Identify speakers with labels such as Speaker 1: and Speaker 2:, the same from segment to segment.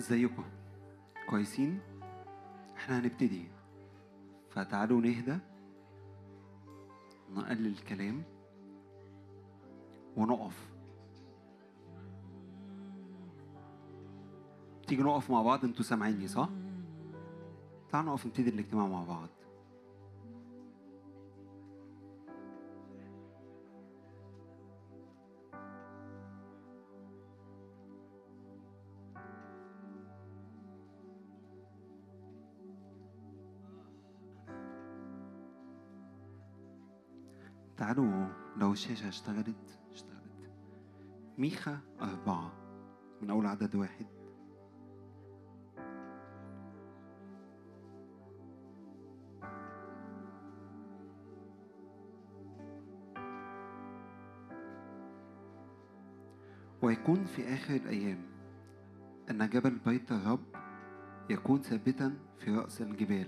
Speaker 1: ازيكم؟ كويسين؟ إحنا هنبتدي. فتعالوا نهدى نقلل الكلام ونقف. تيجي نقف مع بعض؟ أنتوا سامعيني صح؟ تعالوا نقف نبتدي الاجتماع مع بعض. تعالوا لو الشاشة اشتغلت اشتغلت. ميخا أربعة من أول عدد واحد. ويكون في آخر الأيام أن جبل بيت الرب يكون ثابتا في رأس الجبال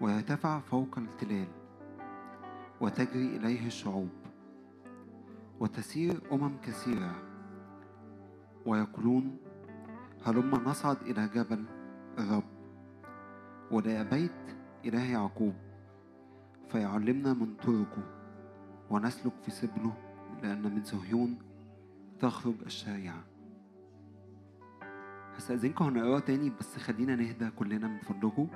Speaker 1: ويرتفع فوق التلال. وتجري إليه الشعوب. وتسير أمم كثيرة. ويقولون هلما نصعد إلى جبل الرب. وإلى بيت إله يعقوب. فيعلمنا من طرقه. ونسلك في سبله لأن من صهيون تخرج الشريعة هستأذنكم هنقراه تاني بس خلينا نهدى كلنا من فضلكم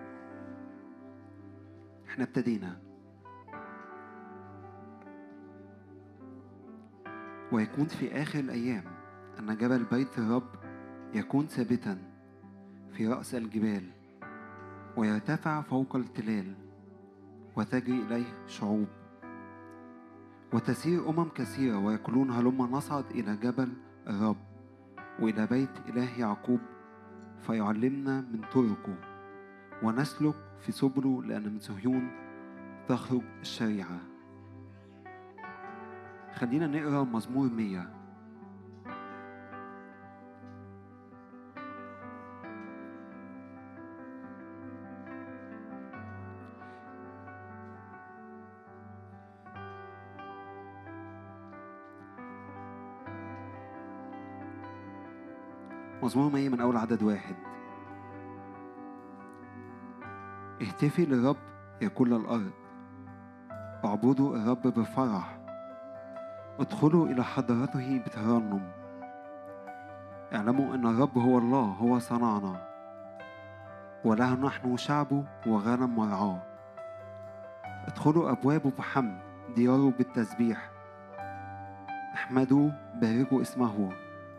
Speaker 1: إحنا ابتدينا. ويكون في آخر الأيام أن جبل بيت الرب يكون ثابتا في رأس الجبال ويرتفع فوق التلال وتجري إليه شعوب. وتسير أمم كثيرة ويقولون هلما نصعد إلى جبل الرب وإلى بيت إله يعقوب فيعلمنا من طرقه. ونسلك في سبله لأن من صهيون تخرج الشريعة. خلينا نقرأ مزمور مية. مزمور مية من أول عدد واحد. اهتفي للرب يا كل الأرض اعبدوا الرب بفرح. ادخلوا إلى حضرته بترنم اعلموا أن الرب هو الله هو صنعنا. وله نحن شعبه وغنم مرعاه ادخلوا أبوابه بحمد دياره بالتسبيح. احمدوا باركوا اسمه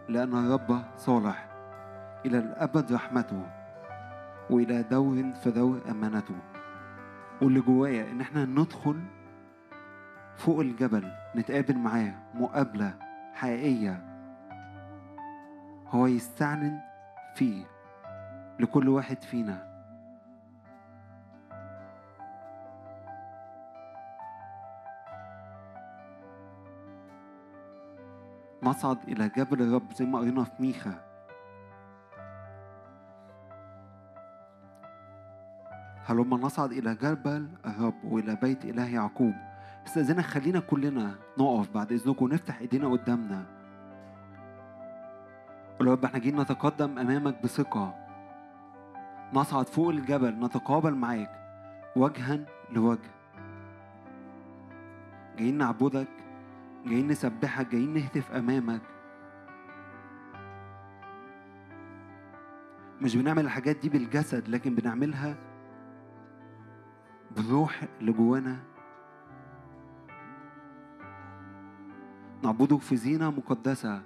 Speaker 1: لأن الرب صالح. إلى الأبد رحمته. وإلى دور في دور أمانته. واللي جوايا إن إحنا ندخل فوق الجبل نتقابل معاه مقابلة حقيقية. هو يستعلن فيه لكل واحد فينا. نصعد إلى جبل الرب زي ما قرينا في ميخا. هلما نصعد إلى جبل الرب وإلى بيت إله يعقوب. استاذنك خلينا كلنا نقف بعد إذنكم ونفتح إيدينا قدامنا. قول يا رب إحنا جايين نتقدم أمامك بثقة. نصعد فوق الجبل نتقابل معاك وجها لوجه. جايين نعبدك جايين نسبحك جايين نهتف أمامك. مش بنعمل الحاجات دي بالجسد لكن بنعملها بالروح اللي جوانا نعبده في زينة مقدسة.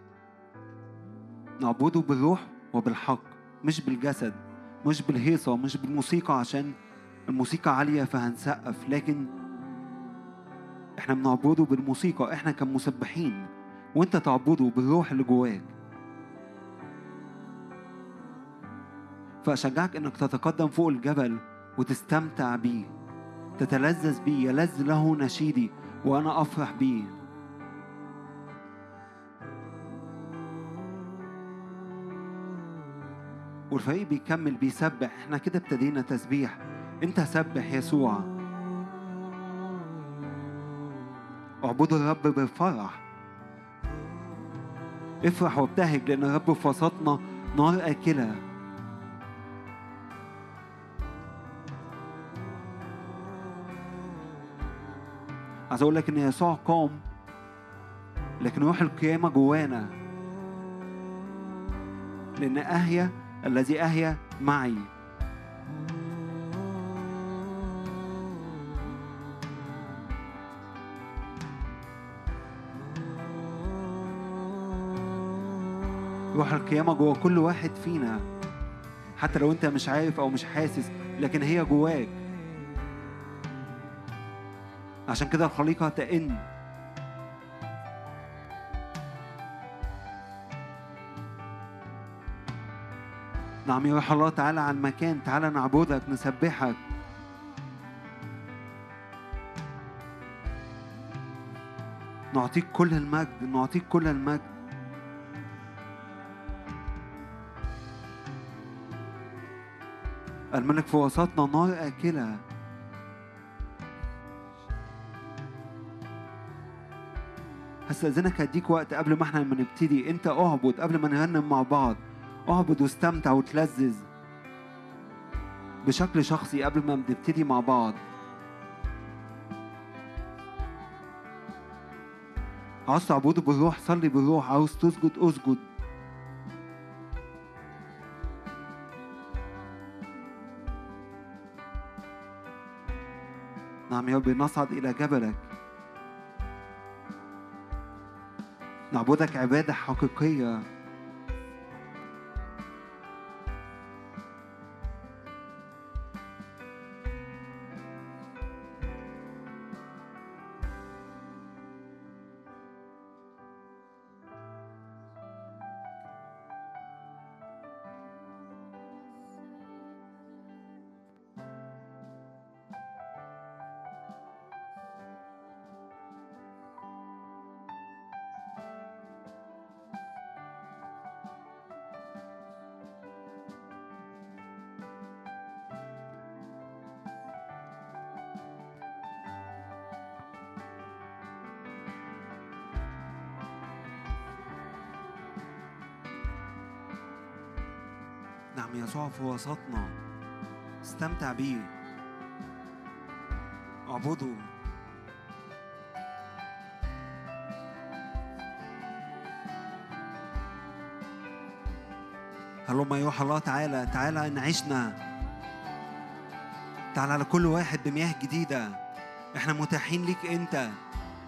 Speaker 1: نعبده بالروح وبالحق مش بالجسد مش بالهيصة مش بالموسيقى عشان الموسيقى عالية فهنسقف. لكن إحنا بنعبده بالموسيقى إحنا كمسبحين. وإنت تعبده بالروح اللي جواك. فأشجعك إنك تتقدم فوق الجبل وتستمتع بيه. تتلذذ بيه. يلذ له نشيدي وأنا أفرح بيه. والفريق بيكمل بيسبح. إحنا كده ابتدينا تسبيح. انت سبح يسوع. اعبدوا الرب بفرح افرح وابتهج لأن الرب في وسطنا نار آكلة. عايز أقول لك إن يسوع قام لكن روح القيامة جوانا. لأن أهيا الذي أهيا معي. روح القيامة جوا كل واحد فينا. حتى لو أنت مش عارف أو مش حاسس لكن هي جواك. عشان كده الخليقة تئن. نعم يا روح الله تعالى على المكان تعالى نعبدك نسبحك. نعطيك كل المجد نعطيك كل المجد. الملك في وسطنا نار آكلة. هستأذنك هديك وقت قبل ما إحنا ما نبتدي انت اعبد قبل ما نرنم مع بعض. اعبد واستمتع وتلذذ بشكل شخصي قبل ما نبتدي مع بعض. عاوز تعبده بالروح صلي بالروح. عاوز تسجد اسجد. نعم يا رب نصعد إلى جبلك. نعبدك عبادة حقيقية. في وسطنا. استمتع بيه. اعبده. هلما يوحى الله تعالى تعالى إن عشنا. تعالى على كل واحد بمياه جديدة. إحنا متاحين ليك أنت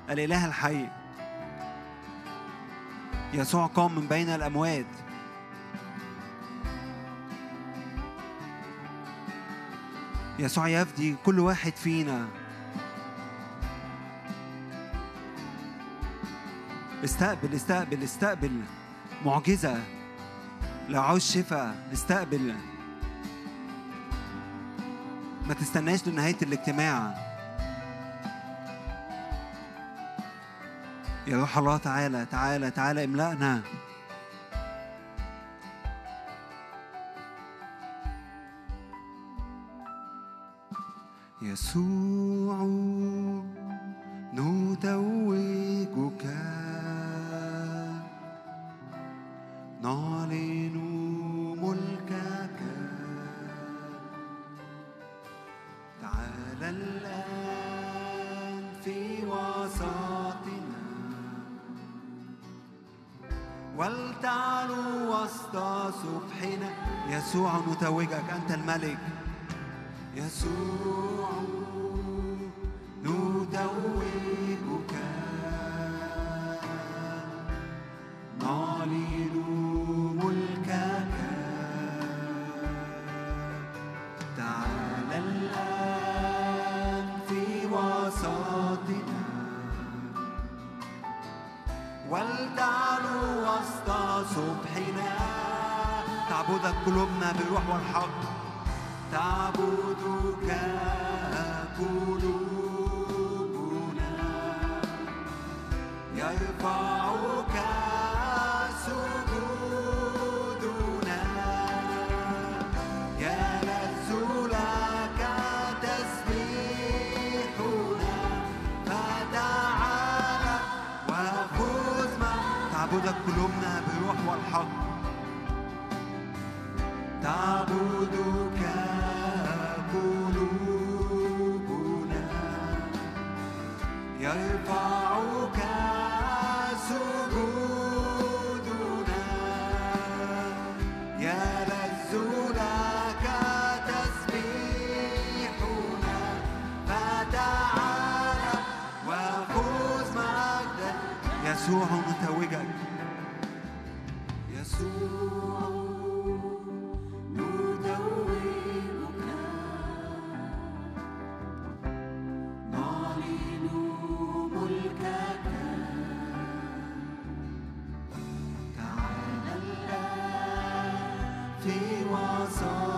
Speaker 1: الإله الحي. يسوع قام من بين الأموات. يسوع يفدي كل واحد فينا. استقبل استقبل استقبل. معجزة. لو عاوز شفاء. استقبل. ما تستناش لنهاية الاجتماع. يا روح الله تعالى تعالى تعالى املأنا. يسوع نتوجك. نعلن ملكك. تعالى الآن في وسطنا. ولتعلو وسط سبحنا يسوع نتوجك. أنت الملك. وسطنا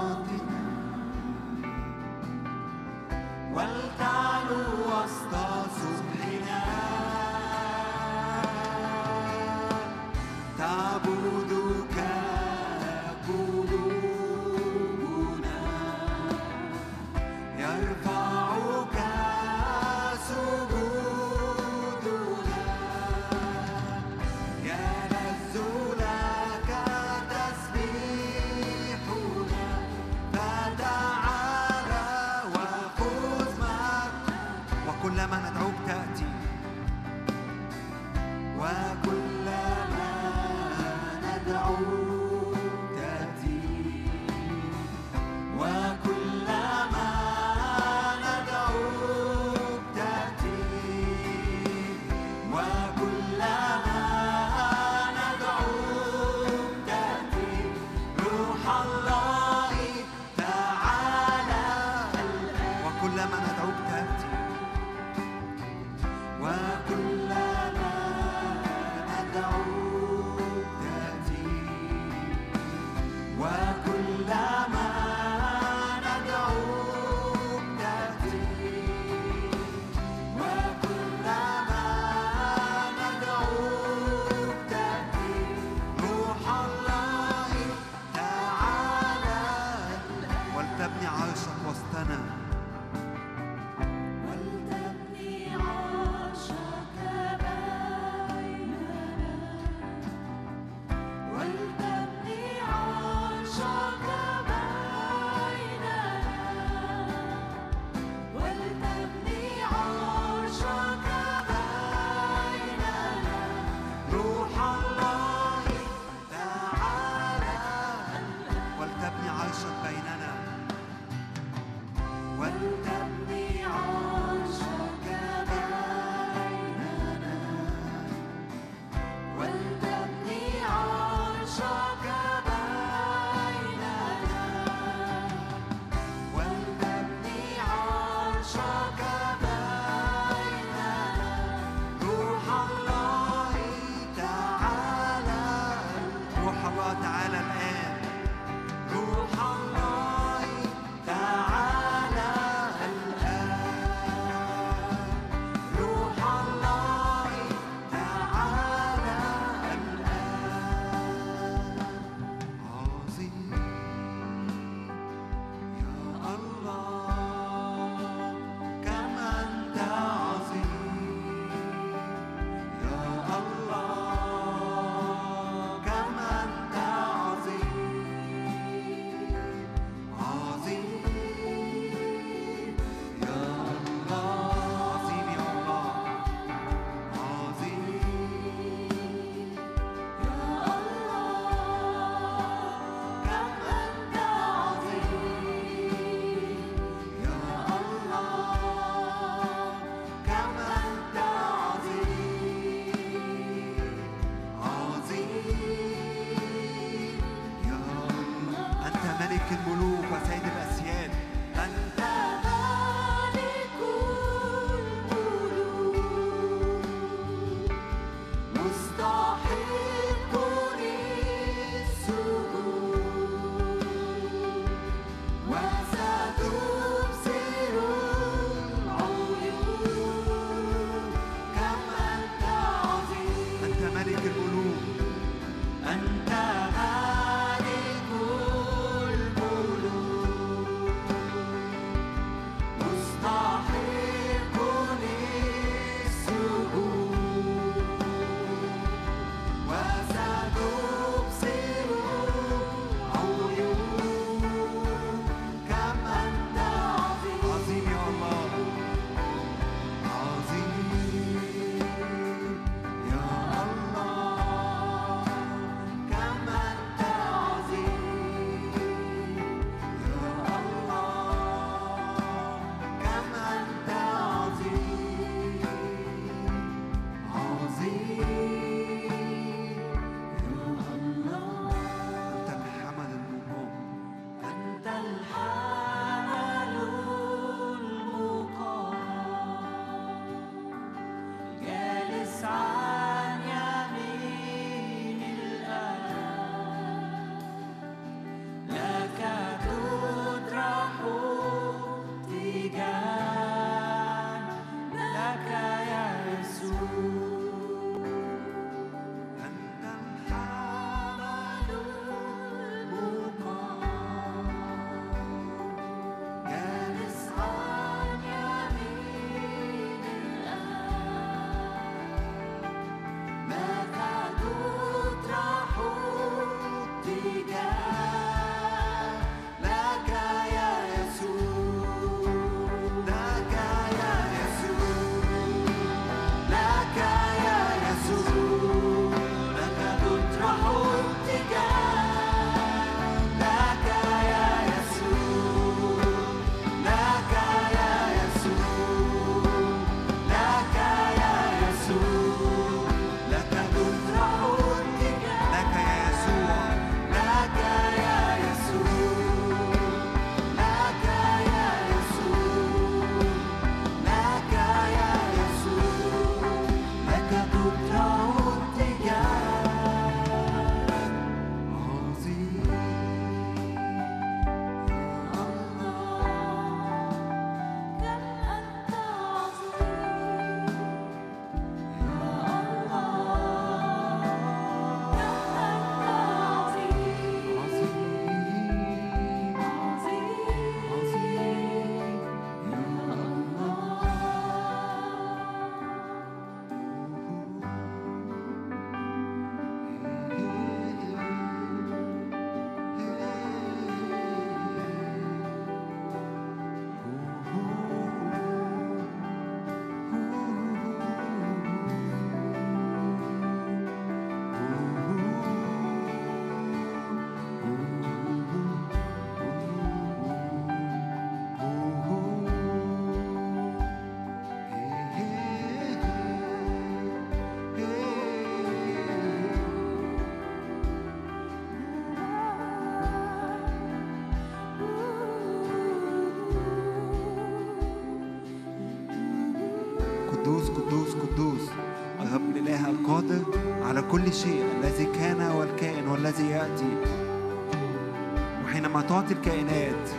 Speaker 2: تعطي الكائنات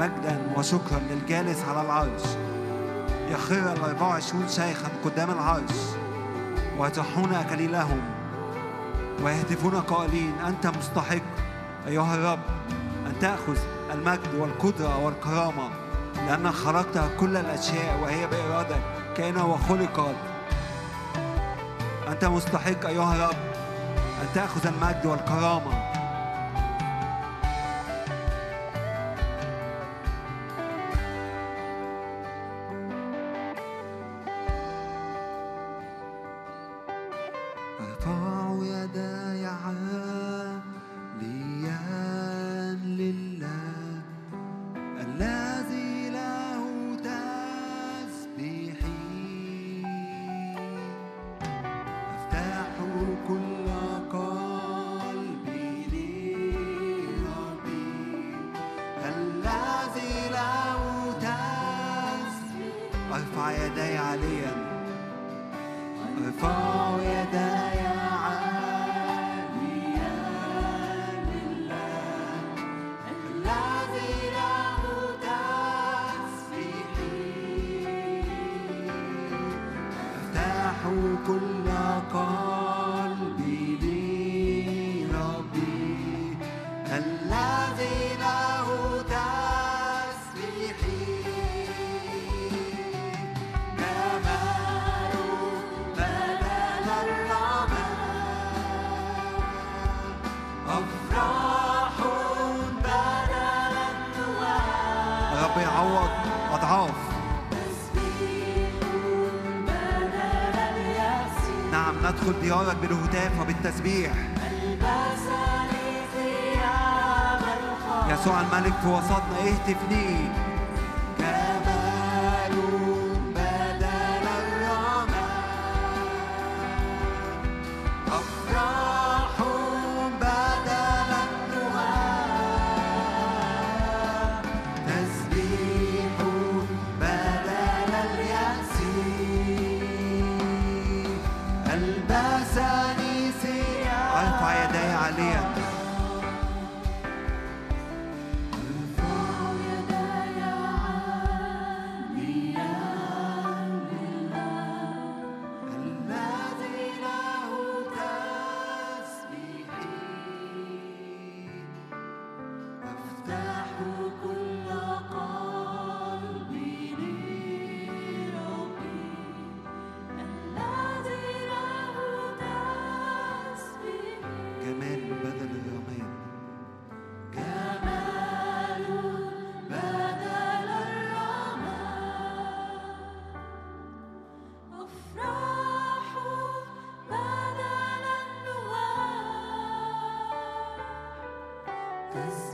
Speaker 2: مجدا وشكرا للجالس على العرش. يخر ال 24 شيخا قدام العرش. ويطرحون أكليلهم ويهتفون قائلين أنت مستحق أيها الرب أن تأخذ المجد والقدرة والكرامة لأن خلقت كل الأشياء وهي بإرادتك كان وخلقت. أنت مستحق أيها الرب أن تأخذ المجد والكرامة. us.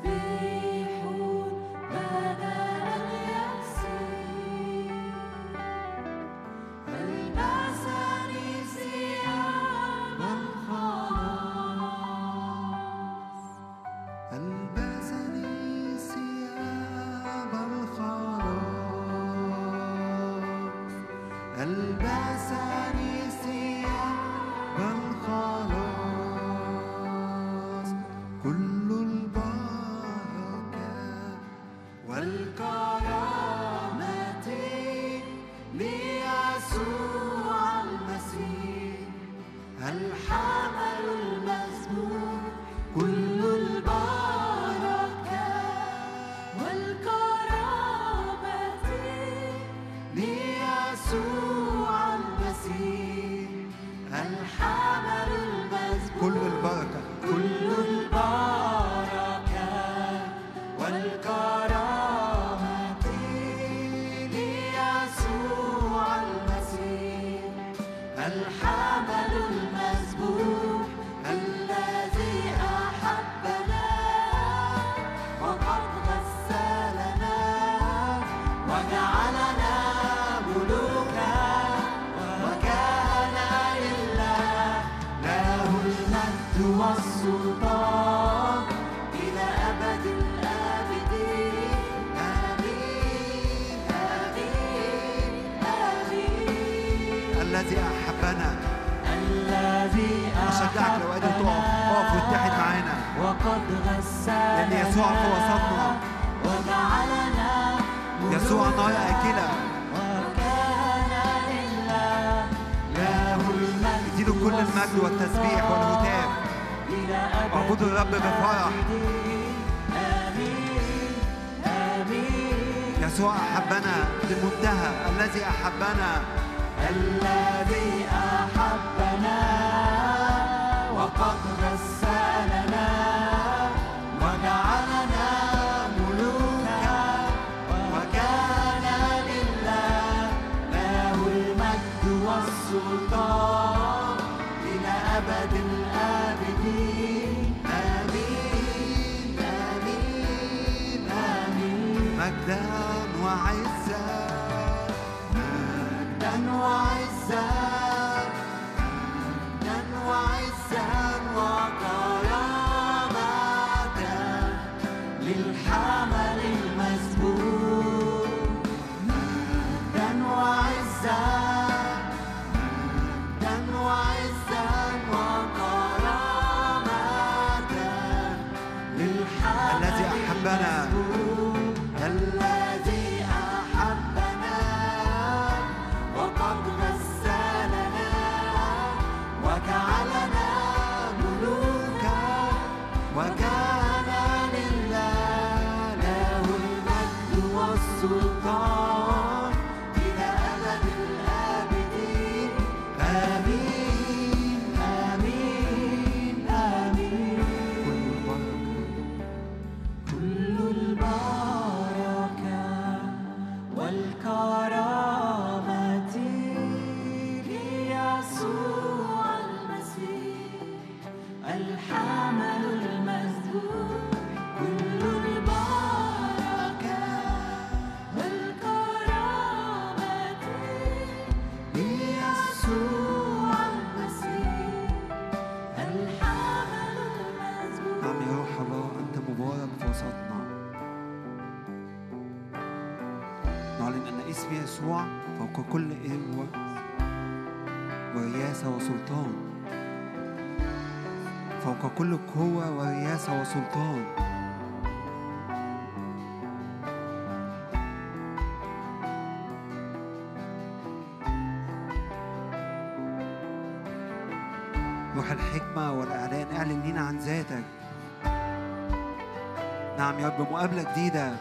Speaker 2: بمقابلة جديدة.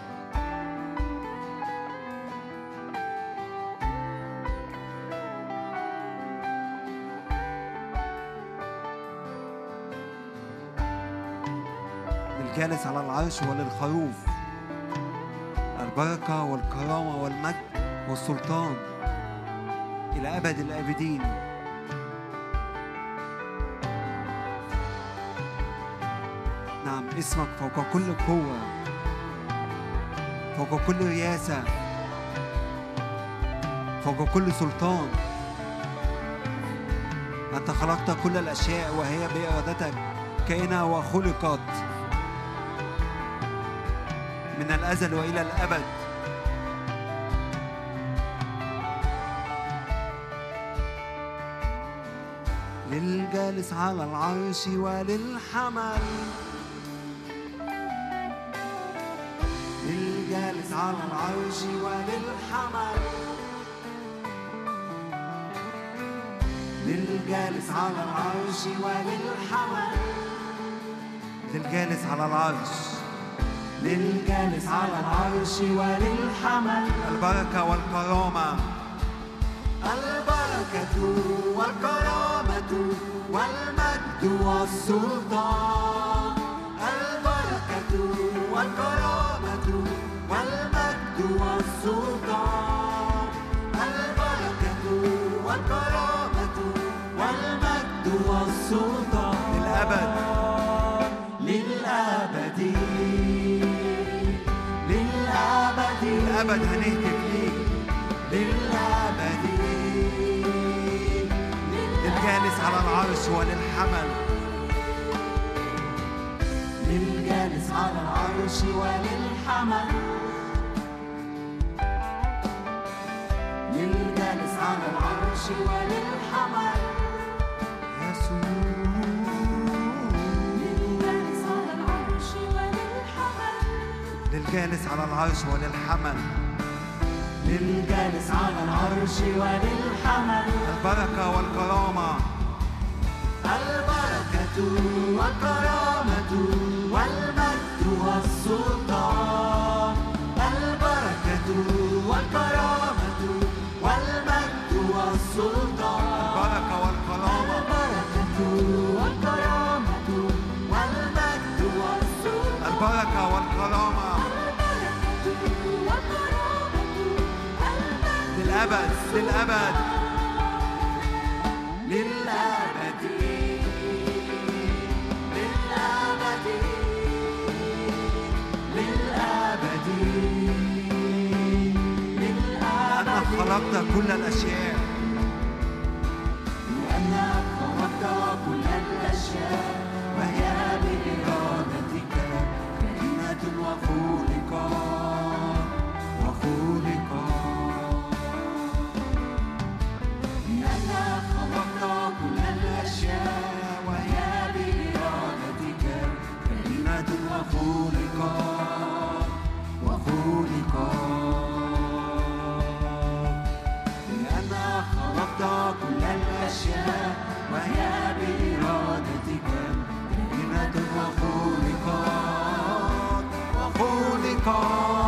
Speaker 2: للجالس على العرش وللخروف البركة والكرامة والمجد والسلطان إلى أبد الآبدين. نعم اسمك فوق كل قوة. فوق كل رياسة فوق كل سلطان. أنت خلقت كل الأشياء وهي بإرادتك كائنة وخلقت. من الأزل وإلى الأبد. للجالس على العرش وللحمل. على العرش وللحمل للجالس على العرش وللحمل للجالس على العرش.
Speaker 1: للجالس على العرش وللحمل
Speaker 2: البركة والكرامة.
Speaker 1: البركة والكرامة والمجد والسلطان. البركة والكرامة
Speaker 2: للأبد. هنهتف ليك
Speaker 1: للأبد.
Speaker 2: للجالس على العرش وللحمل.
Speaker 1: للجالس على العرش وللحمل. على العرش
Speaker 2: وللحمل.
Speaker 3: يسوع للجالس على العرش وللحمل.
Speaker 1: للجالس على العرش وللحمل.
Speaker 2: للجالس على العرش وللحمل.
Speaker 1: البركة والكرامة.
Speaker 2: البركة والكرامة والمجد والسلطان.
Speaker 1: للأبد للأبد.
Speaker 2: للأبد. للأبد. للأبد. أنا
Speaker 1: خلقت كل الأشياء.
Speaker 2: أنا خلقت كل الأشياء. وهي بإرادتك كائنة وخلقت
Speaker 1: call.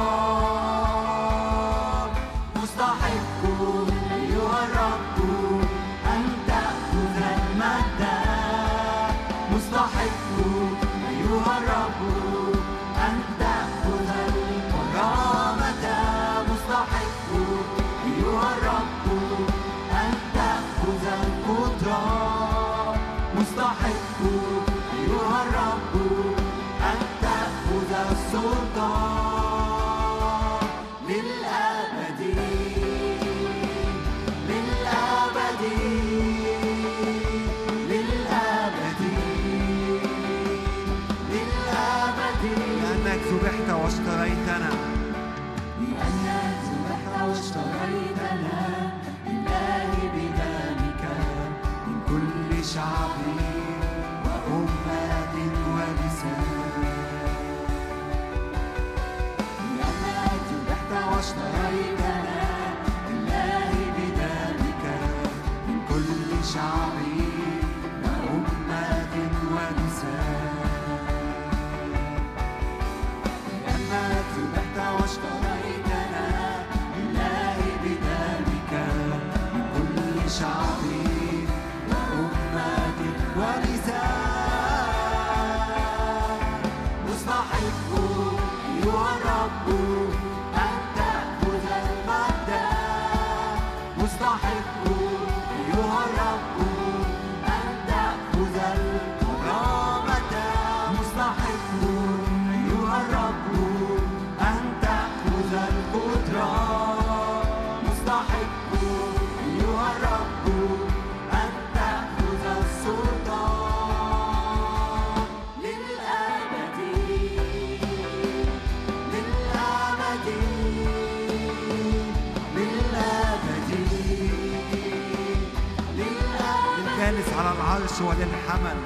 Speaker 1: العرش وللحمل.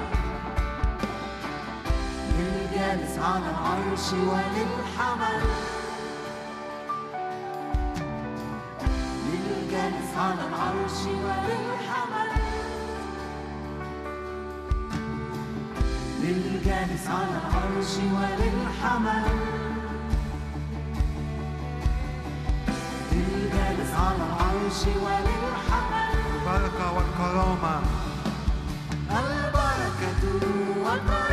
Speaker 2: للجالس على العرش وللحمل. للجالس على العرش وللحمل. للجالس على العرش وللحمل. للجالس على العرش وللحمل.
Speaker 1: البركة والكرامة.
Speaker 2: one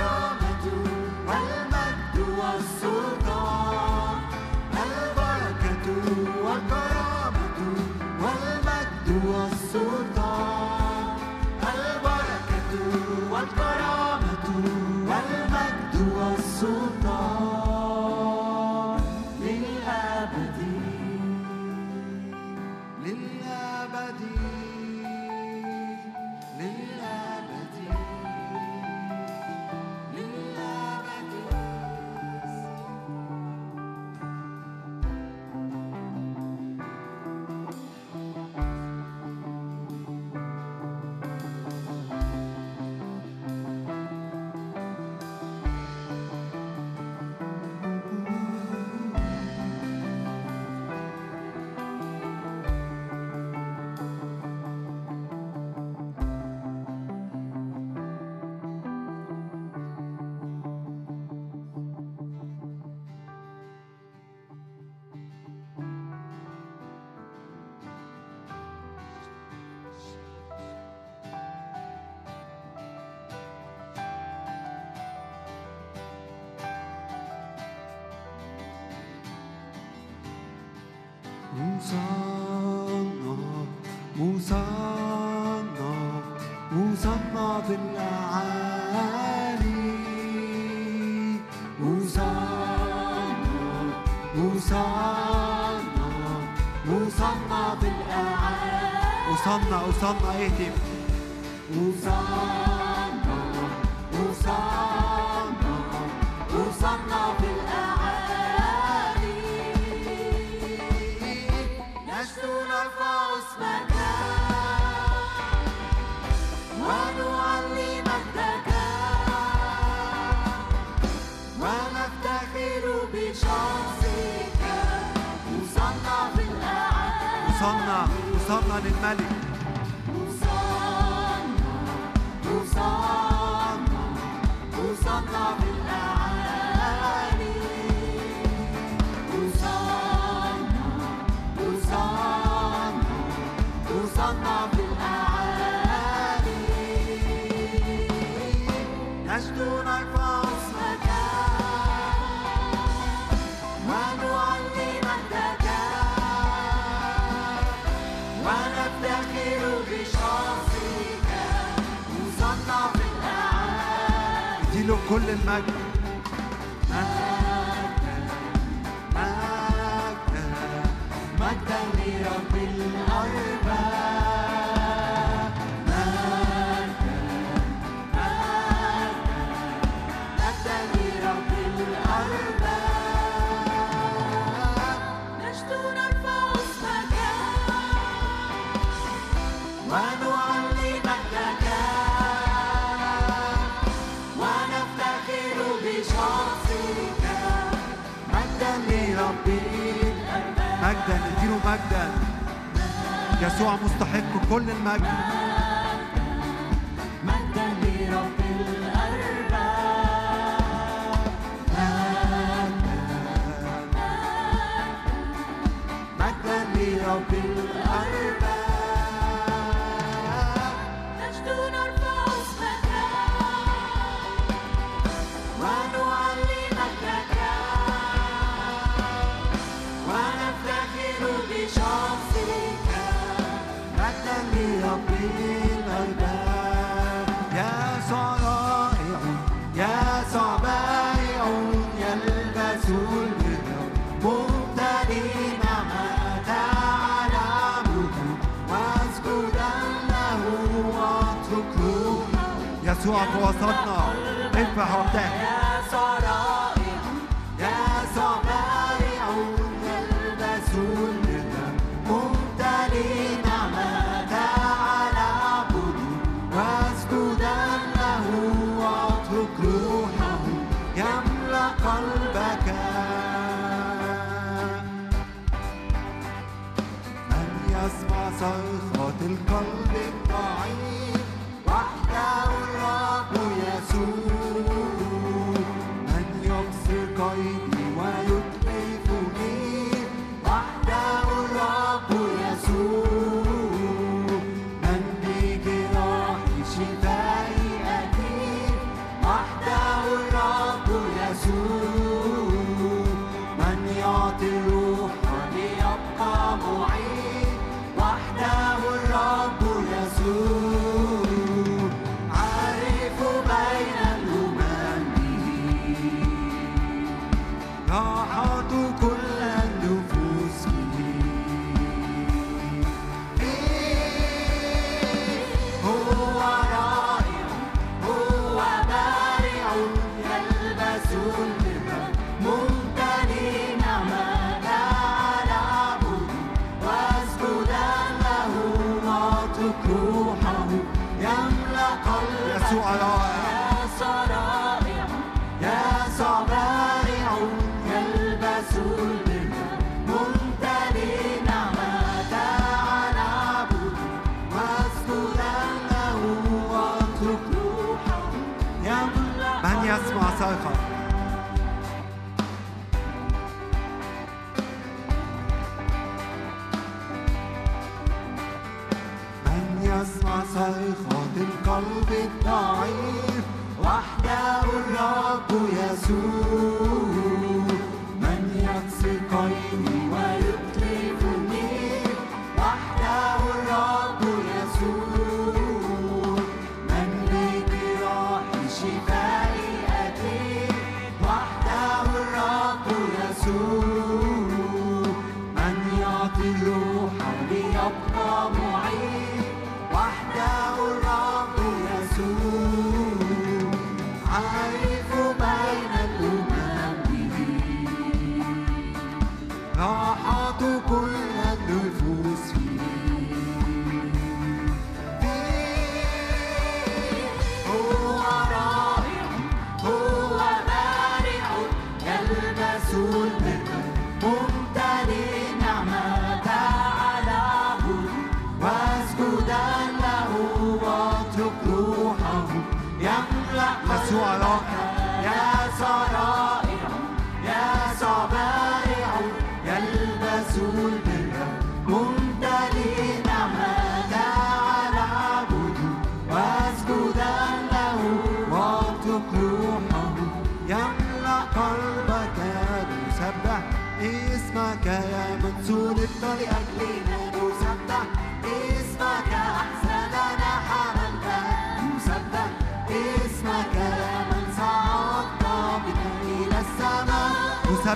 Speaker 2: وصلنا اهتف يسوع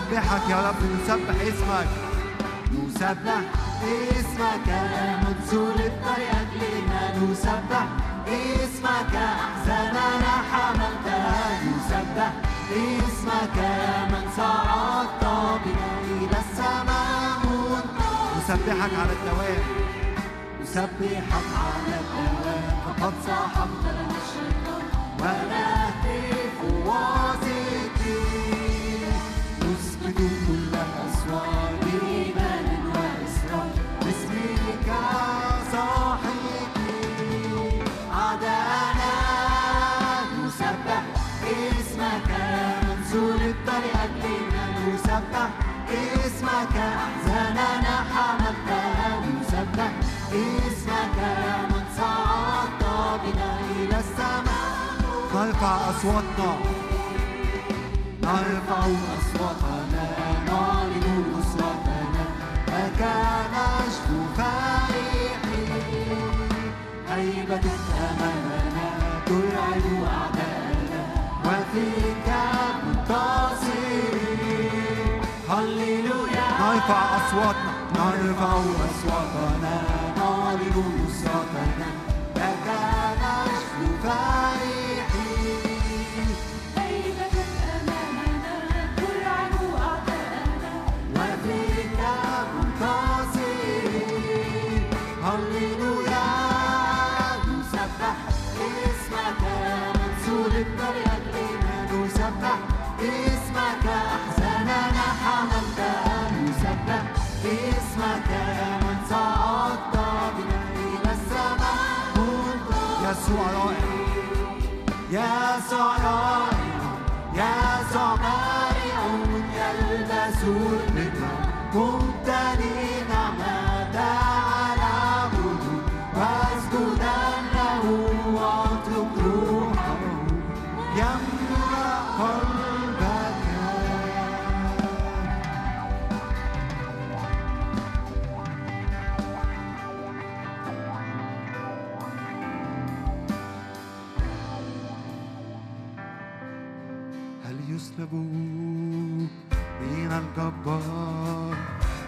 Speaker 2: نسبحك يا رب نسبح اسمك. نسبح اسمك يا من صلبت لأجلنا نسبح اسمك أحزاننا حملتها. نسبح اسمك يا من صعدت بنا إلى السماء نسبحك على الدوام. نسبحك على الدوام. فقد سحقت لنا الشيطان اسمك أحزاننا حملتها نسبح اسمك من صعدت بنا إلى السماء. نرفع أصواتنا. نرفع أصواتنا. نرفع أصواتنا نرفع أصواتنا يسوع رائع يسوع رائع يسوع بارع يلبس البر الجبار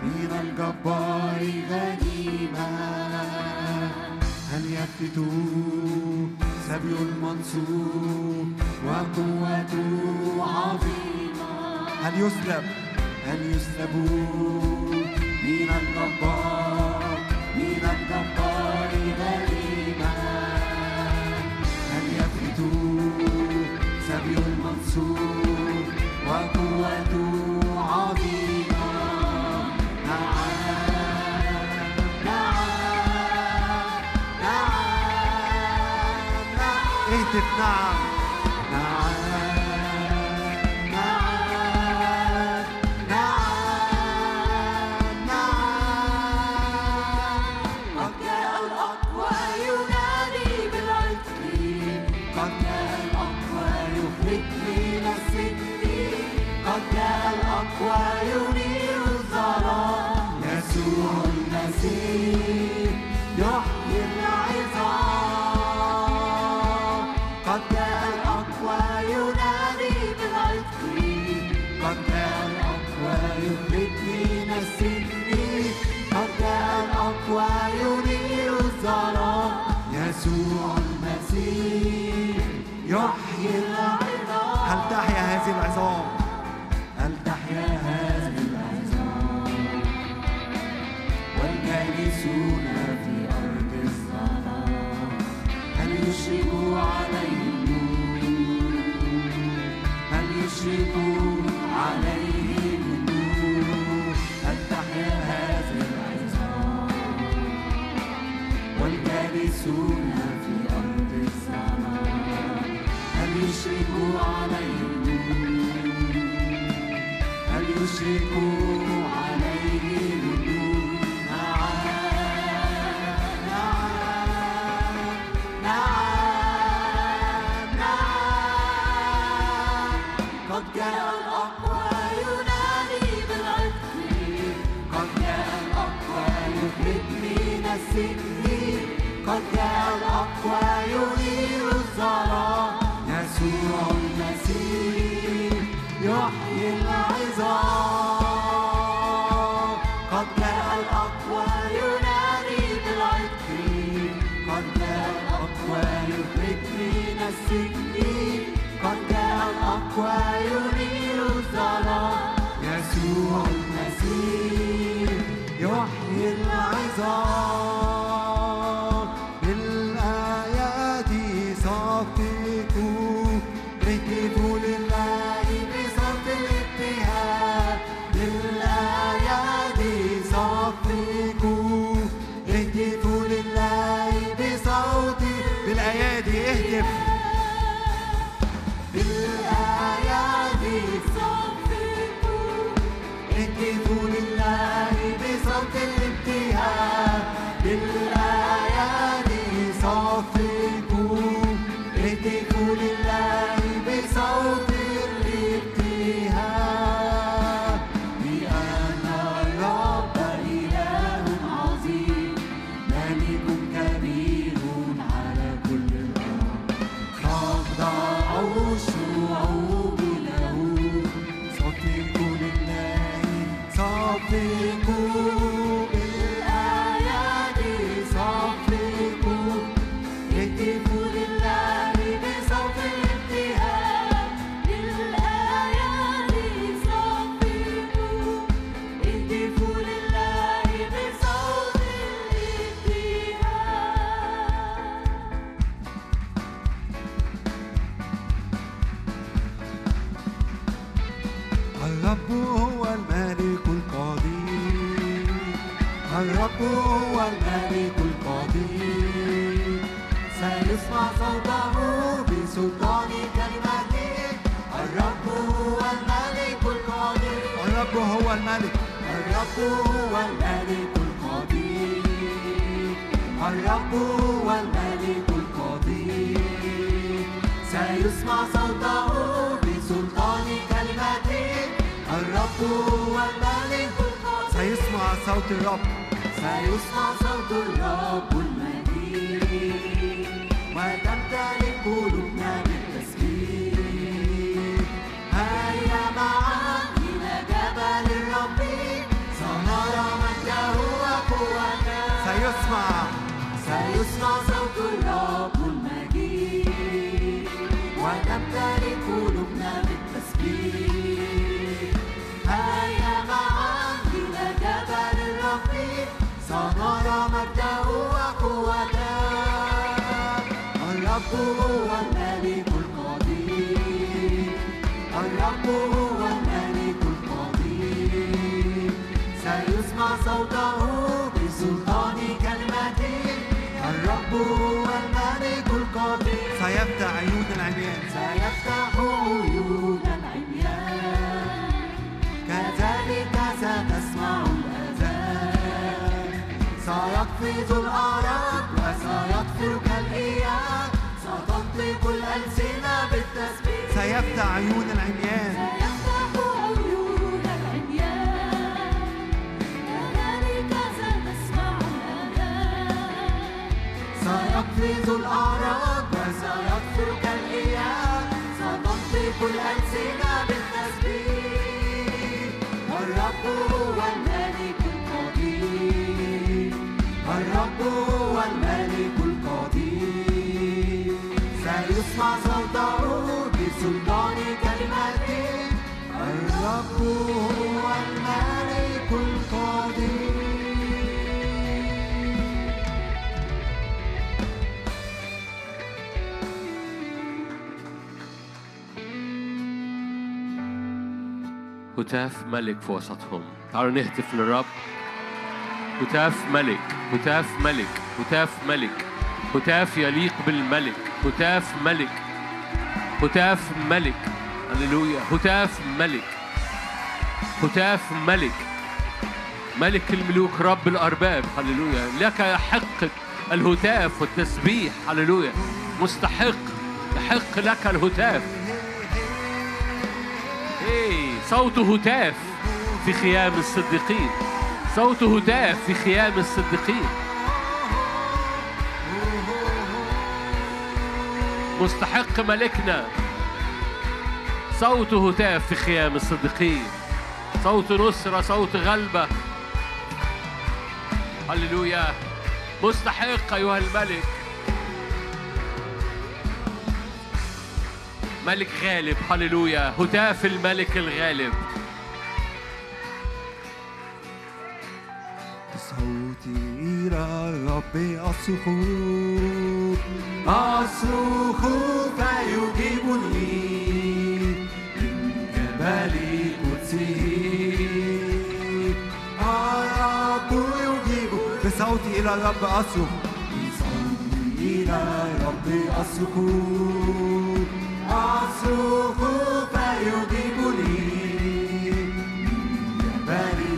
Speaker 2: من الجبار غنيمة هل يفلت سبي المنصور وقوته عظيمة هل يسلب هل يسلب من الجبار من الجبار غنيمة هل يفلت سبي المنصور وقوته نعم. يشركوا عليهم. هل يشركوا عليهم؟ قد جاء الأقوى ينادي بالعتق قد جاء الأقوى يخرجني
Speaker 1: نسيت quiet الملك الرب هو الملك القدير.
Speaker 2: الرب هو الملك القدير. سيسمع صوته بسلطان كلمته. الرب هو الملك القدير.
Speaker 1: سيسمع صوت الرب.
Speaker 2: سيسمع صوت الرب المجيد وتمتلك قلوبنا يسمع صوت الرب المجيد وتمتلئ قلوبنا بالتسبيح. هيا معا إلى جبل الرفيق سنرى مجده وقوته. الرب هو
Speaker 1: سيفتح عيون العميان.
Speaker 2: سيقفز الأعراق وسيطفو كالإياب ستنطق الألسنة بالتسبيح. الرب هو الملك القدير. الرب هو الملك القدير. سيسمع صوته
Speaker 4: هتاف ملك في وسطهم تعالوا نهتف للرب هتاف ملك هتاف ملك هتاف ملك هتاف يليق بالملك هتاف ملك هتاف ملك هللويا هتاف ملك هتاف ملك. ملك الملوك رب الأرباب. هللويا. لك يحق الهتاف والتسبيح. هللويا. مستحق. يحق لك الهتاف. إيه صوت هتاف في خيام الصديقين. صوت هتاف في خيام الصديقين. مستحق ملكنا. صوت هتاف في خيام الصديقين. صوت نصرة صوت غلبة. هللويا. مستحق أيها الملك. ملك غالب هللويا. هتاف الملك الغالب.
Speaker 5: صوتي إلى الرب أصرخ
Speaker 1: أصرخ فيجيبني من جبل
Speaker 5: بصوتي إلى الرب أصرخ
Speaker 1: بصوتي إلى الرب أصرخ أصرخ فيجيبني. من جبل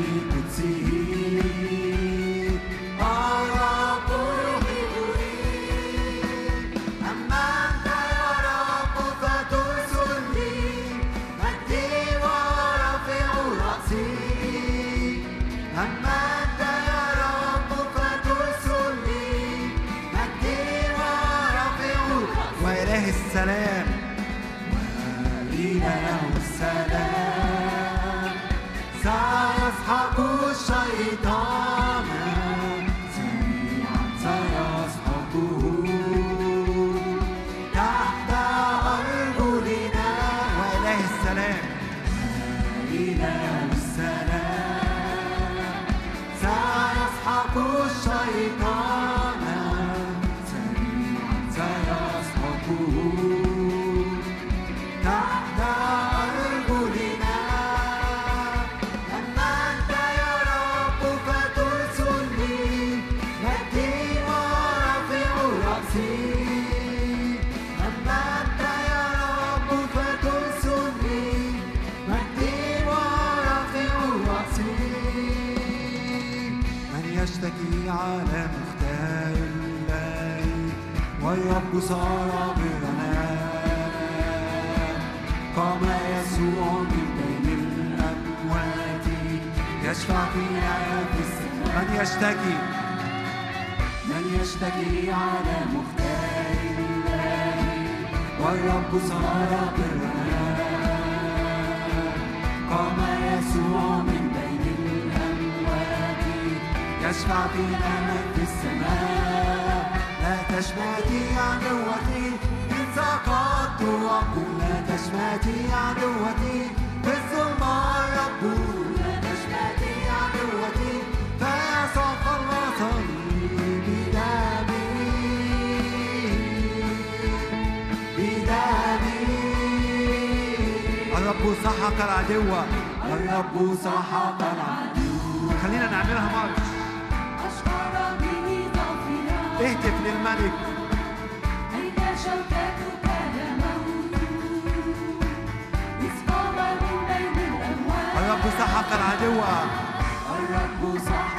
Speaker 5: صار برنا
Speaker 1: قام يسوع من بين الأموات يشفع فينا في السماء
Speaker 5: من يشتكي
Speaker 1: من يشتكي على مختار الله والرب صار برنا قام يسوع من بين الأموات يشفع فينا في السماء. لا تشمتي عدوتي إن سقطت وأقول لا تشمتي عدوتي في الظلمة الرب لا تشمتي عدوتي فيسوع خلصني بدمه بدمه
Speaker 5: الرب سحق العدو.
Speaker 1: الرب سحق العدو.
Speaker 5: خلينا نعملها
Speaker 2: ظافرا
Speaker 5: اهتف للملك.
Speaker 2: أين شوكتك يا موت إذ قام من بين الأموات
Speaker 5: الرب سحق العدو.
Speaker 1: الرب سحق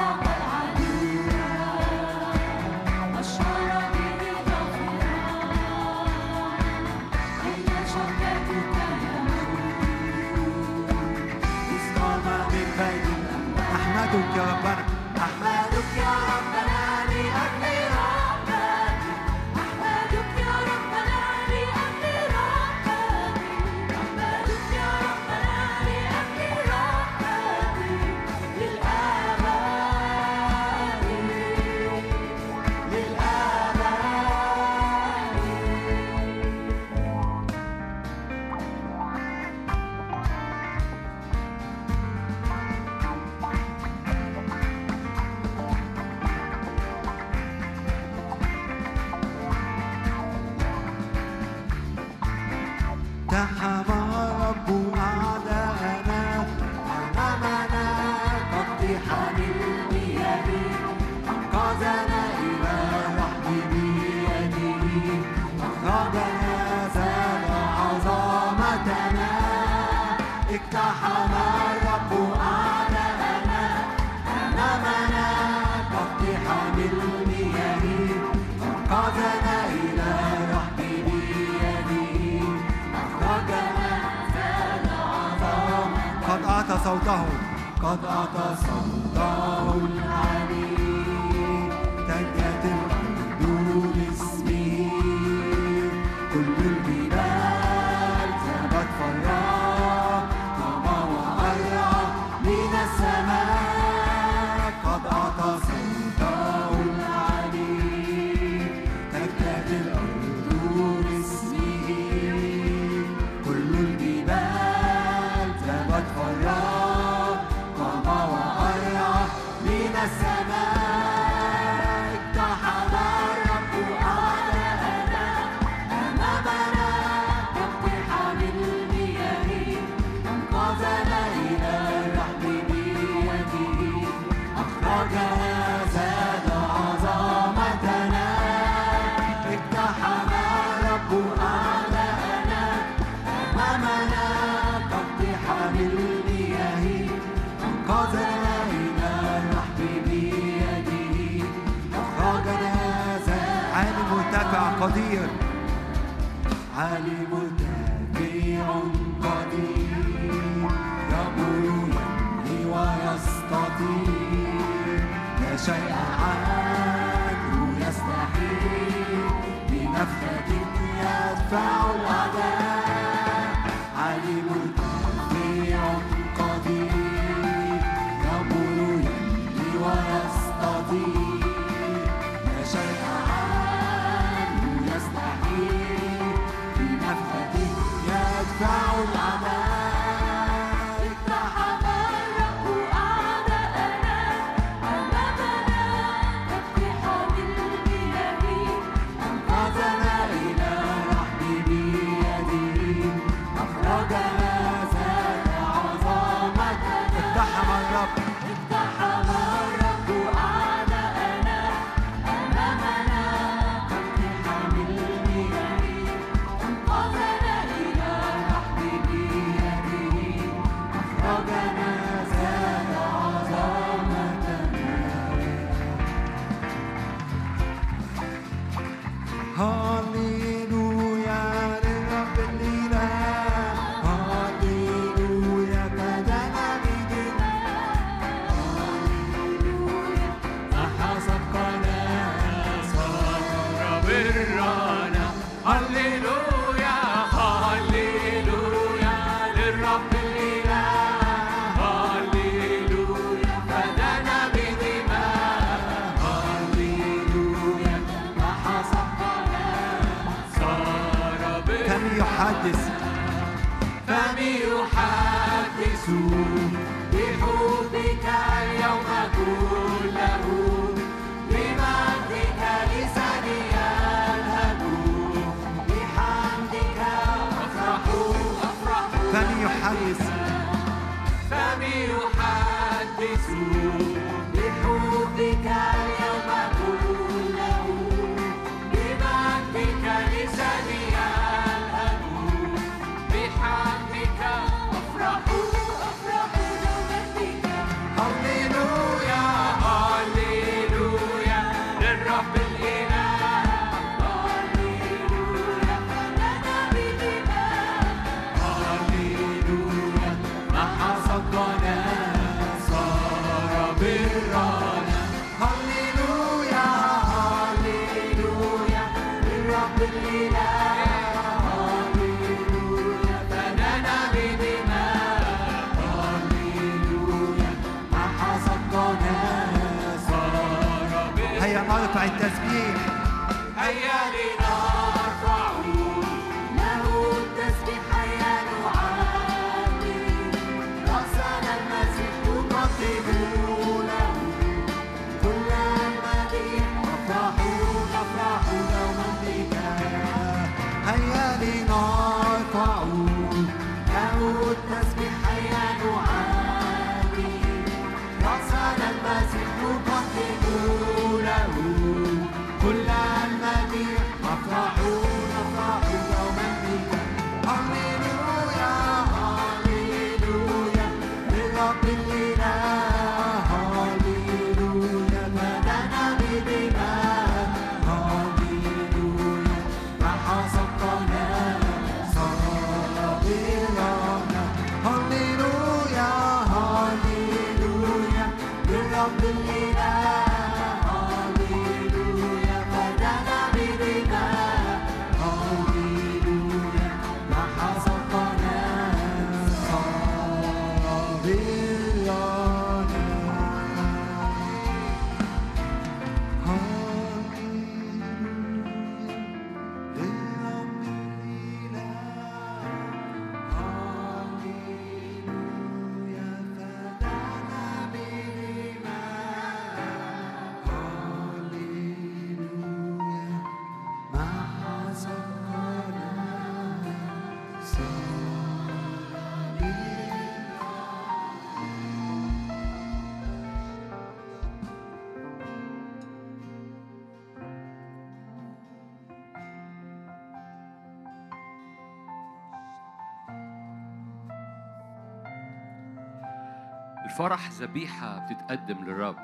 Speaker 4: الفرح ذبيحة بتتقدم للرب.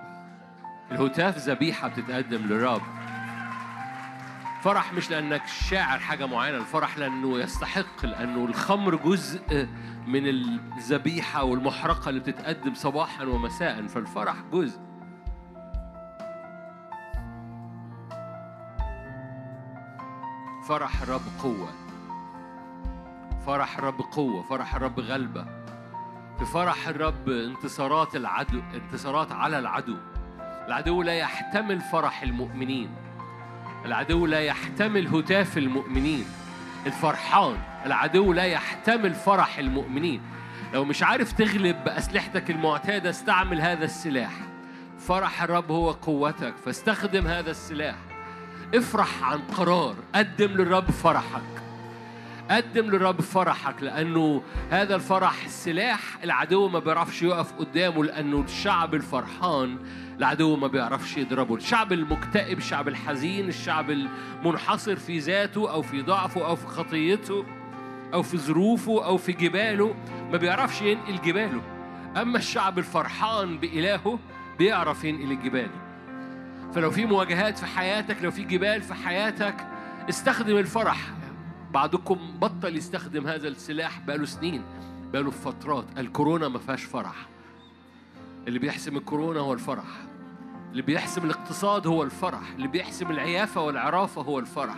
Speaker 4: الهتاف ذبيحة بتتقدم للرب. فرح مش لأنك شاعر حاجة معينة الفرح لأنه يستحق لأنه الخمر جزء من الذبيحة والمحرقة اللي بتتقدم صباحا ومساء فالفرح جزء. فرح الرب قوة. فرح الرب قوة فرح الرب غلبة. في فرح الرب انتصارات العدو انتصارات على العدو. العدو لا يحتمل فرح المؤمنين. العدو لا يحتمل هتاف المؤمنين. الفرحان العدو لا يحتمل فرح المؤمنين. لو مش عارف تغلب بأسلحتك المعتادة استعمل هذا السلاح. فرح الرب هو قوتك فاستخدم هذا السلاح. افرح عن قرار قدم للرب فرحك. قدم للرب فرحك لأنه هذا الفرح سلاح العدو ما بيعرفش يقف قدامه لأنه الشعب الفرحان العدو ما بيعرفش يضربه. الشعب المكتئب الشعب الحزين الشعب المنحصر في ذاته أو في ضعفه أو في خطيته أو في ظروفه أو في جباله ما بيعرفش ينقل جباله. أما الشعب الفرحان بإلهه بيعرف ينقل الجبال فلو في مواجهات في حياتك لو في جبال في حياتك استخدم الفرح بعضكم بطل يستخدم هذا السلاح بقاله سنين بقاله فترات. الكورونا ما فيهاش فرح. اللي بيحسم الكورونا هو الفرح. اللي بيحسم الاقتصاد هو الفرح. اللي بيحسم العيافة والعرافة هو الفرح.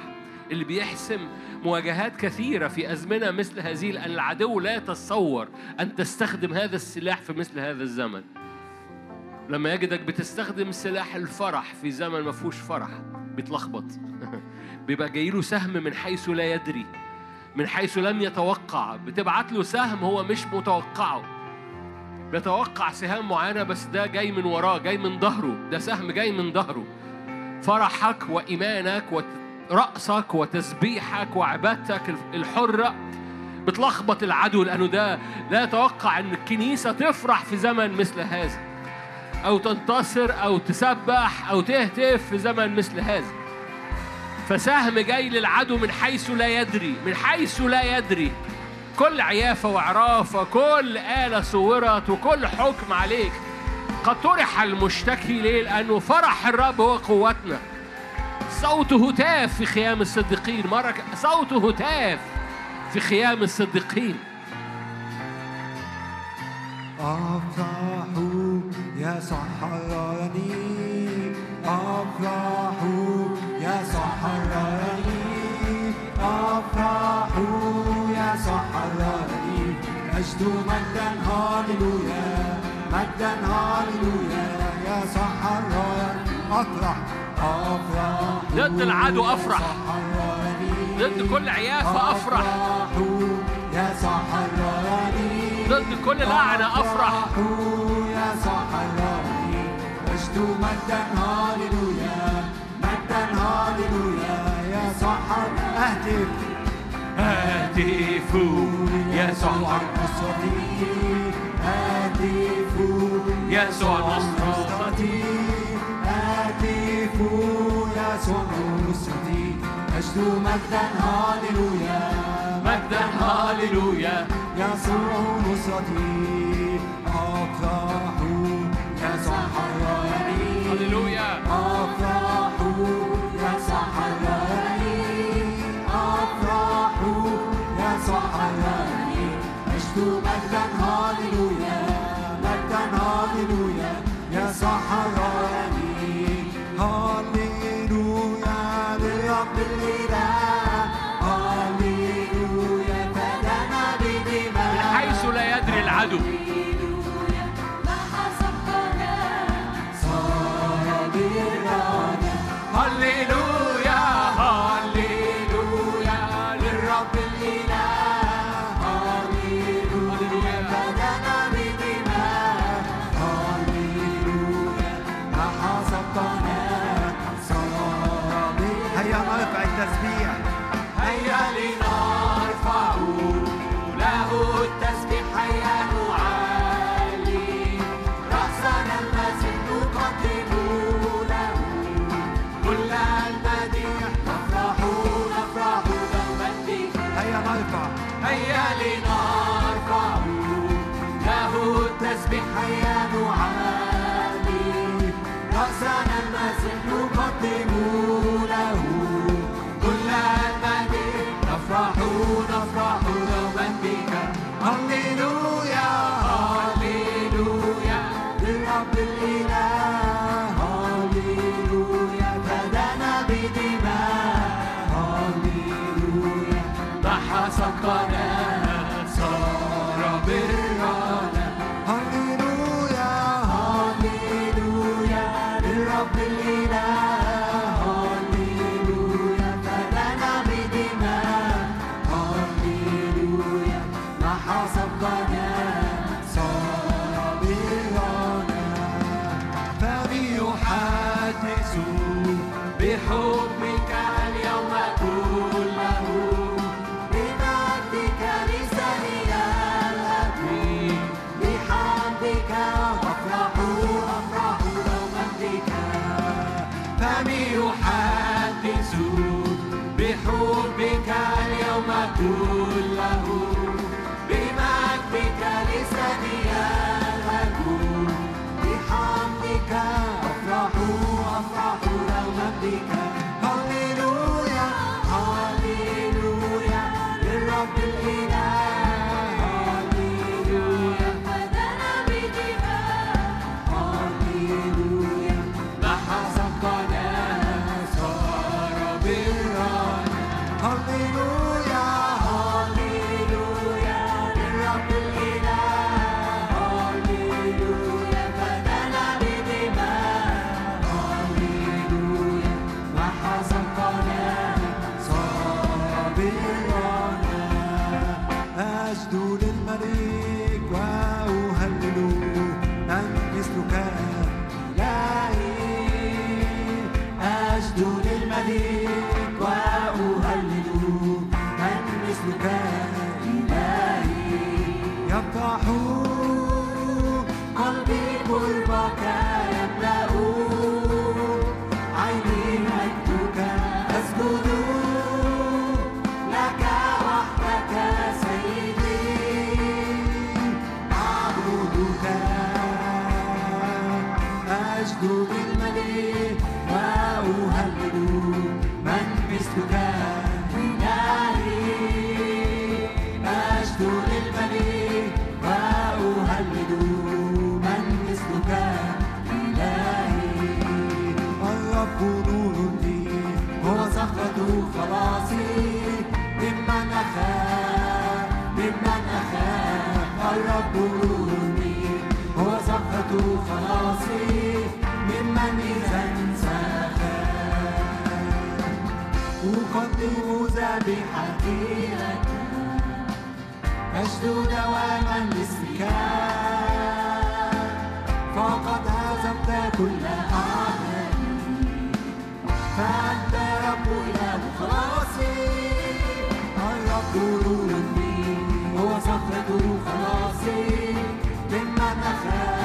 Speaker 4: اللي بيحسم مواجهات كثيرة في أزمنة مثل هذه لأن العدو لا يتصور أن تستخدم هذا السلاح في مثل هذا الزمن. لما يجدك بتستخدم سلاح الفرح في زمن ما فيهوش فرح بيتلخبط. بيبقى جاي له سهم من حيث لا يدري من حيث لم يتوقع. بتبعت له سهم هو مش متوقعه. بيتوقع سهام معينة بس ده جاي من وراه جاي من ظهره. ده سهم جاي من ظهره. فرحك وإيمانك ورأسك وتسبيحك وعبادتك الحرة بتلخبط العدو لأنه ده لا يتوقع أن الكنيسة تفرح في زمن مثل هذا. أو تنتصر أو تسبح أو تهتف في زمن مثل هذا. فسهم جاي للعدو من حيث لا يدري من حيث لا يدري. كل عيافة وعرافة كل آلة صورت وكل حكم عليك. قد طرح المشتكي ليه لأنه فرح الرب هو قوتنا. صوت هتاف في خيام الصديقين. مرة صوت هتاف في خيام الصديقين.
Speaker 2: أفرح يسوع حررني أفرح يسوع حررني أفرح يسوع حررني مجد مجدا هاليلويا مجدا هاليلويا يسوع حررني أفرح أفرح
Speaker 4: ضد العدو أفرح. ضد كل عيافة أفرح.
Speaker 2: يسوع حررني
Speaker 4: ضد كل لعنة أفرح.
Speaker 2: يا مجد مجدا هاليلويا مجدا هاليلويا يا صحر اهتف يسوع نصرتي
Speaker 4: نصرتي.
Speaker 2: نصرتي مجد مجدا هاليلويا
Speaker 4: مجدا هاليلويا
Speaker 2: يسوع نصرتي أفرح
Speaker 6: الرب
Speaker 2: نوري هو صخرة خلاصي ممن إذا انسخاف أقدم ذبيحتي لك أشدو دواما لاسمك فقد هزمت كل أعدائي فأنت رب إله خلاصي. الرب نوري ممن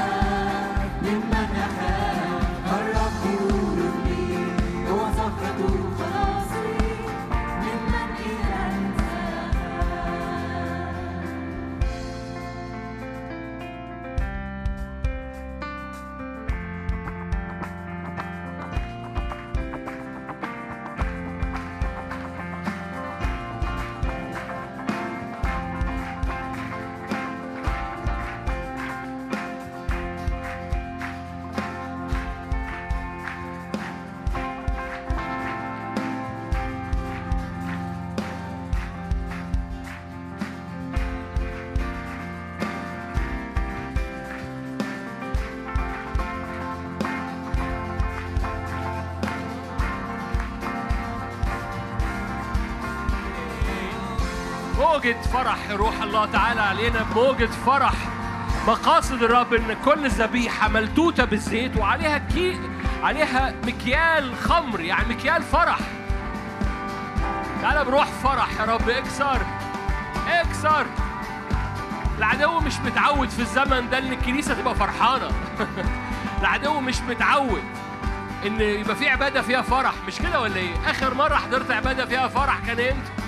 Speaker 4: موجة فرح روح الله تعالى علينا موجة فرح. مقاصد الرب إن كل ذبيحة ملتوتة بالزيت وعليها كي عليها مكيال خمر يعني مكيال فرح. تعالى بروح فرح يا رب اكسر اكسر. العدو مش متعود في الزمن ده إن الكنيسة تبقى فرحانة. العدو مش متعود إن يبقى في عبادة فيها فرح. مش كده ولا إيه؟ آخر مرة حضرت عبادة فيها فرح كان إمتى؟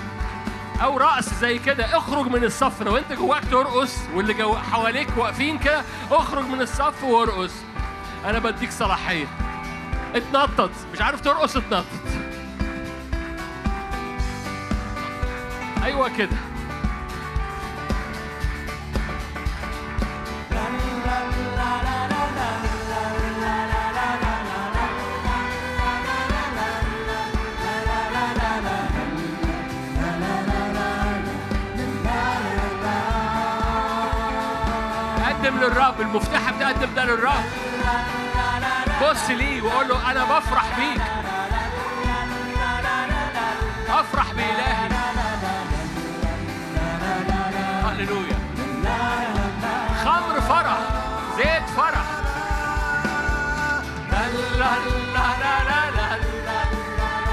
Speaker 4: أو رقص زي كده اخرج من الصف لو انت جواك ترقص واللي جو حواليك واقفين كده اخرج من الصف وارقص. أنا بديك صلاحية. اتنطط. مش عارف ترقص اتنطط. أيوه كده. للرب المفتاح بتقدم ده للرب بص ليه وقول له أنا بفرح بيك. أفرح بإلهي. هللويا. خمر فرح زيت فرح.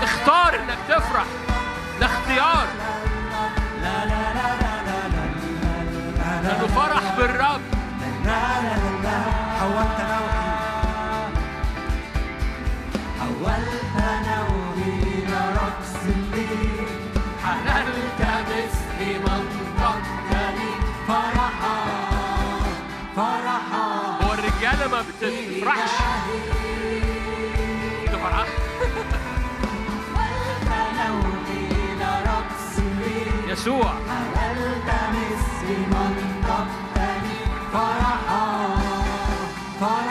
Speaker 4: اختار إنك تفرح. ده اختيار. لأنه فرح بالرب.
Speaker 6: تفرحش
Speaker 2: تفرح
Speaker 4: يسوع.
Speaker 1: هل التمس منطقتني فرحا
Speaker 4: Bye.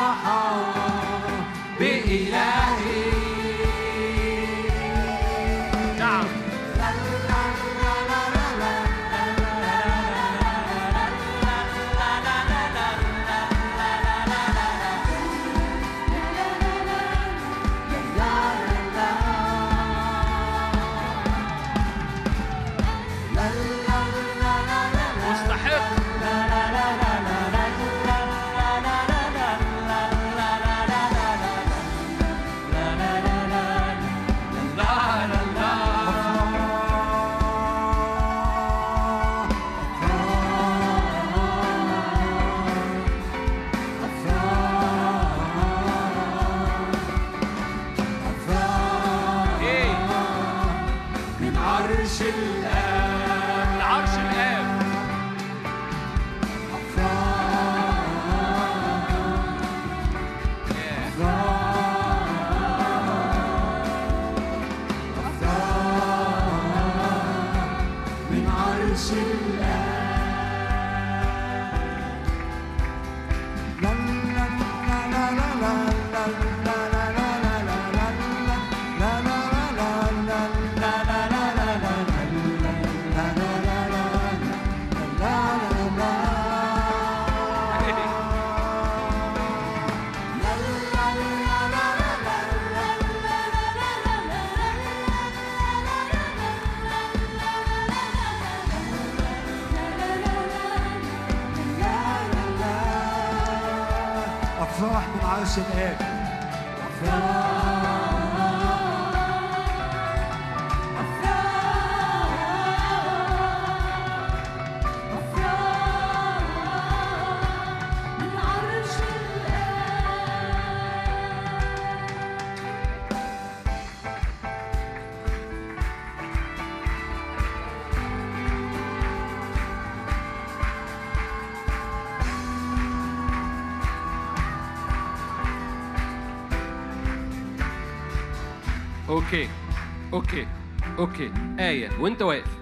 Speaker 4: أوكي آية وانت واقف.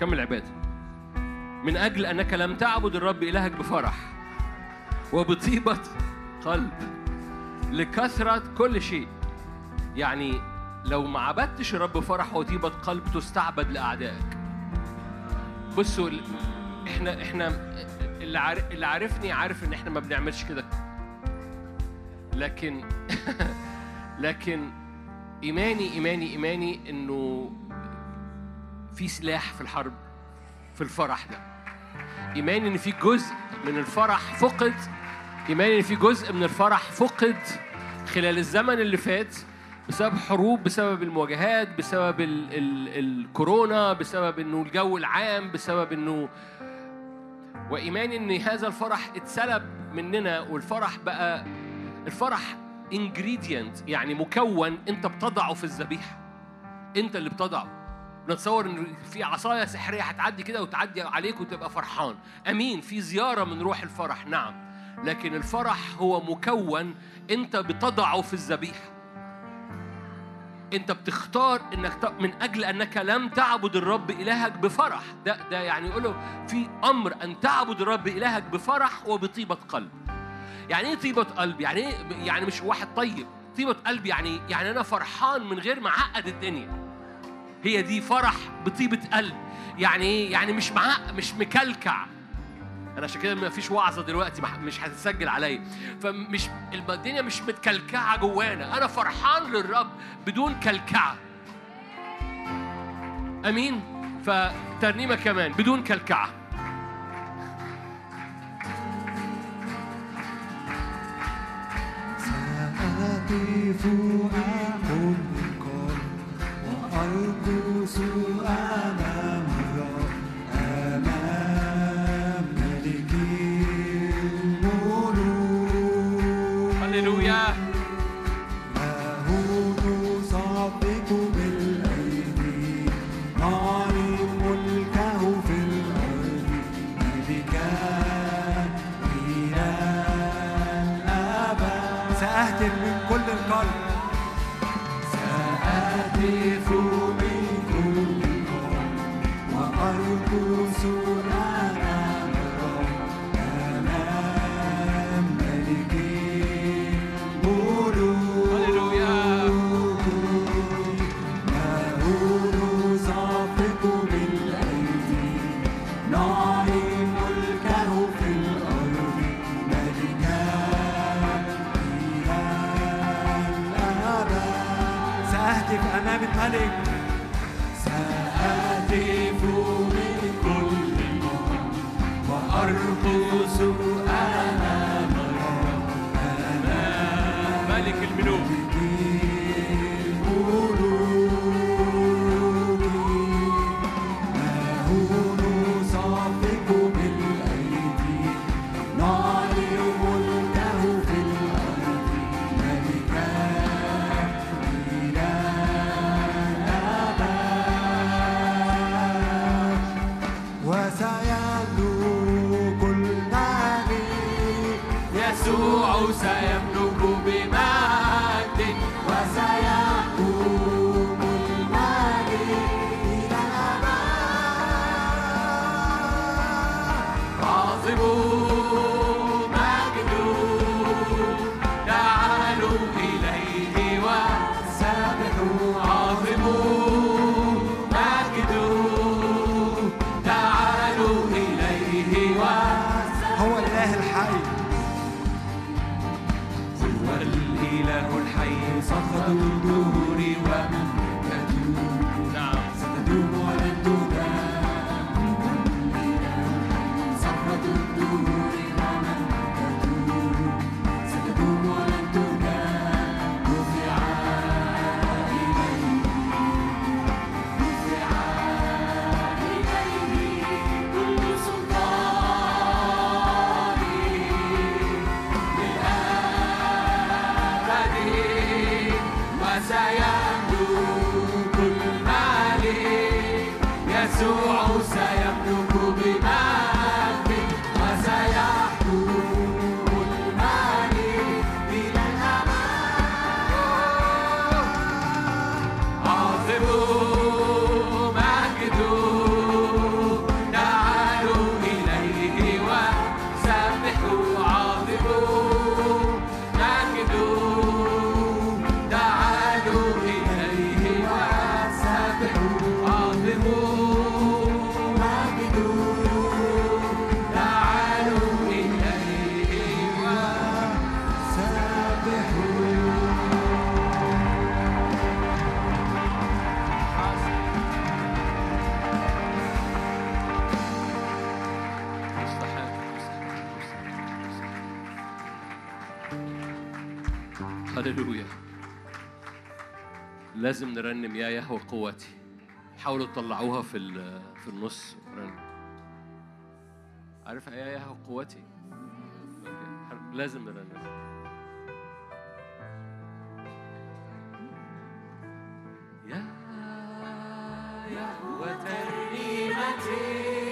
Speaker 4: كمل عبادة من أجل أنك لم تعبد الرب إلهك بفرح وبطيبة قلب لكثرة كل شيء يعني لو ما عبدتش الرب بفرح وطيبة قلب تستعبد لأعدائك. بصوا إحنا إحنا اللي اللي عارفني عارف إن إحنا ما بنعملش كده. لكن لكن إيماني إيماني إيماني إنه في سلاح في الحرب في الفرح ده. ايماني إن في جزء من الفرح فقد ايماني إن في جزء من الفرح فقد خلال الزمن اللي فات بسبب حروب بسبب المواجهات بسبب ال ال الكورونا بسبب إنه الجو العام بسبب إنه وايماني إن هذا الفرح اتسلب مننا والفرح بقى الفرح ingredient يعني مكون أنت بتضعه في الذبيحة. أنت اللي بتضعه. نتصور إن في عصاية سحرية هتعدي كده وتعدي عليك وتبقى فرحان. أمين في زيارة من روح الفرح نعم. لكن الفرح هو مكون أنت بتضعه في الذبيحة. أنت بتختار إنك. من أجل أنك لم تعبد الرب إلهك بفرح. ده ده يعني يقول له في أمر أن تعبد الرب إلهك بفرح وبطيبة قلب. يعني إيه طيبة قلب؟ يعني إيه يعني مش واحد طيب. طيبة قلب يعني يعني أنا فرحان من غير ما أعقد الدنيا. هي دي فرح بطيبة قلب. يعني إيه؟ يعني مش معق مش مكلكع. أنا عشان كده ما فيش وعظة دلوقتي مش هتتسجل عليا. فمش الدنيا مش متكلكعة جوانا. أنا فرحان للرب بدون كلكعة. آمين؟ فترنيمة كمان بدون كلكعة.
Speaker 1: سأقف وأرقص أمام الرب أمام ملك الملوك
Speaker 4: هللويا
Speaker 1: له نصدق بالأيدي نعلن ملكه في الأرض ملكا إلى الأبد سأهتف من كل القلب سأهتف
Speaker 4: standing. رنم يا يهوى قوتي. حاولوا تطلعوها في في النص. رنم عارف يا يهوى قوتي. لازم نرنم. يا يهوى ترنيمتي.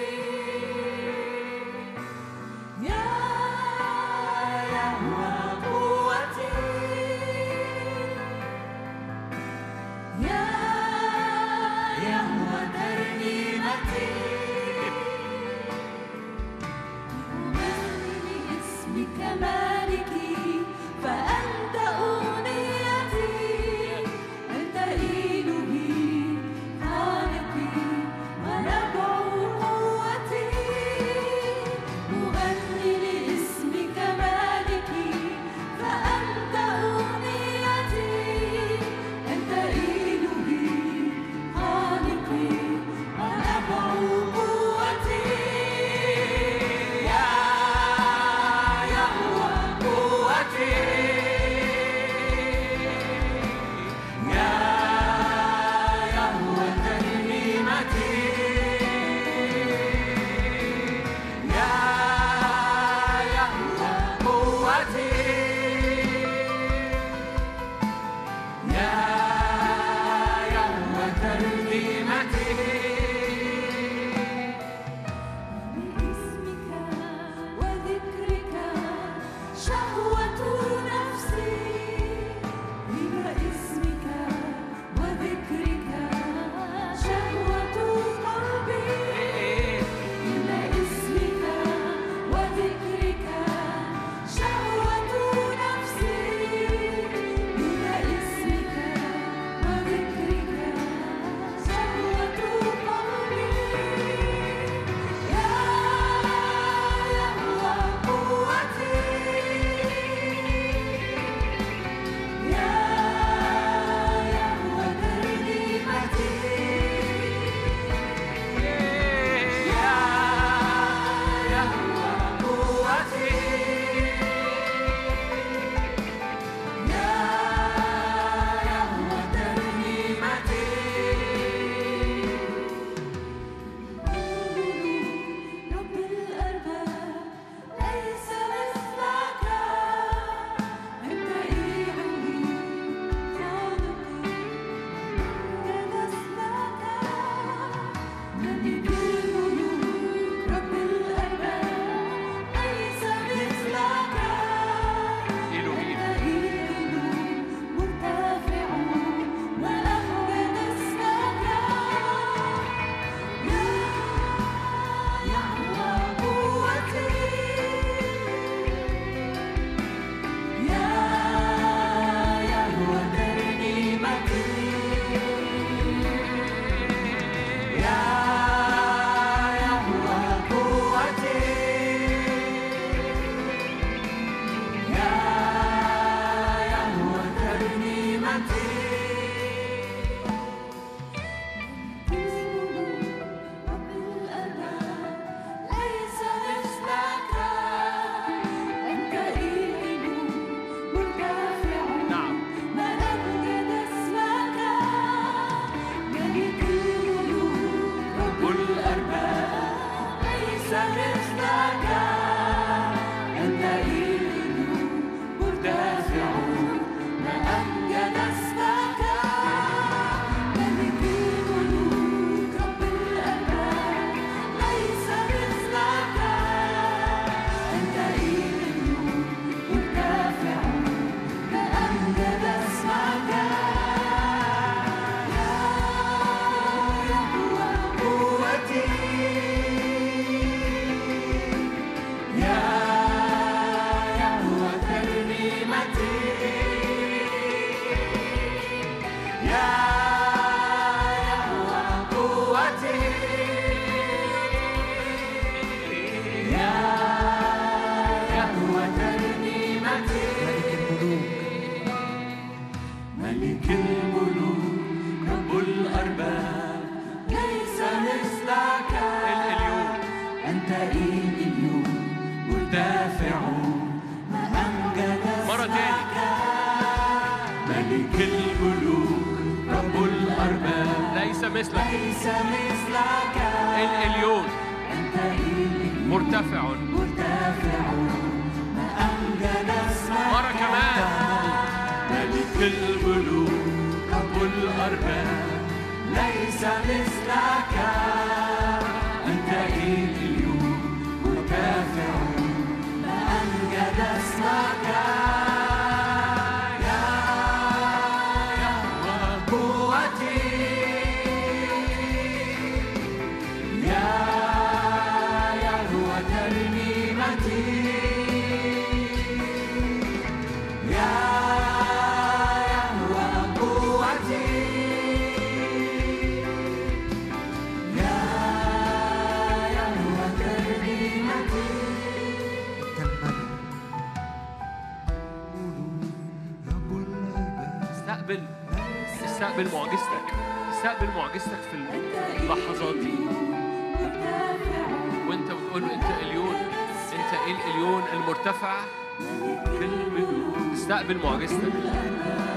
Speaker 2: استقبل معجزتك.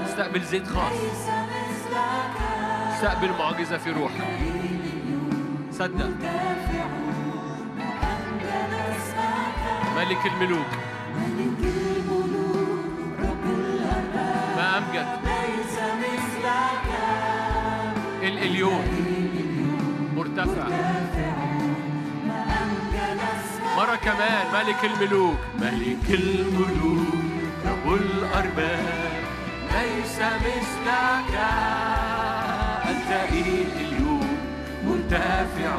Speaker 2: استقبل زيت خاص. استقبل معجزة في روحك. صدق. ملك الملوك. ما أمجد الإليون. مرتفع. مرة كمان. ملك الملوك. ملك الملوك. رب الأرباب ليس مثلك. أنت اليوم؟ مرتفع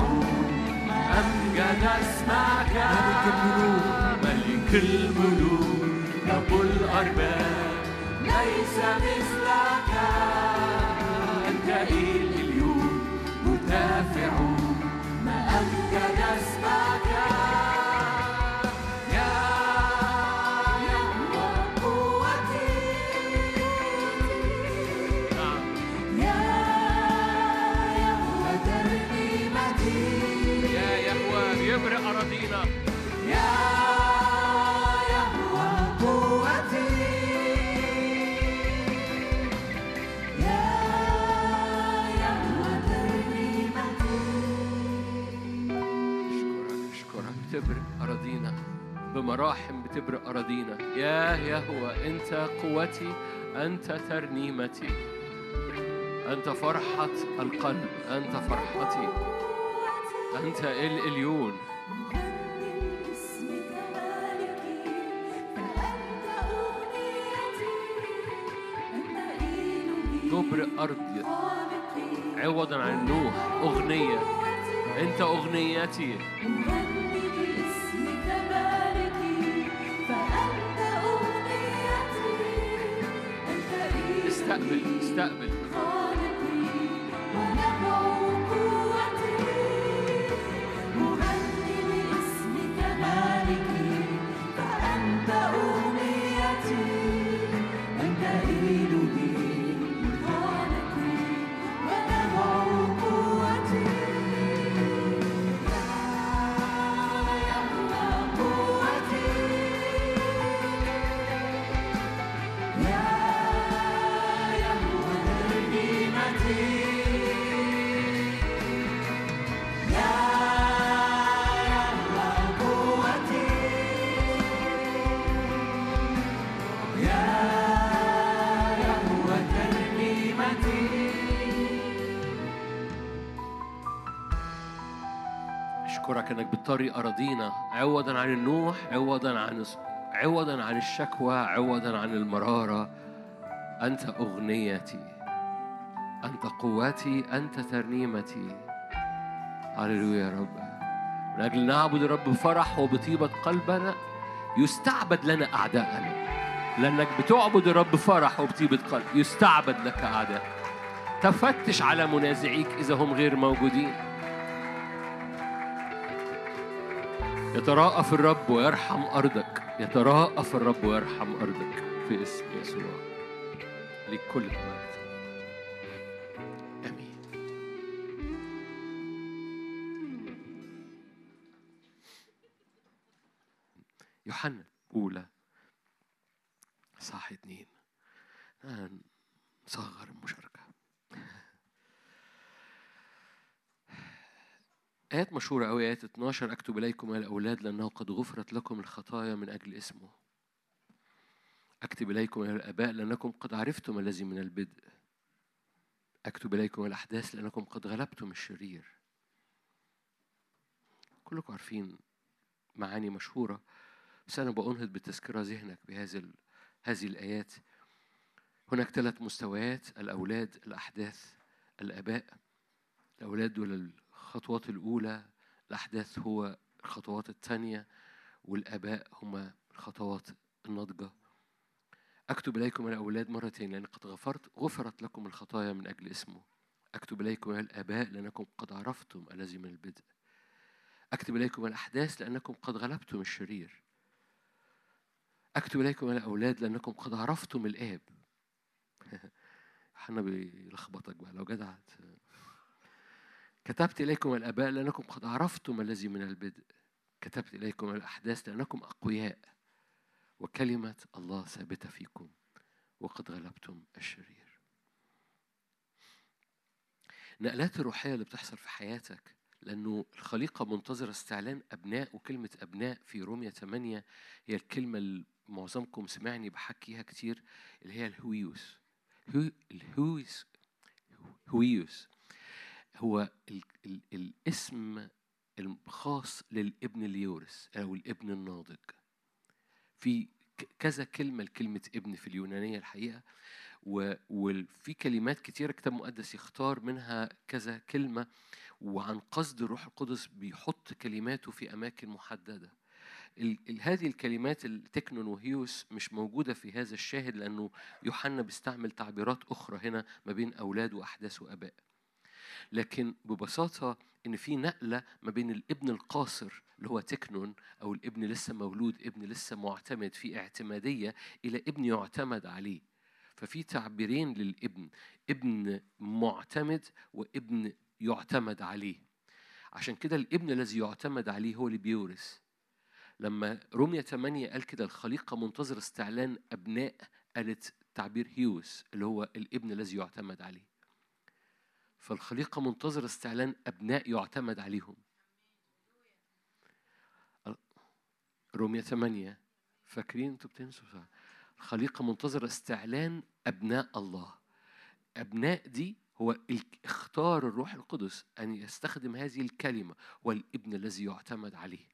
Speaker 2: أمجد اسمك ملك الملوك. ملك الملوك. رب الأرباب ليس مثلك. أنت اليوم؟ مرتفع ما أمجد اسمك بمراحم بتبرق أراضينا. يا يهوى أنت قوتي أنت ترنيمتي. أنت فرحة القلب أنت فرحتي. أنت الإليون. تبرق أرض عوضا عن النوح أغنية. أنت أغنيتي. استقبل استقبل أشكرك أنك بتطري أراضينا عوضا عن النوح عوضا عن عوضا عن الشكوى عوضا عن المرارة. أنت أغنيتي أنت قوتي أنت ترنيمتي. هللويا يا رب. من أجل نعبد الرب بفرح وبطيبة قلبنا يستعبد لنا أعداءنا. لأنك بتعبد الرب بفرح وبطيبة قلب يستعبد لك أعداء. تفتش على منازعيك إذا هم غير موجودين. يتراءف الرب ويرحم أرضك. يتراءف الرب ويرحم أرضك في اسم يسوع. لكل المجد آمين. يوحنا أولى صح اتنين آه، نصغر
Speaker 4: آيات مشهورة أوي آيات 12 أكتب إليكم يا الأولاد لأنه قد غفرت لكم الخطايا من أجل اسمه. أكتب إليكم يا الآباء لأنكم قد عرفتم الذي من البدء. أكتب إليكم الأحداث لأنكم قد غلبتم الشرير. كلكم عارفين معاني مشهورة. بس أنا بأنهض بالتذكرة ذهنك بهذه هذه الآيات. هناك ثلاث مستويات الأولاد الأحداث الآباء. الأولاد دول الخطوات الأولى الأحداث هو الخطوات الثانية والآباء هما الخطوات الناضجة. أكتب إليكم الأولاد مرتين لأن قد غفرت غفرت لكم الخطايا من أجل اسمه. أكتب إليكم يا الآباء لأنكم قد عرفتم الذي من البدء. أكتب إليكم الأحداث لأنكم قد غلبتم الشرير. أكتب إليكم الأولاد لأنكم قد عرفتم الآب. حنا بيلخبطك بقى لو جدع كتبت إليكم الآباء لأنكم قد عرفتم الذي من البدء. كتبت إليكم الأحداث لأنكم أقوياء. وكلمة الله ثابتة فيكم. وقد غلبتم الشرير. نقلات الروحية اللي بتحصل في حياتك لأنه الخليقة منتظرة استعلان أبناء وكلمة أبناء في رومية 8 هي الكلمة اللي معظمكم سمعني بحكيها كتير اللي هي الهويوس. هو الهويس هويوس. هو ال ال الاسم الخاص للابن اللي يورث أو الابن الناضج. في كذا كلمة لكلمة ابن في اليونانية الحقيقة وفي كلمات كتيرة الكتاب المقدس يختار منها كذا كلمة وعن قصد الروح القدس بيحط كلماته في أماكن محددة. ال- هذه الكلمات التكنون وهيوس مش موجودة في هذا الشاهد لأنه يوحنا بيستعمل تعبيرات أخرى هنا ما بين أولاد وأحداث وآباء. لكن ببساطة إن في نقلة ما بين الابن القاصر اللي هو تكنون أو الابن لسه مولود ابن لسه معتمد في اعتمادية إلى ابن يعتمد عليه. ففي تعبيرين للابن ابن معتمد وابن يعتمد عليه. عشان كده الابن الذي يعتمد عليه هو اللي بيورث لما رومية 8 قال كده الخليقة منتظر استعلان أبناء قالت تعبير هيوس اللي هو الابن الذي يعتمد عليه. فالخليقة منتظر استعلان أبناء يعتمد عليهم. رومية 8 فاكرين؟ أنتوا بتنسوا؟ الخليقة منتظرة استعلان أبناء الله. أبناء دي هو اختار الروح القدس أن يستخدم هذه الكلمة والابن الذي يعتمد عليه.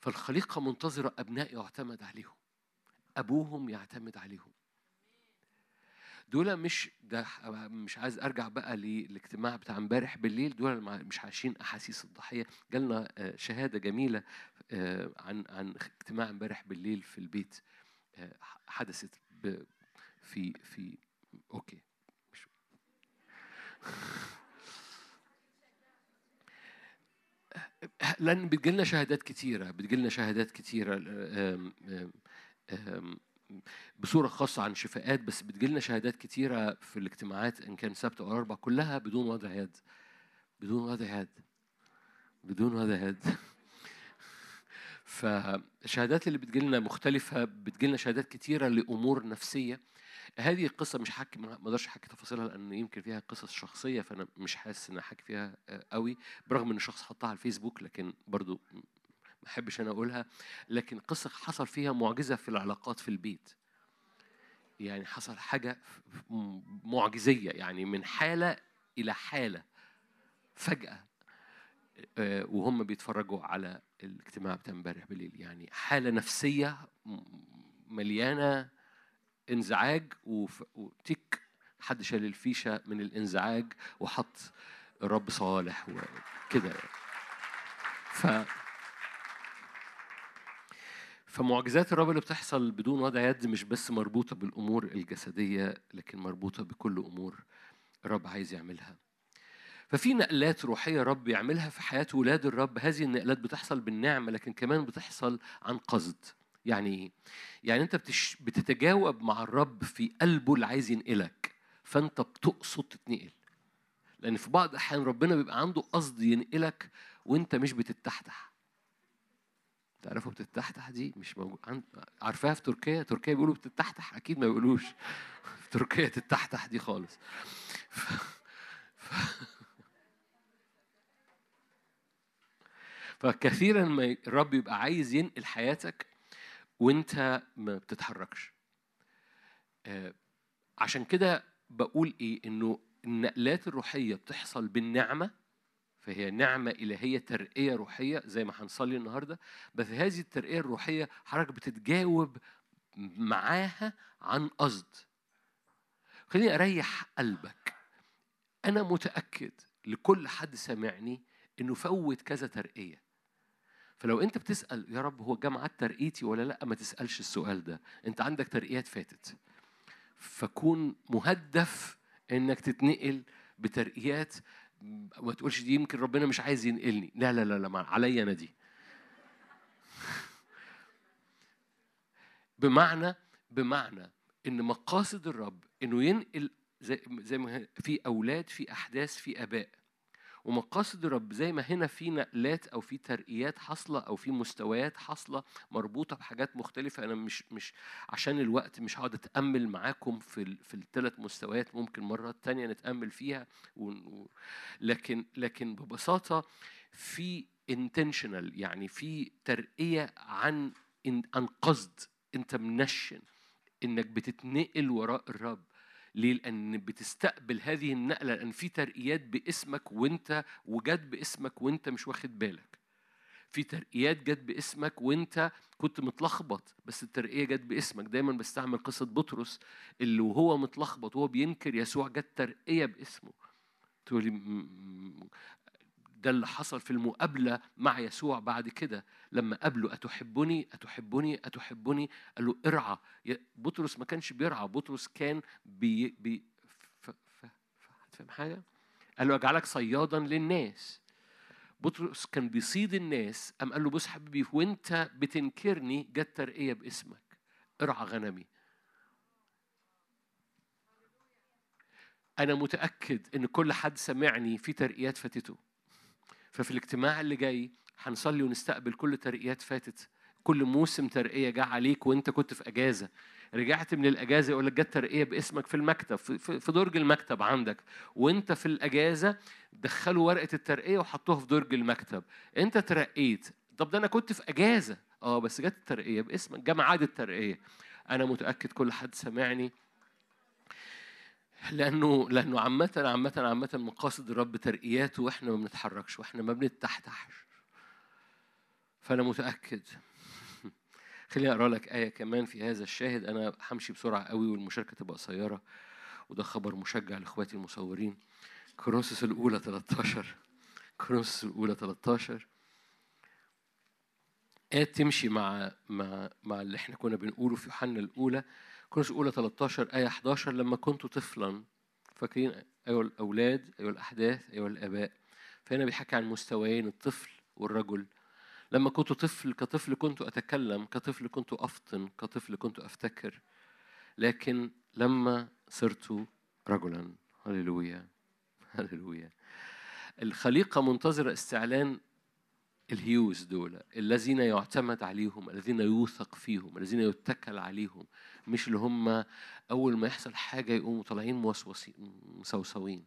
Speaker 4: فالخليقة منتظرة أبناء يعتمد عليهم. أبوهم يعتمد عليهم. دول مش ده مش عايز أرجع بقى للاجتماع بتاع امبارح بالليل دول مش عايشين أحاسيس الضحية. جالنا آه، شهادة جميلة آه، عن عن اجتماع امبارح بالليل في البيت آه، حدثت في في أوكي. مش لأن بتجيلنا شهادات كتيرة بتجيلنا شهادات كتيرة بصورة خاصة عن شفاءات بس بتجيلنا شهادات كتيرة في الاجتماعات إن كان سبت أو أربع كلها بدون وضع يد. بدون وضع يد. بدون وضع يد. فالشهادات اللي بتجيلنا مختلفة بتجيلنا شهادات كتيرة لأمور نفسية. هذه القصة مش حكي ما أقدرش أحكي تفاصيلها لأن يمكن فيها قصص شخصية فأنا مش حاسس إن أحكي فيها آه، قوي برغم إن شخص حطها على الفيسبوك لكن برضو ما أحبش أنا أقولها لكن قصة حصل فيها معجزة في العلاقات في البيت. يعني حصل حاجة م- معجزية يعني من حالة إلى حالة. فجأة آه، وهم بيتفرجوا على الاجتماع بتاع امبارح بالليل. يعني حالة نفسية م- مليانة إنزعاج وتك حد شال الفيشة من الإنزعاج وحط الرب صالح وكده يعني. ف فمعجزات الرب اللي بتحصل بدون وضع يد مش بس مربوطة بالأمور الجسدية لكن مربوطة بكل أمور الرب عايز يعملها. ففي نقلات روحية رب يعملها في حياة ولاد الرب. هذه النقلات بتحصل بالنعمة لكن كمان بتحصل عن قصد. يعني إيه؟ يعني أنت بتش... بتتجاوب مع الرب في قلبه اللي عايز ينقلك فأنت بتقصد تتنقل. لأن في بعض الأحيان ربنا بيبقى عنده قصد ينقلك وأنت مش بتتحتح تعرفوا بتتحتح دي مش موجود. عارفاها في تركيا؟ تركيا بيقولوا بتتحتح أكيد ما بيقولوش. في تركيا تتحتح دي خالص. ف... ف... فكثيرا ما الرب يبقى عايز ينقل حياتك وأنت ما بتتحركش. آه، عشان كده بقول إيه؟ إنه النقلات الروحية بتحصل بالنعمة فهي نعمة إلهية ترقية روحية زي ما هنصلي النهاردة. بس هذه الترقية الروحية حضرتك بتتجاوب معاها عن قصد. خليني أريح قلبك. أنا متأكد لكل حد سامعني إنه فوت كذا ترقية. فلو أنت بتسأل يا رب هو جامعات ترقيتي ولا لأ؟ ما تسألش السؤال ده. أنت عندك ترقيات فاتت. فكون مهدف إنك تتنقل بترقيات ما تقولش دي يمكن ربنا مش عايز ينقلني. لا لا لا لا عليا أنا دي. بمعنى بمعنى إن مقاصد الرب إنه ينقل زي, زي ما في أولاد في أحداث في آباء. ومقاصد الرب زي ما هنا في نقلات أو في ترقيات حاصلة أو في مستويات حاصلة مربوطة بحاجات مختلفة أنا مش مش عشان الوقت مش هقعد أتأمل معاكم في في الثلاث مستويات ممكن مرة تانية نتأمل فيها و... لكن لكن ببساطة في intentional يعني في ترقية عن عن قصد انت منشن إنك بتتنقل وراء الرب. ليه؟ لأن بتستقبل هذه النقلة لأن في ترقيات باسمك وأنت وجت باسمك وأنت مش واخد بالك. في ترقيات جت باسمك وأنت كنت متلخبط بس الترقية جت باسمك، دايما بستعمل قصة بطرس اللي وهو متلخبط وهو بينكر يسوع جت ترقية باسمه. تقولي ده اللي حصل في المقابلة مع يسوع بعد كده. لما قابله أتحبني؟ أتحبني؟ أتحبني؟ قال له ارعى. بطرس ما كانش بيرعى. بطرس كان بي بي ف ف ف هتفهم حاجة؟ قال له أجعلك صيادا للناس. بطرس كان بيصيد الناس. قام قال له بص حبيبي وأنت بتنكرني جت ترقية باسمك. ارعى غنمي. أنا متأكد إن كل حد سمعني في ترقيات فاتته. ففي الاجتماع اللي جاي هنصلي ونستقبل كل ترقيات فاتت. كل موسم ترقية جه عليك وانت كنت في أجازة. رجعت من الأجازة يقول لك جت ترقية باسمك في المكتب في, درج المكتب عندك. وانت في الأجازة دخلوا ورقة الترقية وحطوها في درج المكتب. انت ترقيت. طب ده أنا كنت في أجازة. آه بس جت الترقية باسمك جه ميعاد الترقية. أنا متأكد كل حد سمعني لأنه لأنه عامة عامة عامة مقاصد الرب ترقياته وإحنا ما بنتحركش وإحنا ما بنتحتحش فأنا متأكد. خليني أقرأ لك آية كمان في هذا الشاهد. أنا همشي بسرعة قوي والمشاركة تبقى قصيرة. وده خبر مشجع لإخواتي المصورين. كورنثوس الأولى 13 كورنثوس الأولى 13 آية تمشي مع مع مع اللي إحنا كنا بنقوله في يوحنا الأولى. كورنثوس الأولى 13 آية 11 لما كنت طفلا فاكرين؟ أيها الأولاد أيها الأحداث أيها الآباء. فهنا بيحكي عن مستويين الطفل والرجل. لما كنت طفل كطفل كنت أتكلم كطفل كنت أفطن كطفل كنت أفتكر. لكن لما صرت رجلا هللويا هللويا. الخليقة منتظرة استعلان ال υἱός دول الذين يعتمد عليهم الذين يوثق فيهم الذين يتكل عليهم. مش اللي هم أول ما يحصل حاجة يقوموا طالعين موسوسين مسوسوين.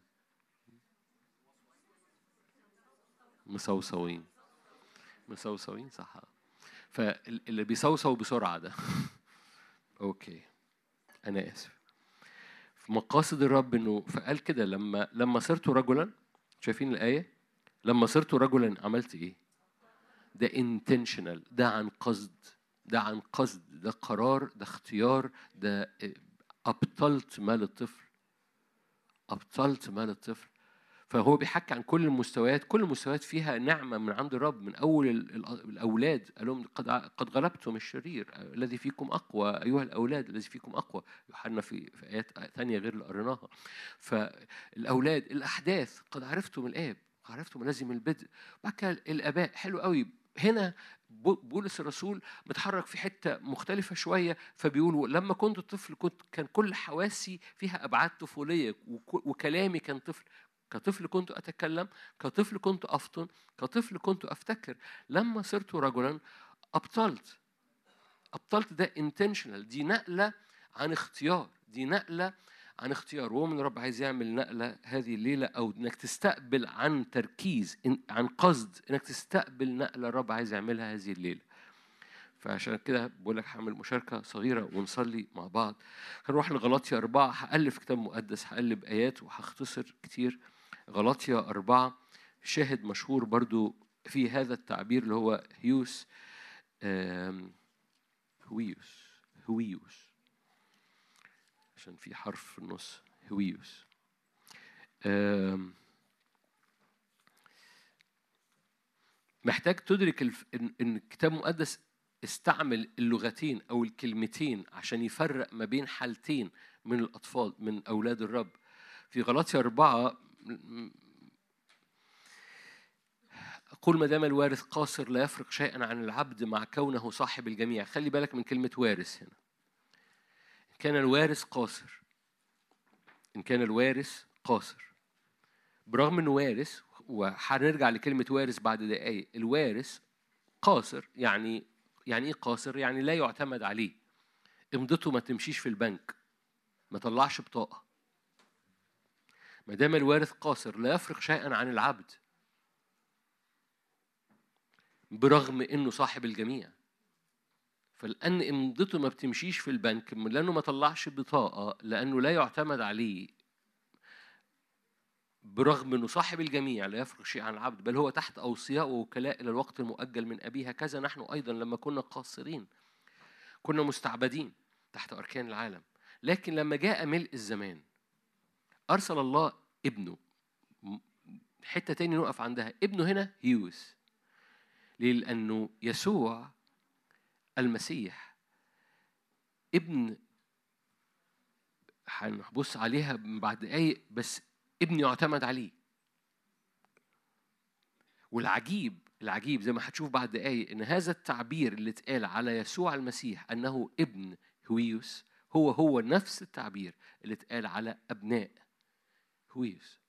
Speaker 4: مسوسوين. مسوسوين صح. فاللي بيسوسو بسرعة ده. okay. أنا آسف. في مقاصد الرب إنه فقال كده لما لما صرت رجلا شايفين الآية؟ لما صرت رجلا عملت إيه؟ ده intentional ده عن قصد. ده عن قصد ده قرار ده اختيار ده أبطلت مال الطفل. أبطلت مال الطفل. فهو بيحكي عن كل المستويات كل المستويات فيها نعمة من عند الرب. من أول ال- ال- الأولاد قال لهم قد قد غلبتم الشرير الذي فيكم أقوى أيها الأولاد الذي فيكم أقوى. يوحنا في في آيات ثانية غير اللي قريناها. فالأولاد الأحداث قد عرفتم الآب عرفتم من البدء. بعد كده الآباء حلو قوي هنا بو- بولس الرسول متحرك في حتة مختلفة شوية فبيقول لما كنت طفل كنت كان كل حواسي فيها أبعاد طفولية وك- وكلامي كان طفل. كطفل كنت أتكلم كطفل كنت أفطن كطفل كنت أفتكر. لما صرت رجلا أبطلت. أبطلت ده intentional دي نقلة عن اختيار دي نقلة عن اختيار وهو من الرب عايز يعمل نقلة هذه الليلة أو إنك تستقبل عن تركيز عن قصد إنك تستقبل نقلة الرب عايز يعملها هذه الليلة. فعشان كده بقول لك هعمل مشاركة صغيرة ونصلي مع بعض. هنروح لغلاطيا أربعة. هألف كتاب مقدس هقلب آيات وهختصر كتير. غلاطيا أربعة شاهد مشهور برضو في هذا التعبير اللي هو هيوس هويوس هويوس. عشان في حرف في النص. هويوس. محتاج تدرك. ان الكتاب المقدس استعمل اللغتين أو الكلمتين عشان يفرق ما بين حالتين من الأطفال من أولاد الرب. في غلاطيا أربعة قل ما دام الوارث قاصر لا يفرق شيئا عن العبد مع كونه صاحب الجميع. خلي بالك من كلمة وارث هنا. كان الوارث قاصر. إن كان الوارث قاصر. برغم إنه وارث وهنرجع لكلمة وارث بعد دقايق الوارث قاصر يعني يعني إيه قاصر؟ يعني لا يعتمد عليه. امضته ما تمشيش في البنك. ما طلعش بطاقة. ما دام الوارث قاصر لا يفرق شيئا عن العبد. برغم إنه صاحب الجميع. فلأن امضته ما بتمشيش في البنك لأنه ما طلعش بطاقة لأنه لا يعتمد عليه. برغم إنه صاحب الجميع لا يفرق شيء عن العبد بل هو تحت أوصياء ووكلاء إلى الوقت المؤجل من ابيه هكذا نحن أيضا لما كنا قاصرين كنا مستعبدين تحت أركان العالم. لكن لما جاء ملء الزمان أرسل الله ابنه. حتة تاني نقف عندها. ابنه هنا هيوس. ليه؟ لأنه يسوع المسيح. ابن هنبص عليها بعد دقايق بس ابن يعتمد عليه. والعجيب العجيب زي ما هتشوف بعد دقايق إن هذا التعبير اللي اتقال على يسوع المسيح أنه ابن هويوس هو هو نفس التعبير اللي اتقال على أبناء هويوس.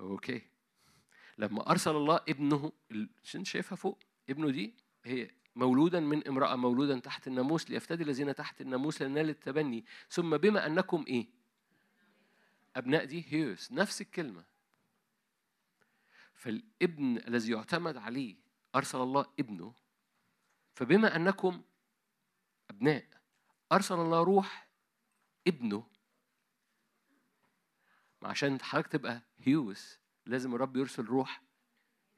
Speaker 4: أوكي. لما أرسل الله ابنه عشان شايفها فوق؟ ابنه دي هي مولودا من امرأة مولودا تحت الناموس ليفتدي الذين تحت الناموس لنال التبني. ثم بما أنكم إيه؟ أبناء دي هيوس نفس الكلمة. فالابن الذي يعتمد عليه أرسل الله ابنه فبما أنكم أبناء أرسل الله روح ابنه. عشان حضرتك تبقى هيوس لازم الرب يرسل روح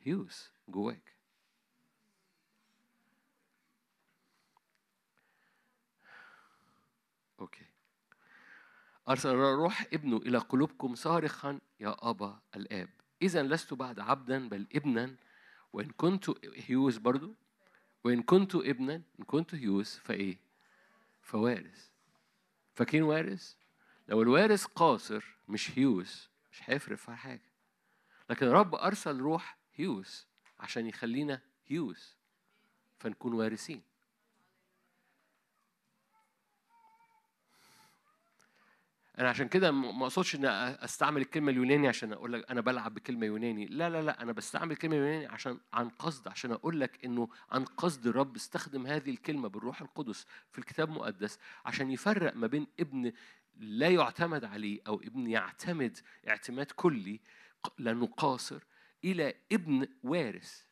Speaker 4: هيوس جواك. أوكي. أرسل روح ابنه إلى قلوبكم صارخا يا أبا الآب. اذا لست بعد عبدا بل ابنا. وإن كنت هيوس برضو. وإن كنت ابنا إن كنت هيوس فإيه؟ فوارث. فاكرين وارث؟ لو الوارث قاصر مش هيوس مش هيفرق في حاجة. لكن الرب أرسل روح هيوس عشان يخلينا هيوس فنكون وارثين. أنا عشان كده ما أقصدش إن أستعمل الكلمة اليوناني عشان أقول لك أنا بلعب بكلمة يوناني. لا لا لا أنا بستعمل كلمة يوناني عشان عن قصد عشان أقول لك إنه عن قصد الرب استخدم هذه الكلمة بالروح القدس في الكتاب المقدس عشان يفرق ما بين ابن لا يعتمد عليه أو ابن يعتمد اعتماد كلي قاصر إلى ابن وارث.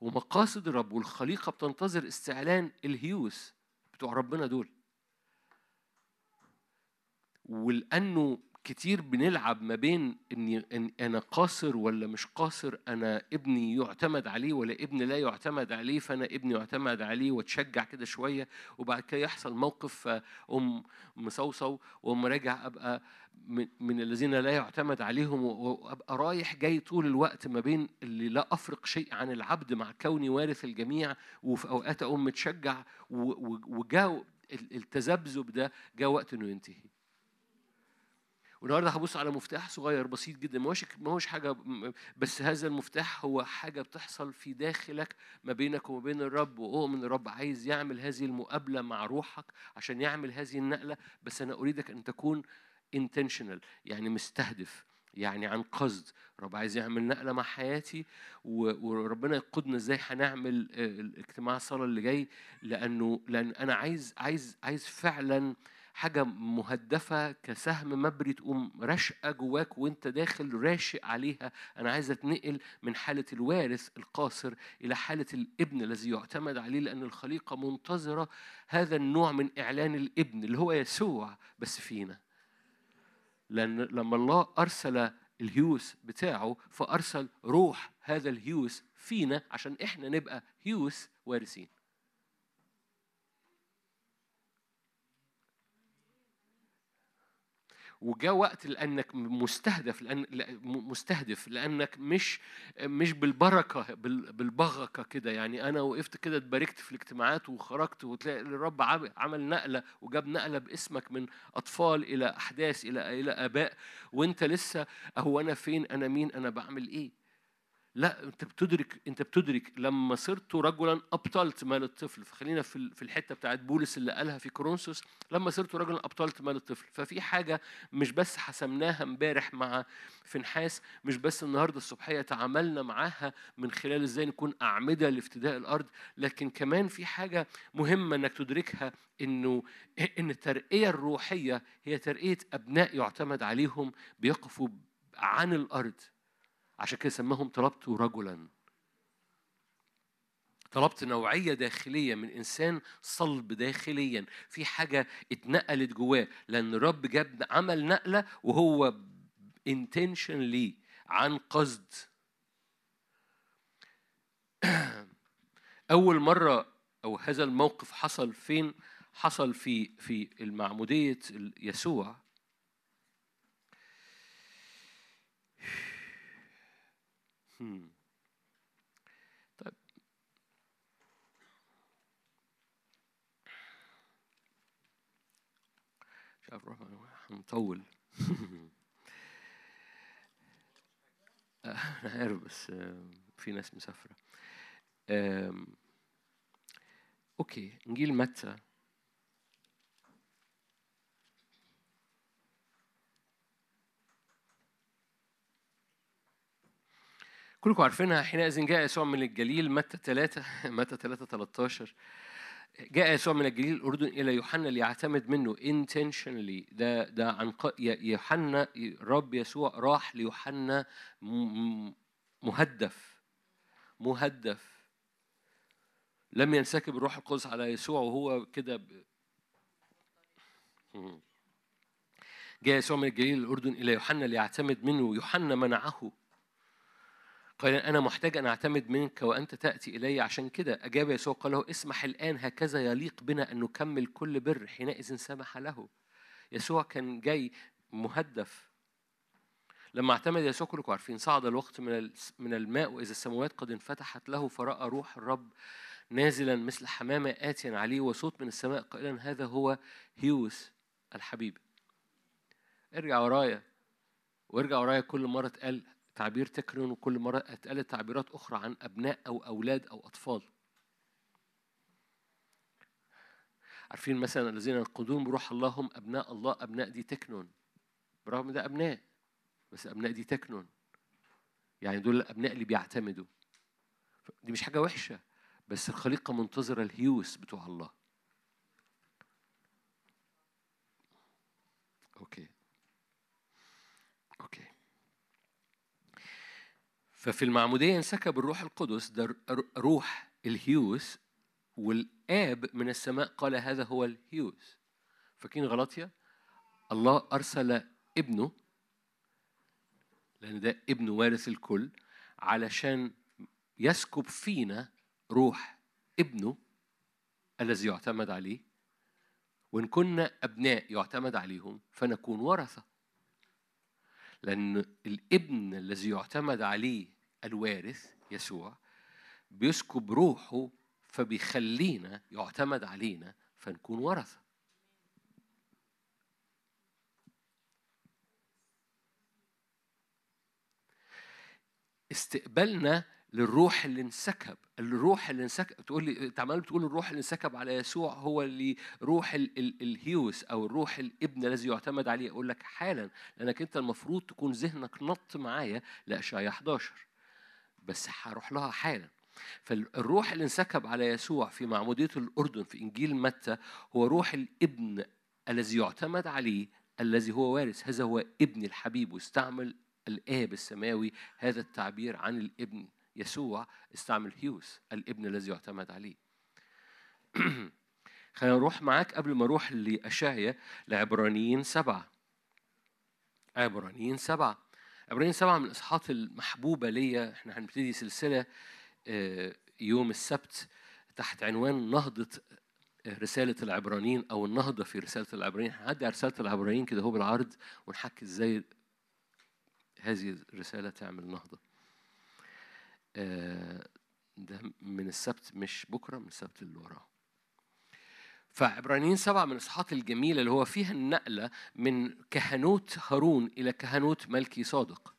Speaker 4: ومقاصد الرب والخليقة بتنتظر استعلان الهيوس بتوع ربنا دول. ولأنه كتير بنلعب ما بين إني إن أنا قاصر ولا مش قاصر أنا ابني يعتمد عليه ولا ابني لا يعتمد عليه فأنا ابني يعتمد عليه واتشجع كده شوية وبعد كده يحصل موقف ام مصوصو وأقوم راجع أبقى من, الذين لا يعتمد عليهم وأبقى رايح جاي طول الوقت ما بين اللي لا أفرق شيء عن العبد مع كوني وارث الجميع وفي أوقات أقوم متشجع وجاء التذبذب ده جاء وقت إنه ينتهي. والنهارده هبص على مفتاح صغير بسيط جدا. ما هوش ما هوش حاجة بس هذا المفتاح هو حاجة بتحصل في داخلك ما بينك وما بين الرب واؤمن الرب عايز يعمل هذه المقابلة مع روحك عشان يعمل هذه النقلة. بس أنا أريدك أن تكون intentional يعني مستهدف يعني عن قصد. رب عايز يعمل نقلة مع حياتي وربنا يقودنا إزاي هنعمل آه، الاجتماع الصلاة اللي جاي. لأنه لأن أنا عايز عايز عايز فعلا حاجة مهدفة كسهم مبري تقوم راشقة جواك وانت داخل راشق عليها. أنا عايز أتنقل من حالة الوارث القاصر إلى حالة الابن الذي يعتمد عليه لأن الخليقة منتظرة هذا النوع من إعلان الابن اللي هو يسوع بس فينا. لأن لما الله أرسل الهيوس بتاعه فأرسل روح هذا الهيوس فينا عشان إحنا نبقى هيوس وارثين. وجاء وقت لأنك مستهدف لأن مستهدف لأنك مش مش بالبركة بال- بالبغكة كده. يعني أنا وقفت كده اتباركت في الاجتماعات وخرجت وتلاقي الرب عم- عمل نقلة وجاب نقلة باسمك من أطفال إلى أحداث إلى إلى آباء. وأنت لسه أهو أنا فين؟ أنا مين؟ أنا بعمل إيه؟ لا انت بتدرك انت بتدرك لما صرت رجلا أبطلت مال الطفل. فخلينا في ال- في الحتة بتاعت بولس اللي قالها في كورنثوس. لما صرت رجلا أبطلت مال الطفل. ففي حاجة مش بس حسمناها امبارح مع فنحاس مش بس النهارده الصبحية تعاملنا معاها من خلال إزاي نكون أعمدة لافتداء الأرض لكن كمان في حاجة مهمة انك تدركها انه ان الترقية الروحية هي ترقية أبناء يعتمد عليهم بيقفوا عن الأرض. عشان كده سماهم طلبت رجلا. طلبت نوعية داخلية من إنسان صلب داخليا. في حاجة اتنقلت جواه لأن الرب جاب عمل نقلة وهو intentionally عن قصد. أول مرة أو هذا الموقف حصل فين؟ حصل في في المعمودية يسوع. هم. طيب. مش عارف روح هنطول أنا عارف بس في ناس مسافرة. أوكي انجيل متى؟ كلكم عارفينها حينئذ جاء يسوع من الجليل متى 3 متى 3 13 جاء يسوع من الجليل الأردن إلى يوحنا ليعتمد منه intentionally. ده ده عن يوحنا رب يسوع راح ليوحنا مهدف مهدف. لم ينسكب الروح القدس على يسوع وهو كده ب... جاء يسوع من الجليل الأردن إلى يوحنا ليعتمد منه يوحنا منعه. قال أنا محتاج أن أعتمد منك وأنت تأتي إلي عشان كده أجاب يسوع قال له اسمح الآن هكذا يليق بنا أن نكمل كل بر حينئذ سمح له. يسوع كان جاي مهدف. لما اعتمد يسوع كلكم عارفين صعد الوقت من من الماء وإذا السماوات قد انفتحت له فرأى روح الرب نازلا مثل حمامة آتيا عليه وصوت من السماء قائلا هذا هو هيوس الحبيب. ارجع ورايا. وارجع ورايا كل مرة اتقال تعبير تكرن وكل مرة اتقالت تعبيرات أخرى عن أبناء أو أولاد أو أطفال. عارفين مثلا الذين ينقادون بروح الله هم أبناء الله أبناء دي τέκνον. برغم ده أبناء بس أبناء دي τέκνον. يعني دول الأبناء اللي بيعتمدوا. دي مش حاجة وحشة بس الخليقة منتظرة ال υἱός بتوع الله. okay. ففي المعمودية انسكب الروح القدس ده روح الهيوس والآب من السماء قال هذا هو الهيوس. فاكرين غلطية الله أرسل ابنه لأن ده ابن وارث الكل علشان يسكب فينا روح ابنه الذي يعتمد عليه وإن كنا أبناء يعتمد عليهم فنكون ورثة. لأن الابن الذي يعتمد عليه الوارث يسوع بيسكب روحه فبيخلينا يعتمد علينا فنكون ورثة. استقبالنا للروح اللي انسكب. الروح اللي انسكب. تقول لي انت عمال بتقول الروح اللي انسكب على يسوع هو اللي روح ال ال ال υἱός أو الروح الابن الذي يعتمد عليه. أقول لك حالا لأنك أنت المفروض تكون ذهنك نط معايا لأشعياء 11 بس هروح لها حالا. فالروح اللي انسكب على يسوع في معمودية الأردن في إنجيل متى هو روح الابن الذي يعتمد عليه الذي هو وارث. هذا هو ابن الحبيب. واستعمل الآب السماوي هذا التعبير عن الابن. يسوع استعمل هيوس الابن الذي يعتمد عليه. خلينا نروح معاك قبل ما أروح لأشعيا لعبرانيين سبعة. عبرانيين سبعة. عبرانيين سبعة من الإصحاحات المحبوبة ليا. إحنا هنبتدي سلسلة آه، يوم السبت تحت عنوان نهضة رسالة العبرانيين أو النهضة في رسالة العبرانيين. هنعدي على رسالة العبرانيين كده هو بالعرض ونحكي إزاي هذه الرسالة تعمل نهضة. آه، ده من السبت مش بكرة من السبت اللي وراه. فعبرانيين سبعة من الإصحاحات الجميلة اللي هو فيها النقلة من كهنوت هارون إلى كهنوت ملكي صادق.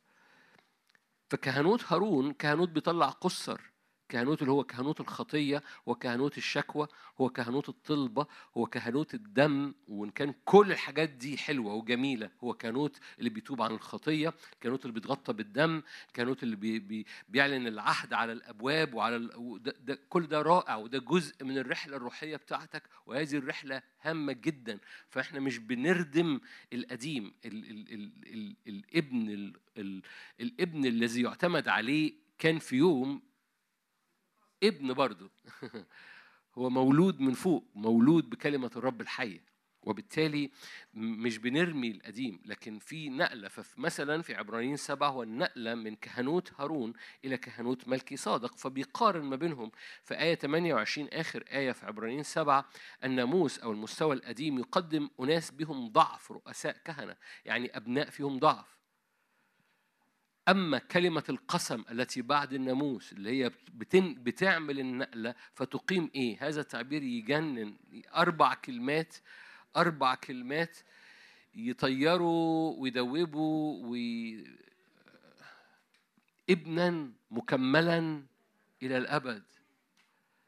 Speaker 4: فكهنوت هارون كهنوت بيطلع قصر كهنوت اللي هو كهنوت الخطية هو كهنوت الشكوى هو كهنوت الطلبة هو كهنوت الدم وإن كان كل الحاجات دي حلوة وجميلة هو كهنوت اللي بيتوب عن الخطية كهنوت اللي بيتغطى بالدم كهنوت اللي بي بي بيعلن العهد على الأبواب وعلى ال... وده ده كل ده رائع وده جزء من الرحلة الروحية بتاعتك وهذه الرحلة هامة جدا. فإحنا مش بنردم القديم ال... ال... ال... ال... الابن ال... ال... الابن الذي يعتمد عليه كان في يوم ابن برضه هو مولود من فوق مولود بكلمة الرب الحية. وبالتالي مش بنرمي القديم لكن في نقلة فمثلا في عبرانيين سبعة هو النقلة من كهنوت هارون إلى كهنوت ملكي صادق. فبيقارن ما بينهم في آية 28 آخر آية في عبرانيين سبعة الناموس أو المستوى القديم يقدم أناس بهم ضعف رؤساء كهنة. يعني أبناء فيهم ضعف. أما كلمة القسم التي بعد الناموس اللي هي بتن بتعمل النقلة فتقيم إيه؟ هذا التعبير يجنن أربع كلمات أربع كلمات يطيروا ويدوبوا وي... ابنا مكملا إلى الأبد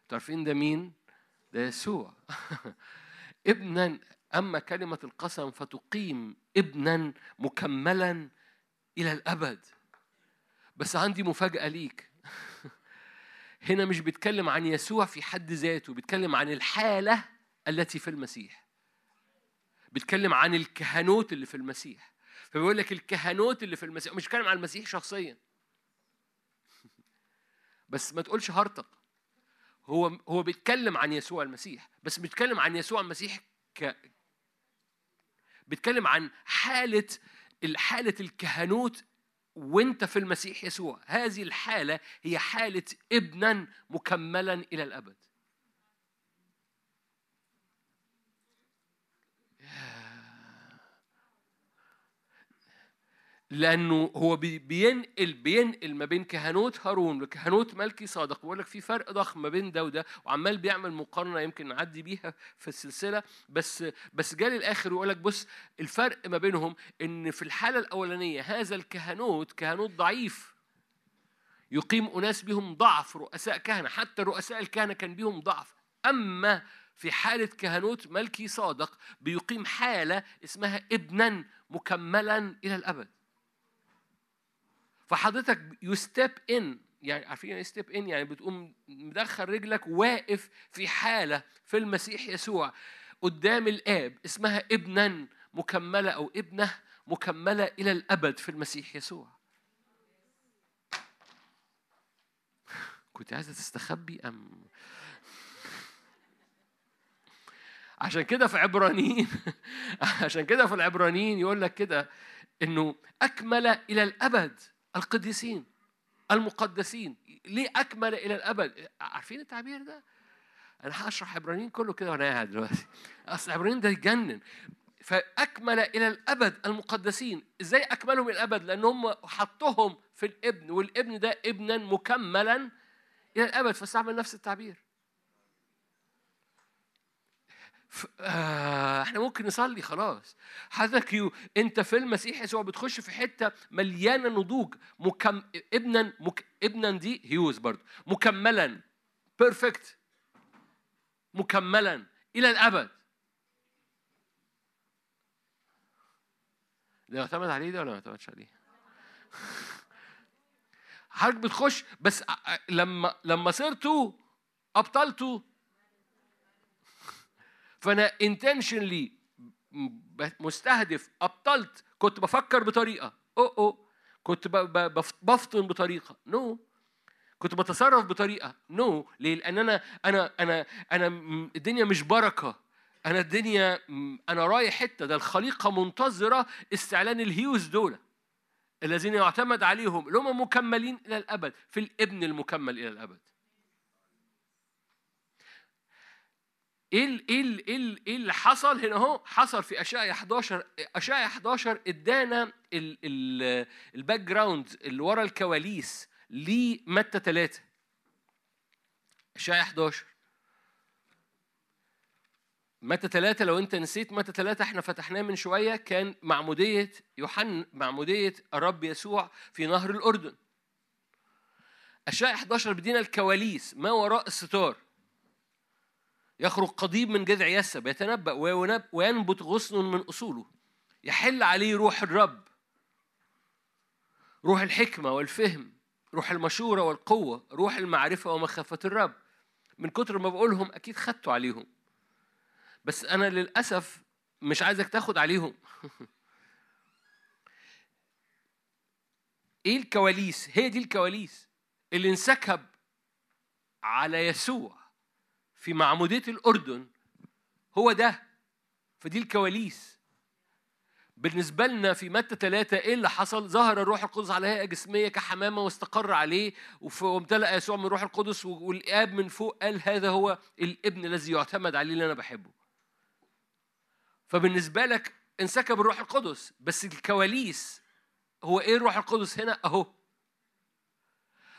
Speaker 4: تعرفين ده مين؟ ده يسوع ابنا أما كلمة القسم فتقيم ابنا مكملا إلى الأبد بس عندي مفاجأة ليك. هنا مش بيتكلم عن يسوع في حد ذاته بيتكلم عن الحالة التي في المسيح. بيتكلم عن الكهنوت اللي في المسيح. فبيقول لك الكهنوت اللي في المسيح مش بيتكلم عن المسيح شخصيا. بس ما تقولش هرطق. هو هو بيتكلم عن يسوع المسيح. بس بيتكلم عن يسوع المسيح ك بيتكلم عن حالة حالة الكهنوت وانت في المسيح يسوع. هذه الحالة هي حالة ابنا مكملا إلى الأبد. لأنه هو بي- بينقل بينقل ما بين كهنوت هارون وكهنوت ملكي صادق. بيقول لك في فرق ضخم ما بين ده وده وعمال بيعمل مقارنة يمكن نعدي بيها في السلسلة. بس بس جالي الآخر ويقول لك بص الفرق ما بينهم إن في الحالة الأولانية هذا الكهنوت كهنوت ضعيف. يقيم أناس بهم ضعف رؤساء كهنة حتى رؤساء الكهنة كان بيهم ضعف. أما في حالة كهنوت ملكي صادق بيقيم حالة اسمها ابنا مكملا إلى الأبد. فحضرتك you step in يعني عارفين يعني step in يعني بتقوم مدخل رجلك واقف في حالة في المسيح يسوع قدام الآب اسمها ابنا مكملا أو ابنة مكملة إلى الأبد في المسيح يسوع. كنت عايزة تستخبي أم؟ عشان كده في عبرانيين عشان كده في العبرانيين يقول لك كده إنه أكمل إلى الأبد. القديسين المقدسين ليه أكمل إلى الأبد؟ عارفين التعبير ده؟ أنا هشرح عبرانيين كله كده وأنا قاعد دلوقتي. أصل عبرانيين ده يجنن. فأكمل إلى الأبد المقدسين. إزاي أكملهم إلى الأبد؟ لأن هم حطهم في الإبن والإبن ده ابنا مكملا إلى الأبد. فاستعمل نفس التعبير ف... آه إحنا ممكن نصلي خلاص. حضرتك you أنت في المسيح يسوع بتخش في حتة مليانة نضوج. مكم... ابنا مك... ابنا دي υἱός برضه. مكملا. perfect مكملا. إلى الأبد. ده يعتمد عليه ده ولا ما يعتمدش عليه؟ حضرتك بتخش بس لما لما صرتوا أبطلتوا فأنا intentionally مستهدف أبطلت. كنت بفكر بطريقة. أو أو. كنت بفطن بطريقة. no. no. كنت بتصرف بطريقة. no. no. ليه؟ لأن أنا أنا أنا أنا الدنيا مش بركة. أنا الدنيا أنا رايح حتة. ده الخليقة منتظرة استعلان ال υἱός دول. الذين يعتمد عليهم. اللي هم مكملين إلى الأبد. في الابن المكمل إلى الأبد. إيه ال- إيه ال- إيه ال- إيه اللي حصل هنا أهو؟ حصل في اشعيا 11 اشعيا 11 إدانا ال- ال- ال background اللي ورا الكواليس لمتى 3 اشعيا 11 متى 3 لو أنت نسيت متى 3 إحنا فتحناه من شوية كان معمودية يوحنا معمودية الرب يسوع في نهر الأردن. اشعيا 11 بدينا الكواليس ما وراء الستار. يخرج قضيب من جذع يسب يتنبأ وينب- وينبت غصن من أصوله. يحل عليه روح الرب روح الحكمة والفهم روح المشورة والقوة روح المعرفة ومخافة الرب. من كتر ما بقولهم أكيد خدتوا عليهم. بس أنا للأسف مش عايزك تاخد عليهم. إيه الكواليس؟ هي دي الكواليس اللي انسكب على يسوع. في معمودية الأردن هو ده فدي الكواليس بالنسبة لنا في متى ثلاثة إيه اللي حصل؟ ظهر الروح القدس على هيئة جسمية كحمامة واستقر عليه وامتلأ يسوع من الروح القدس والآب من فوق قال هذا هو الابن الذي يعتمد عليه اللي أنا بحبه. فبالنسبة لك انسكب الروح القدس بس الكواليس هو إيه الروح القدس هنا؟ أهو.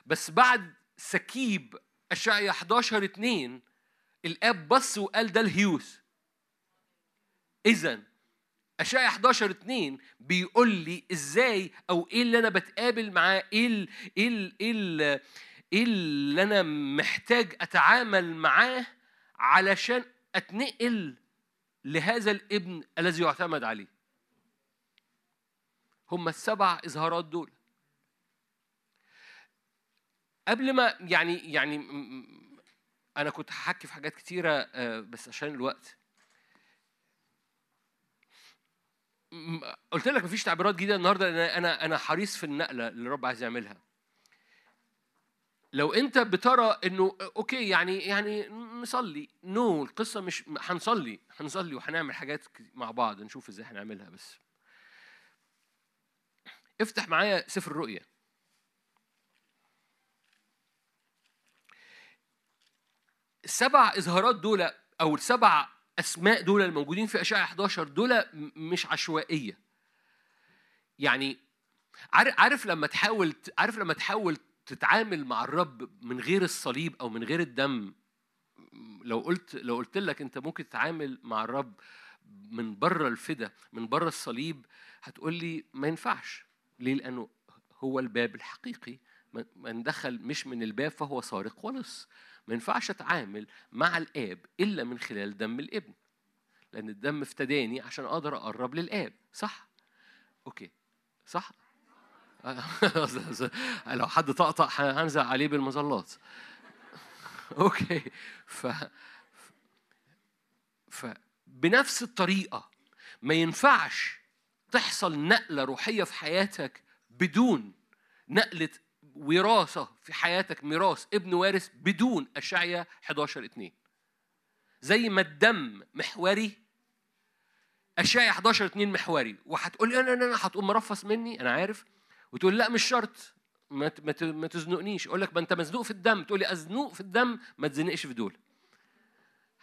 Speaker 4: بس بعد سكيب أشعيا 11 2 الاب بص وقال ده ال υἱός. اذا اشعيا 11 2 بيقول لي إزاي أو إيه اللي أنا بتقابل معاه؟ إيه ال إيه ال إيه ال إيه اللي أنا محتاج أتعامل معاه علشان أتنقل لهذا الابن الذي يعتمد عليه؟ هم السبع إظهارات دول. قبل ما يعني يعني أنا كنت هحكي في حاجات كتيرة آه، بس عشان الوقت. قلت لك مفيش تعبيرات جديدة النهارده لأن أنا أنا حريص في النقلة اللي الرب عايز يعملها. لو أنت بترى إنه okay يعني يعني نصلي no no, القصة مش هنصلي هنصلي وهنعمل حاجات مع بعض نشوف إزاي هنعملها بس. افتح معايا سفر الرؤيا. السبع إظهارات دول أو السبع أسماء دول الموجودين في اشعياء 11 دول مش عشوائية. يعني عارف لما تحاول عارف لما تحاول تتعامل مع الرب من غير الصليب أو من غير الدم؟ لو قلت لو قلت لك أنت ممكن تتعامل مع الرب من بره الفدا من بره الصليب هتقول لي ما ينفعش. ليه؟ لأنه هو الباب الحقيقي. من دخل مش من الباب فهو سارق ولص ما ينفعش أتعامل مع الآب إلا من خلال دم الابن لأن الدم افتداني عشان أقدر أقرب للآب صح؟ okay صح؟ لو حد طقطق هنزل عليه بالمظلات. okay ف فبنفس الطريقة ما ينفعش تحصل نقلة روحية في حياتك بدون نقلة وراثة في حياتك ميراث ابن وارث بدون اشعيا 11 2 زي ما الدم محوري اشعيا 11 2 محوري. وهتقول لي أنا أنا هتقوم مرفص مني. أنا عارف. وتقول لا مش شرط. ما ما تزنقنيش. أقول لك ما أنت مزنوق في الدم. تقول لي أزنوق في الدم ما تزنقش في دول.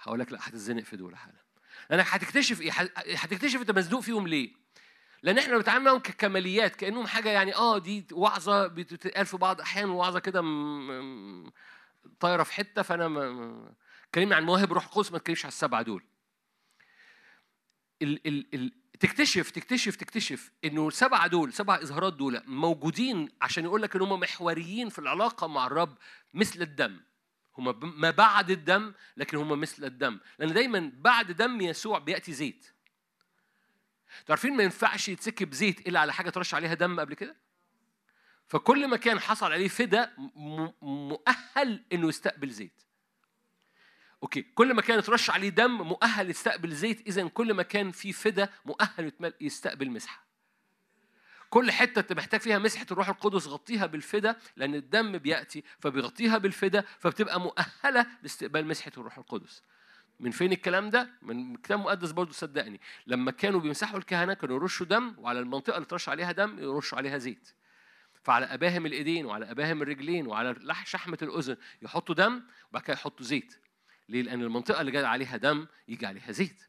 Speaker 4: هقول لك لا هتزنق في دول حالا لانك هتكتشف إيه؟ هتكتشف أنت مزنوق فيهم ليه؟ لأن إحنا بنتعامل معاهم ككماليات كأنهم حاجة يعني آه دي وعظه بتتقال في بعض أحيان وعظه كده طايرة في حتة فأنا كلمني عن مواهب روح القدس ما تكلمش على السبعة دول. ال ال ال تكتشف تكتشف تكتشف إنه السبعة دول سبع إظهارات دول موجودين عشان يقول لك إن هم محوريين في العلاقة مع الرب مثل الدم. هم ما بعد الدم لكن هم مثل الدم. لأن دايما بعد دم يسوع بيأتي زيت. تعرفين ما ينفعش يتسكب زيت إلا على حاجة ترش عليها دم قبل كده؟ فكل ما كان حصل عليه فدا مؤهل إنه يستقبل زيت. أوكي كل ما كان يترش عليه دم مؤهل يستقبل زيت اذا كل ما كان في فدا مؤهل يستقبل مسحة. كل حتة انت محتاج فيها مسحة الروح القدس غطيها بالفدا لأن الدم بيأتي فبيغطيها بالفدا فبتبقى مؤهلة لاستقبال مسحة الروح القدس. من فين الكلام ده؟ من كتاب مقدس برضه صدقني لما كانوا بيمسحوا الكهنة كانوا يرشوا دم وعلى المنطقة اللي ترش عليها دم يرشوا عليها زيت فعلى أباهم الإيدين وعلى أباهم الرجلين وعلى شحمة الأذن يحطوا دم وبعد كده يحطوا زيت ليه؟ لأن المنطقة اللي جاي عليها دم يجي عليها زيت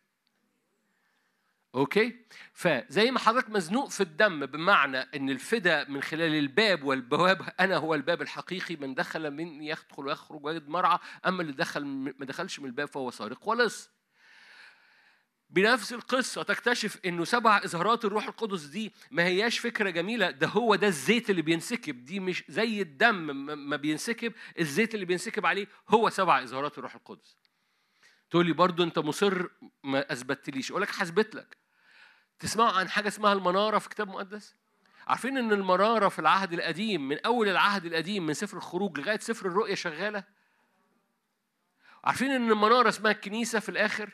Speaker 4: أوكي؟ فزي ما حضرتك مزنوق في الدم بمعنى إن الفدا من خلال الباب والبواب أنا هو الباب الحقيقي من دخل من يدخل ويخرج ويجد مرعى اما اللي دخل ما دخلش من الباب فهو سارق ولص. بنفس القصة تكتشف إنه سبع اظهارات الروح القدس دي ما هياش فكرة جميلة ده هو ده الزيت اللي بينسكب دي مش زي الدم ما- بينسكب الزيت اللي بينسكب عليه هو سبع اظهارات الروح القدس. تقول لي برضو أنت مصر ما أثبتليش أقول لك حسبت لك. تسمعوا عن حاجة اسمها المنارة في كتاب مقدس؟ عارفين إن المنارة في العهد القديم من أول العهد القديم من سفر الخروج لغاية سفر الرؤيا شغالة؟ عارفين إن المنارة اسمها الكنيسة في الآخر؟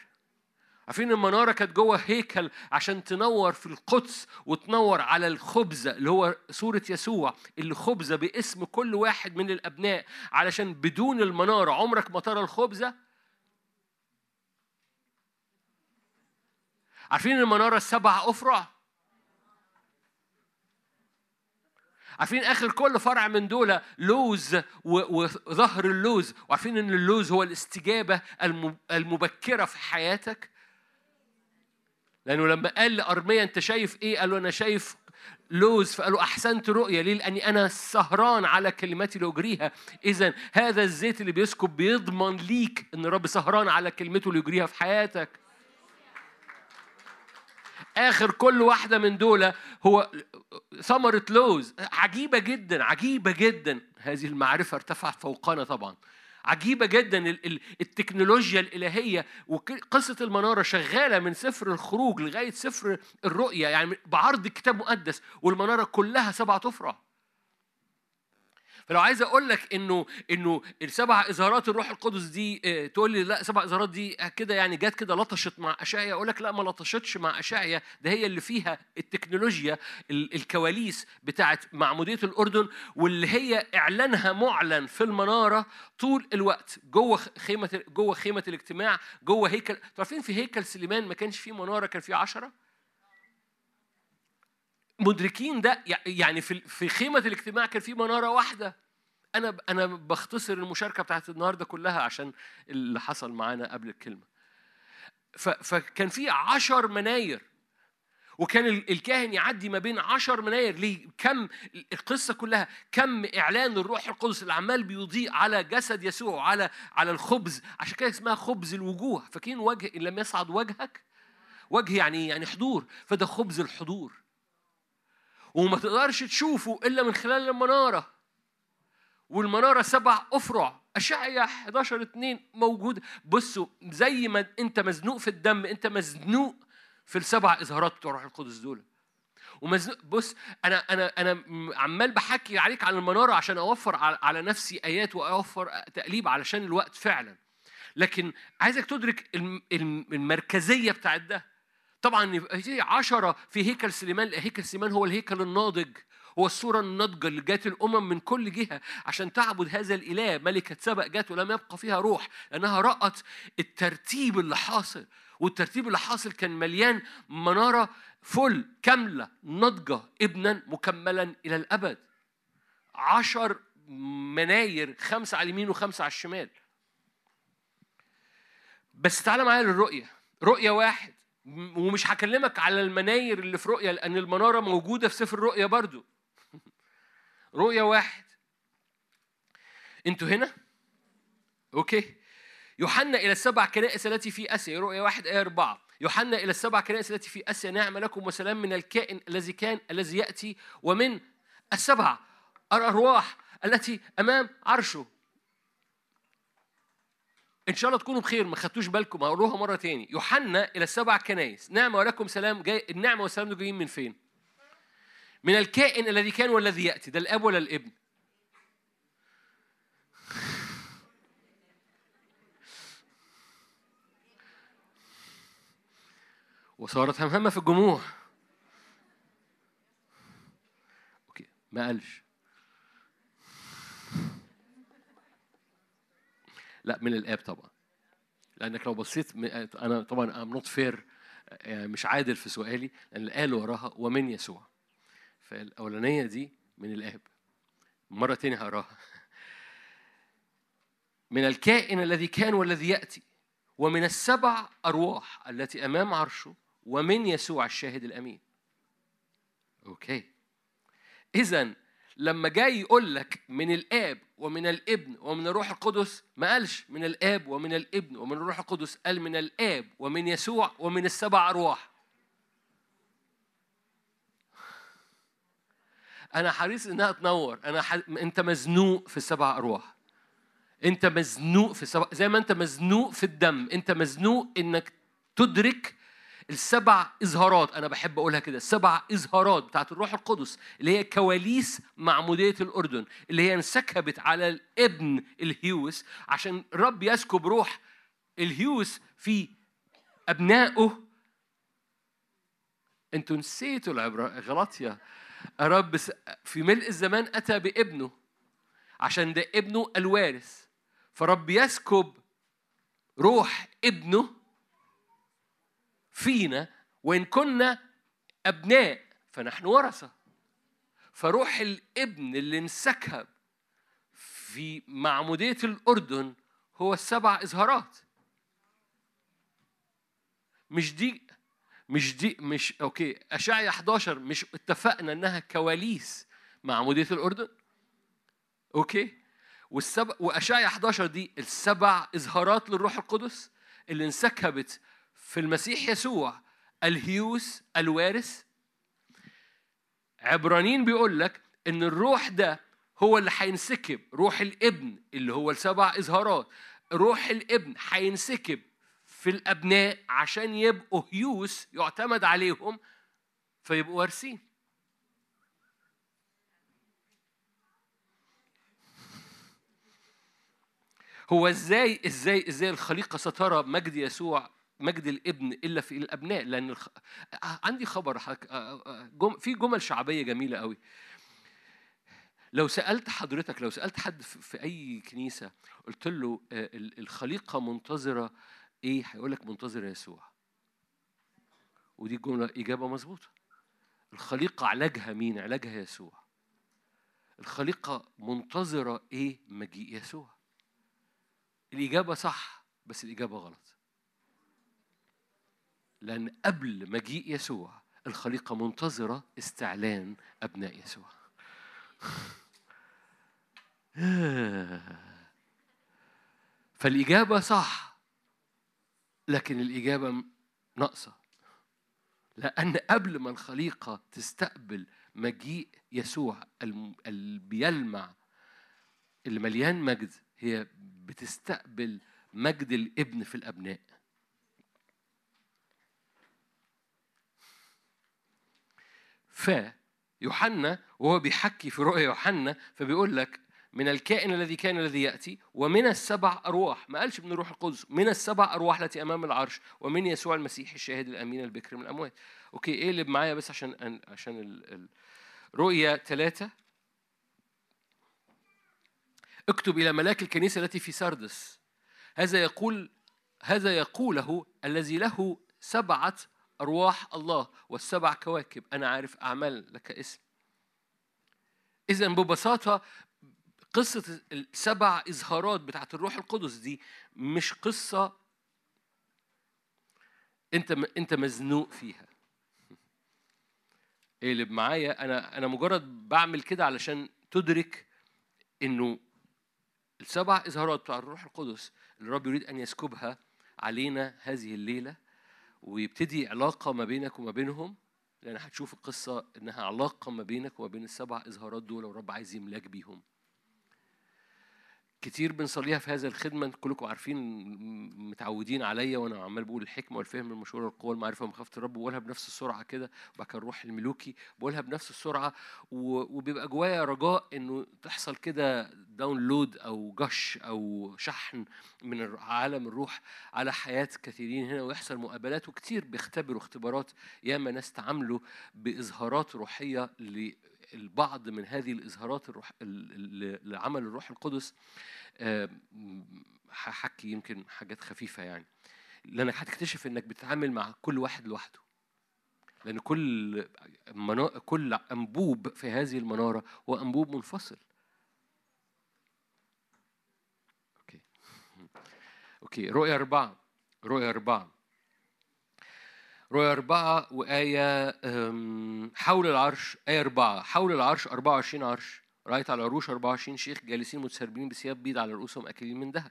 Speaker 4: عارفين إن المنارة كانت جوه هيكل عشان تنور في القدس وتنور على الخبزه اللي هو صوره يسوع اللي خبزه باسم كل واحد من الأبناء علشان بدون المنارة عمرك ما ترى الخبزه عارفين المنارة السبع أفرع؟ عارفين آخر كل فرع من دول لوز وظهر اللوز؟ وعارفين إن اللوز هو الاستجابة الم- المبكرة في حياتك؟ لأنه لما قال لأرميا أنت شايف إيه؟ قال له أنا شايف لوز. فقال له أحسنت رؤيا ليه؟ لأني أنا سهران على كلمتي لأجريها. اذا هذا الزيت اللي بيسكب بيضمن ليك إن الرب سهران على كلمته ليجريها في حياتك. آخر كل واحدة من دول هو ثمرة لوز. عجيبة جدا عجيبة جدا. هذه المعرفة ارتفعت فوقنا طبعا. عجيبة جدا ال- ال- التكنولوجيا الإلهية وقصة المنارة شغالة من سفر الخروج لغاية سفر الرؤيا يعني بعرض الكتاب مقدس والمنارة كلها سبعة أفرع فلو عايز أقول لك إنه إنه السبع اظهارات الروح القدس دي آه، تقول لي لأ سبع اظهارات دي كده يعني جت كده لطشت مع أشعيا أقول لك لأ ما لطشتش مع أشعيا ده هي اللي فيها التكنولوجيا ال- الكواليس بتاعت معمودية الأردن واللي هي إعلانها معلن في المنارة طول الوقت جوه خيمة جوه خيمة الاجتماع جوه هيكل عارفين في هيكل سليمان ما كانش فيه منارة كان فيه عشرة؟ مدركين ده يعني في في خيمة الاجتماع كان في منارة واحدة. أنا أنا بختصر المشاركة بتاعت النهارده كلها عشان اللي حصل معانا قبل الكلمة. فكان في عشر مناير وكان ال- الكاهن يعدي ما بين عشر مناير. ليه؟ كم القصة كلها كم إعلان الروح القدس اللي عمال بيضيء على جسد يسوع وعلى على الخبز. عشان كده اسمها خبز الوجوه. فاكرين وجه إن لم يصعد وجهك؟ وجه يعني؟ يعني حضور. فده خبز الحضور. وما تقدرش تشوفه إلا من خلال المنارة. والمنارة سبع أفرع اشعيا 11 2 موجود بصوا زي ما أنت مزنوق في الدم أنت مزنوق في السبع إظهارات بتوع الروح القدس دول. ومزنوق بص أنا أنا أنا م- عمال بحكي عليك عن المنارة عشان أوفر على نفسي آيات وأوفر تقليب علشان الوقت فعلا. لكن عايزك تدرك الم- الم- المركزية بتاعت ده. طبعا في عشرة في هيكل سليمان هيكل سليمان هو الهيكل الناضج هو الصورة الناضجة اللي جات الأمم من كل جهة عشان تعبد هذا الإله. ملكة سبق جات ولم يبقى فيها روح لأنها رأت الترتيب اللي حاصل. والترتيب اللي حاصل كان مليان منارة فل كاملة ناضجة ابنا مكملا إلى الأبد. عشر مناير خمسة على اليمين وخمسة على الشمال. بس تعالى معايا للرؤية. رؤية واحد. ومش هكلمك على المناير اللي في رؤية لأن المنارة موجودة في سفر الرؤية برضو. رؤية واحد. أنتوا هنا؟ أوكي. يوحنا إلى السبع كنائس التي في آسيا. رؤيا واحد آية أربعة. يوحنا إلى السبع كنائس التي في آسيا. نعم لكم وسلام من الكائن الذي كان الذي يأتي ومن السبع الأرواح التي أمام عرشه. إن شاء الله تكونوا بخير ما خدتوش بالكم هقولوها مرة تاني يوحنا إلى السبع كنائس نعمة ولكم سلام جاي النعمة والسلام دول جايين من فين؟ من الكائن الذي كان والذي يأتي ده الأب ولا الابن؟ وصارت همهمة في الجموع okay ما قالش لا من الآب طبعا. لأنك لو بصيت أنا طبعا I'm not fair مش عادل في سؤالي لأن قال وراها ومن يسوع. فالأولانية دي من الآب. مرة تاني هقراها. من الكائن الذي كان والذي يأتي ومن السبع أرواح التي أمام عرشه ومن يسوع الشاهد الأمين. أوكي. اذا لما جاي يقول لك من الآب ومن الابن ومن الروح القدس ما قالش من الآب ومن الابن ومن الروح القدس قال من الآب ومن يسوع ومن السبع أرواح. أنا حريص إنها تنور. أنا ح... أنت مزنوق في السبع أرواح. أنت مزنوق في السبع زي ما أنت مزنوق في الدم. أنت مزنوق إنك تدرك السبع اظهارات أنا بحب أقولها كده السبع اظهارات بتاعت الروح القدس اللي هي كواليس معموديه الأردن اللي هي انسكبت على الابن الهيوس عشان الرب يسكب روح الهيوس في أبنائه. أنتوا نسيتوا العبرة غلطيا الرب س- في ملء الزمان أتى بابنه عشان ده ابنه الوارث. فرب يسكب روح ابنه فينا وإن كنا أبناء فنحن ورثة. فروح الابن اللي انسكب في معمودية الأردن هو السبع إظهارات مش دي مش دي مش okay اشعيا 11 مش اتفقنا إنها كواليس معمودية الأردن؟ okay. والسبع واشعيا 11 دي السبع اظهارات للروح القدس اللي انسكبت في المسيح يسوع ال υἱός الوارث. عبرانيين بيقول لك إن الروح ده هو اللي هينسكب روح الابن اللي هو السبع اظهارات روح الابن هينسكب في الأبناء عشان يبقوا هيوس يعتمد عليهم فيبقوا وارثين. هو إزاي إزاي إزاي الخليقة سترى مجد يسوع مجد الابن إلا في الأبناء لأن الخ... عندي خبر حك... جم... في جمل شعبية جميلة قوي لو سألت حضرتك لو سألت حد في أي كنيسة قلت له آه، ال- الخليقة منتظرة إيه؟ هيقول لك منتظره يسوع. ودي جملة إجابة مظبوطة. الخليقة علاجها مين؟ علاجها يسوع. الخليقة منتظرة إيه؟ مجيء يسوع. الإجابة صح بس الإجابة غلط. لأن قبل مجيء يسوع الخليقة منتظرة استعلان أبناء يسوع. فالإجابة صح لكن الإجابة ناقصة لأن قبل ما الخليقة تستقبل مجيء يسوع اللي بيلمع اللي مليان مجد هي بتستقبل مجد الابن في الأبناء فيوحنا وهو بيحكي في رؤيا يوحنا فبيقول لك من الكائن الذي كان الذي يأتي ومن السبع أرواح ما قالش من الروح القدس من السبع أرواح التي أمام العرش ومن يسوع المسيح الشاهد الأمين البكر من الأموات. أوكي اقلب معايا بس عشان عشان ال- ال- رؤيا ثلاثة اكتب إلى ملاك الكنيسة التي في سردس. هذا يقول هذا يقوله الذي له سبعة أرواح الله والسبع كواكب. أنا عارف أعمال لك اسم. إذا ببساطة قصة السبع إظهارات بتاعت الروح القدس دي مش قصة أنت أنت مزنوق فيها. اقلب معايا أنا أنا مجرد بعمل كده علشان تدرك إنه السبع إظهارات بتاع الروح القدس اللي الرب يريد أن يسكبها علينا هذه الليلة ويبتدي علاقة ما بينك وما بينهم لأن هتشوف القصة إنها علاقة ما بينك وما بين السبع إظهارات دول والرب عايز يملاك بيهم. كتير بنصليها في هذا الخدمة كلكم عارفين متعودين عليا وأنا عمال بقول الحكمة والفهم المشورة والقوة المعرفة ومخافة الرب بقولها بنفس السرعة كده وبعد كده الروح الملوكي بقولها بنفس السرعة وبيبقى جوايا رجاء إنه تحصل كده داونلود أو جش أو شحن من عالم الروح على حياة كثيرين هنا ويحصل مقابلات وكتير بيختبروا اختبارات ياما ناس تعاملوا بإظهارات روحية للبعض من هذه الإظهارات الروح ال- ال- لعمل الروح القدس هحكي يمكن حاجات خفيفة يعني. لأنك هتكتشف إنك بتتعامل مع كل واحد لوحده. لأن كل منا... كل أنبوب في هذه المنارة هو أنبوب منفصل. okay. okay رؤية أربعة رؤية أربعة. رؤية أربعة وآية حول العرش آية أربعة حول العرش 24 عرش رأيت على العروش 24 شيخ جالسين متسربلين بثياب بيض على رؤوسهم أكاليل من ذهب.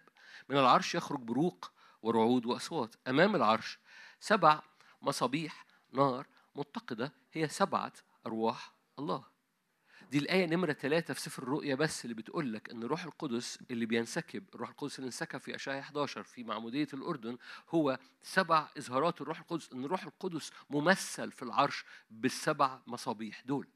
Speaker 4: من العرش يخرج بروق ورعود وأصوات. أمام العرش سبع مصابيح نار متقدة هي سبعة أرواح الله. دي الآية نمرة ثلاثة في سفر الرؤيا بس اللي بتقول لك إن الروح القدس اللي بينسكب الروح القدس اللي انسكب في أشعياء 11 في معمودية الأردن هو سبع إظهارات الروح القدس إن الروح القدس ممثل في العرش بالسبع مصابيح دول.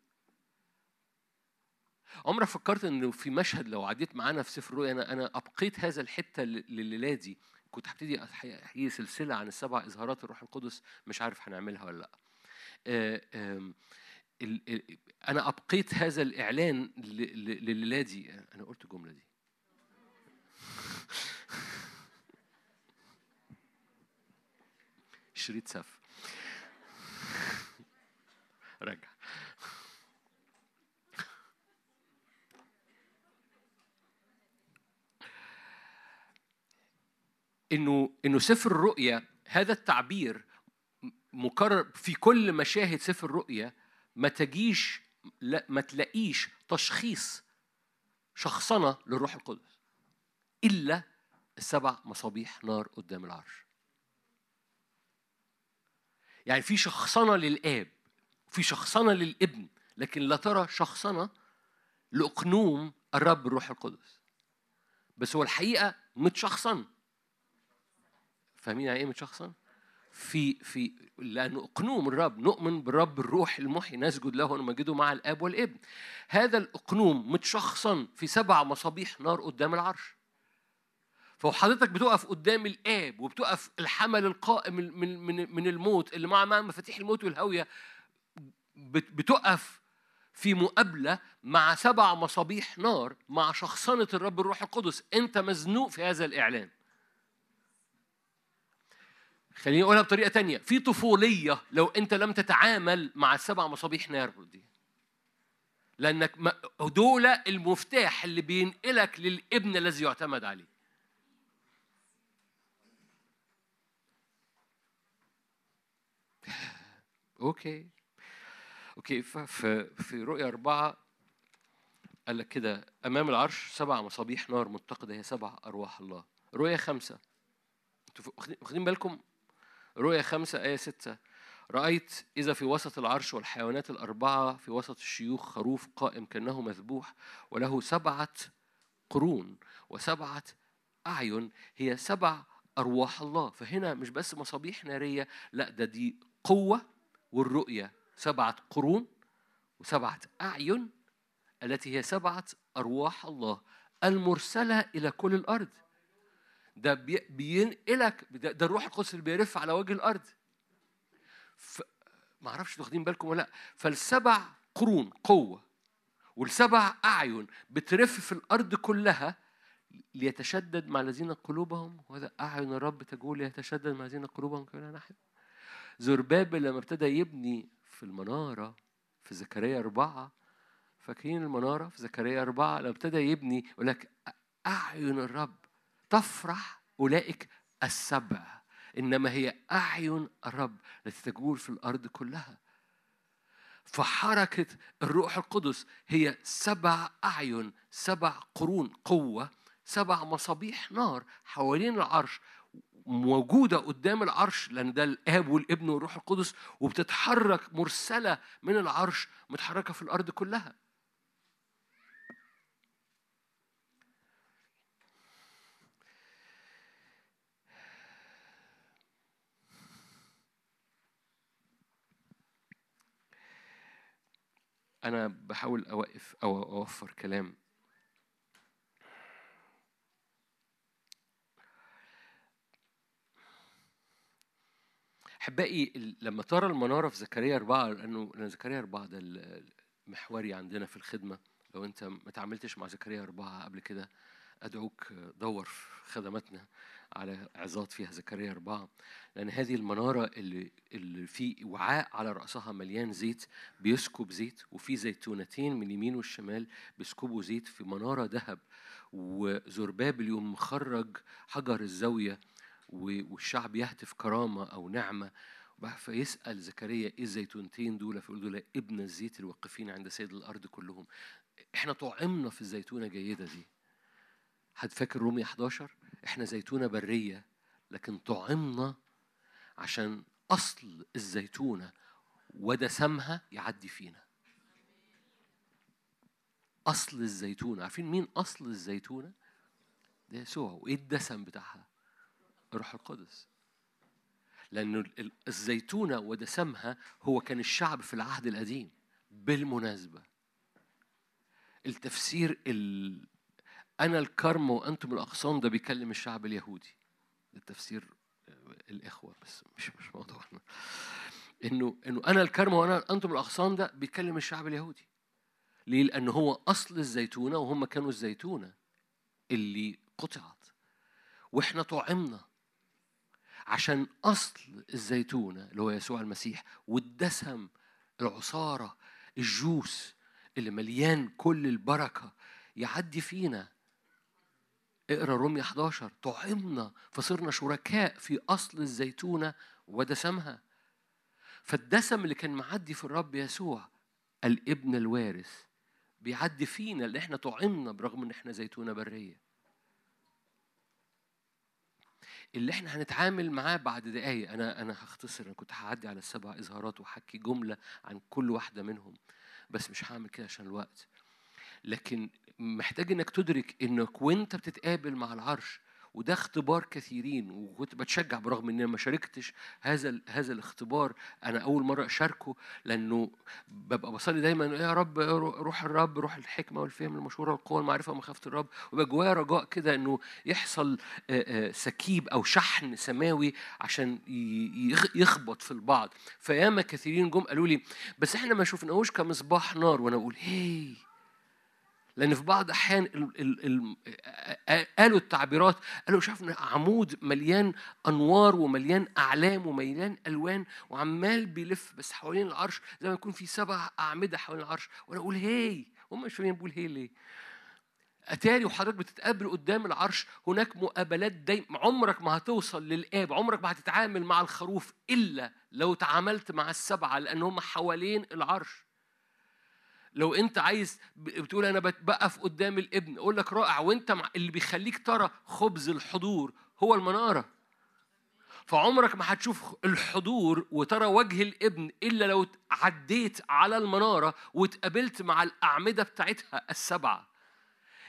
Speaker 4: عمرك فكرت إنه في مشهد لو عديت معانا في سفر الرؤيا أنا أنا أبقيت هذا الحتة ل- لليله دي كنت هبتدي أحي- أحيي سلسلة عن السبع اظهارات الروح القدس مش عارف هنعملها ولا لأ. أنا أبقيت هذا الإعلان ل- ل- لليله دي أنا قلت الجملة دي. شريط سف. رجع إنه إنه سفر الرؤيا هذا التعبير مكرر في كل مشاهد سفر الرؤيا ما تجيش لا ما تلاقيش تشخيص شخصنه للروح القدس إلا السبع مصابيح نار قدام العرش. يعني في شخصنه للآب في شخصنه للابن لكن لا ترى شخصنه لأقنوم الرب الروح القدس. بس هو الحقيقة متشخصن فاهمين يعني إيه متشخصن؟ في في لأنه اقنوم الرب نؤمن بالرب الروح المحيي نسجد له ونمجده مع الآب والابن. هذا الاقنوم متشخصن في سبع مصابيح نار قدام العرش. فهو حضرتك بتقف قدام الآب وبتقف الحمل القائم من من من الموت اللي مع مع مفاتيح الموت والهوية بت- بتقف في مقابلة مع سبع مصابيح نار مع شخصنة الرب الروح القدس. أنت مزنوق في هذا الإعلان. خليني أقولها بطريقة تانية. في طفولية لو أنت لم تتعامل مع السبع مصابيح نار دي لأنك دول المفتاح اللي بينقلك للابن الذي يعتمد عليه. okay. okay ف- في رؤيا أربعة قال لك كده أمام العرش سبع مصابيح نار متقدة هي سبع أرواح الله. رؤيا خمسة. أنتوا واخدين بالكم؟ رؤيا خمسة آية ستة. رأيت إذا في وسط العرش والحيوانات الأربعة في وسط الشيوخ خروف قائم كأنه مذبوح وله سبعة قرون وسبعة أعين هي سبع أرواح الله. فهنا مش بس مصابيح نارية لا ده دي قوة والرؤية. سبعة قرون وسبعة أعين التي هي سبعة أرواح الله المرسلة إلى كل الأرض. ده بي- بينقلك ده, ده الروح القدس اللي بيرف على وجه الأرض. ف... ما أعرفش واخدين بالكم ولا لأ. فالسبع قرون قوة والسبع أعين بترف في الأرض كلها ليتشدد مع الذين قلوبهم. وهذا أعين الرب تجول ليتشدد مع الذين قلوبهم كلها ناحيه زربابل لما ابتدى يبني في المنارة في زكريا أربعة فاكرين المنارة؟ في زكريا أربعة لما ابتدى يبني يقول لك أعين الرب تفرح أولئك السبع إنما هي أعين الرب التي تجول في الأرض كلها. فحركة الروح القدس هي سبع أعين سبع قرون قوة سبع مصابيح نار حوالين العرش موجودة قدام العرش لأن ده الآب والابن والروح القدس وبتتحرك مرسلة من العرش متحركة في الأرض كلها. أنا بحاول أوقف أو أوفر كلام. أحبائي لما ترى المنارة في زكريا أربعة لأنه لأن زكريا أربعة ده ال- المحوري عندنا في الخدمة. لو أنت ما تعاملتش مع زكريا أربعة قبل كده أدعوك دور في خدماتنا. على عظات فيها زكريا أربعة لأن هذه المنارة اللي اللي في وعاء على رأسها مليان زيت بيسكب زيت وفي زيتونتين من اليمين والشمال بيسكبوا زيت في منارة ذهب وزرباب اليوم مخرج حجر الزاوية والشعب يهتف كرامة أو نعمة. فيسأل زكريا إيه الزيتونتين دول؟ فيقول دول ابن الزيت الواقفين عند سيد الأرض كلهم. إحنا طعمنا في الزيتونة جيدة دي. حد فاكر رومية 11 إحنا زيتونة برية لكن طعمنا عشان أصل الزيتونة ودسمها يعدي فينا. أصل الزيتونة عارفين مين أصل الزيتونة؟ ده يسوع. وإيه الدسم بتاعها؟ الروح القدس. لأنه ال- الزيتونة ودسمها هو كان الشعب في العهد القديم بالمناسبة. التفسير ال... أنا الكرم وأنتم الأغصان ده بيكلم الشعب اليهودي. ده التفسير الإخوة بس مش مش موضوعنا. إنه إنه أنا الكرم وأنا أنتم الأغصان ده بيكلم الشعب اليهودي. ليه؟ لأن هو أصل الزيتونة وهم كانوا الزيتونة اللي قطعت. وإحنا طعمنا. عشان أصل الزيتونة اللي هو يسوع المسيح والدسم العصارة الجوس اللي مليان كل البركة يعدي فينا. اقرأ رومية 11 طعمنا فصرنا شركاء في أصل الزيتونة ودسمها. فالدسم اللي كان معدي في الرب يسوع الابن الوارث بيعدي فينا اللي إحنا طعمنا برغم إن إحنا زيتونة برية. اللي إحنا هنتعامل معاه بعد دقايق أنا أنا هختصر. أنا كنت هعدي على السبع إظهارات وحكي جملة عن كل واحدة منهم بس مش هعمل كده عشان الوقت. لكن محتاج إنك تدرك إنك وأنت بتتقابل مع العرش وده اختبار كثيرين وكنت بتشجع برغم إني ما شاركتش هذا هذا الاختبار أنا أول مرة أشاركه لأنه ببقى بصلي دايما يا رب روح الرب روح الحكمة والفهم المشوره والقوه والمعرفه ومخافه الرب ويبقى جوايا رجاء كده إنه يحصل سكيب أو شحن سماوي عشان يخبط في البعض. فياما كثيرين جم قالوا لي بس إحنا ما شفناهوش كمصباح نار. وأنا أقول هي لأن في بعض أحيان ال ال ال قالوا التعبيرات قالوا شفنا عمود مليان أنوار ومليان أعلام ومليان ألوان وعمال بيلف بس حوالين العرش زي ما يكون في سبع أعمدة حوالين العرش. وأنا أقول هي هم مش فاهمين بقول هي ليه. أتاري وحضرتك بتتقابل قدام العرش هناك مقابلات دايما عمرك ما هتوصل للآب عمرك ما هتتعامل مع الخروف إلا لو تعاملت مع السبعة لأن هم حوالين العرش. لو انت عايز بتقول أنا بت- بقف قدام الابن أقول لك رائع وانت مع اللي بيخليك ترى خبز الحضور هو المنارة. فعمرك ما هتشوف الحضور وترى وجه الابن إلا لو عديت على المنارة واتقابلت مع الأعمدة بتاعتها السبعة.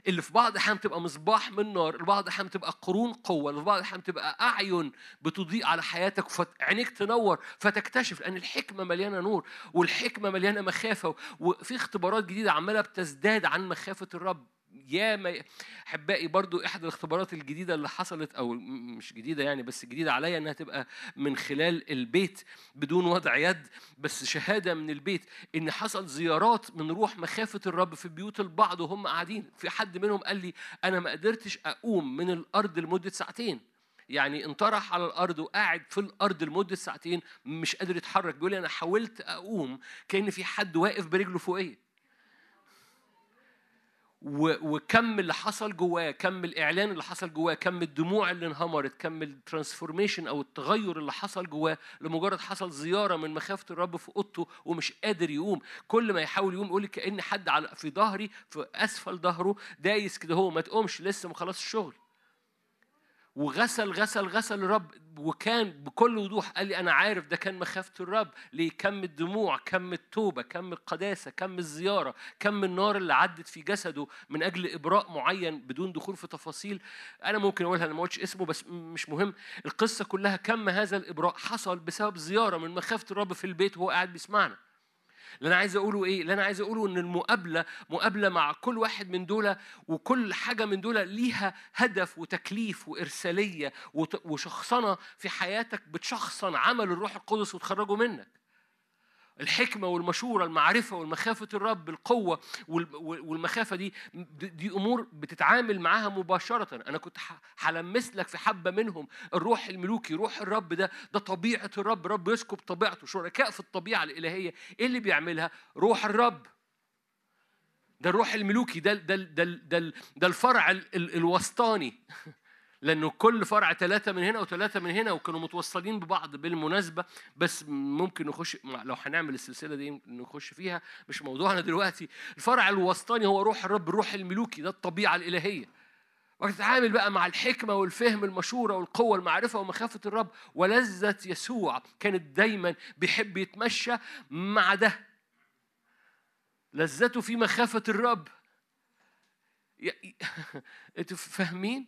Speaker 4: اللي في بعض الأحيان بتبقى مصباح من نار البعض الأحيان بتبقى قرون قوة البعض الأحيان بتبقى أعين بتضيء على حياتك فعينيك تنور فتكتشف لأن الحكمة مليانة نور والحكمة مليانة مخافة وفي اختبارات جديدة عمالة بتزداد عن مخافة الرب. يا ما أحبائي برضو احد الاختبارات الجديدة اللي حصلت أو مش جديدة يعني بس جديدة عليا إنها تبقى من خلال البيت بدون وضع يد بس شهادة من البيت إن حصل زيارات من روح مخافة الرب في بيوت البعض وهم قاعدين. في حد منهم قال لي أنا ما قدرتش أقوم من الأرض لمدة ساعتين. يعني انطرح على الأرض وقاعد في الأرض لمدة ساعتين مش قادر يتحرك بيقول لي أنا حاولت أقوم كأن في حد واقف برجله فوقية. وكم اللي حصل جواه كم الإعلان اللي حصل جواه كم الدموع اللي انهمرت كم ال transformation أو التغير اللي حصل جواه لمجرد حصل زيارة من مخافة الرب في أوضته ومش قادر يقوم. كل ما يحاول يقوم يقول كأن حد على في ظهري في أسفل ظهره دايس كده هو ما تقومش لسه ما خلصش الشغل وغسل غسل غسل الرب وكان بكل وضوح قال لي أنا عارف ده كان مخافة الرب. ليه؟ كم الدموع كم التوبة كم القداسة كم الزيارة كم النار اللي عدت في جسده من أجل إبراء معين بدون دخول في تفاصيل. أنا ممكن أقولها أنا ما قلتش اسمه بس مش مهم. القصة كلها كم هذا الإبراء حصل بسبب زيارة من مخافة الرب في البيت وهو قاعد بيسمعنا. اللي أنا عايز أقوله إيه؟ اللي أنا عايز أقوله إن المقابلة مقابلة مع كل واحد من دول وكل حاجة من دول ليها هدف وتكليف وإرسالية وشخصنة في حياتك بتشخصن عمل الروح القدس وتخرجه منك. الحكمة والمشورة المعرفة والمخافة الرب القوة وال- والمخافة دي دي أمور بتتعامل معاها مباشرة. أنا كنت هلمس لك في حبة منهم. الروح الملوكي روح الرب ده ده طبيعة الرب. رب يسكب طبيعته. شركاء في الطبيعة الإلهية. إيه اللي بيعملها؟ روح الرب. ده الروح الملوكي ده ده ده ده, ده الفرع ال- ال- الوسطاني. لأنه كل فرع ثلاثة من هنا وثلاثه من هنا وكانوا متوصلين ببعض بالمناسبة بس ممكن نخش لو هنعمل السلسلة دي نخش فيها مش موضوعنا دلوقتي. الفرع الوسطاني هو روح الرب الروح الملوكي ده الطبيعة الإلهية. وتتعامل بقى مع الحكمة والفهم المشورة والقوة المعرفة ومخافة الرب. ولذة يسوع كانت دايما بيحب يتمشى مع ده. لذته في مخافة الرب. أنتوا فاهمين؟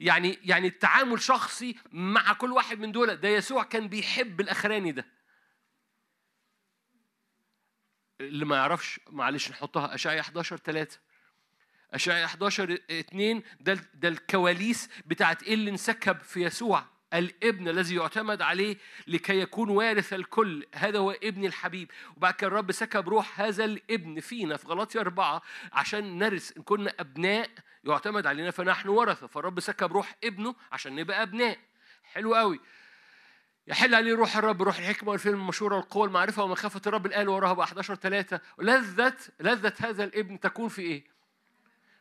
Speaker 4: يعني يعني التعامل شخصي مع كل واحد من دول ده يسوع كان بيحب الأخراني ده. اللي ما يعرفش معلش نحطها أشعياء 11 3 أشعياء 11 2 ده ده الكواليس بتاعت إيه اللي انسكب في يسوع؟ الابن الذي يعتمد عليه لكي يكون وارث الكل. هذا هو ابن الحبيب. وبعد كده الرب سكب روح هذا الابن فينا في غلاطيا أربعة عشان نرث إن كنا أبناء يعتمد علينا فنحن ورثة. فالرب سكب روح ابنه عشان نبقى أبناء. حلو قوي يحل عليه روح الرب روح الحكمة والفهم المشوره والقوه المعرفه ومخافة الرب الآل وراها بقى 11 3 لذة لذة هذا الابن تكون في إيه؟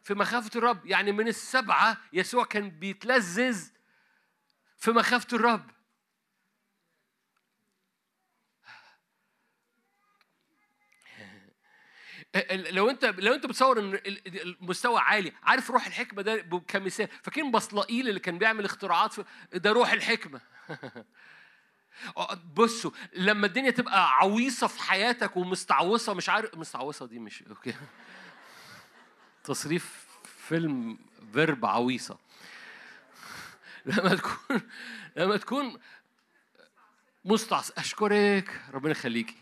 Speaker 4: في مخافة الرب. يعني من السبعة يسوع كان بيتلذذ في مخافة الرب. لو انت لو انت بتصور ان ال- المستوى عالي عارف روح الحكمة ده كمثال. فاكرين بصلائيل اللي كان بيعمل اختراعات ده روح الحكمة. بصوا لما الدنيا تبقى عويصة في حياتك ومستعوصة مش عارف مستعوصة دي مش okay. تصريف فيلم verb عويصة. لما تكون لما تكون مستعص. أشكرك. ربنا يخليكي.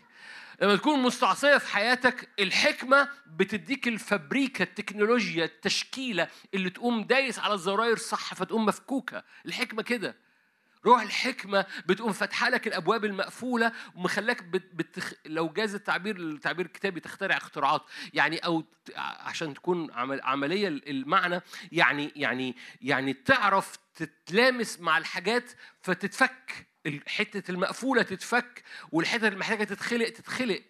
Speaker 4: لما تكون مستعصية في حياتك الحكمة بتديك الفابريكا التكنولوجيا التشكيلة اللي تقوم دايس على الزراير صح فتقوم مفكوكة. الحكمة كده. روح الحكمة بتقوم فاتحة لك الأبواب المقفولة ومخلاك بت... بتخ... لو جاز التعبير التعبير الكتابي تخترع اختراعات. يعني أو عشان تكون عمل... عملية المعنى يعني يعني يعني تعرف تتلامس مع الحاجات فتتفك. حتة المقفولة تتفك والحتة اللي محتاجة تتخلق تتخلق.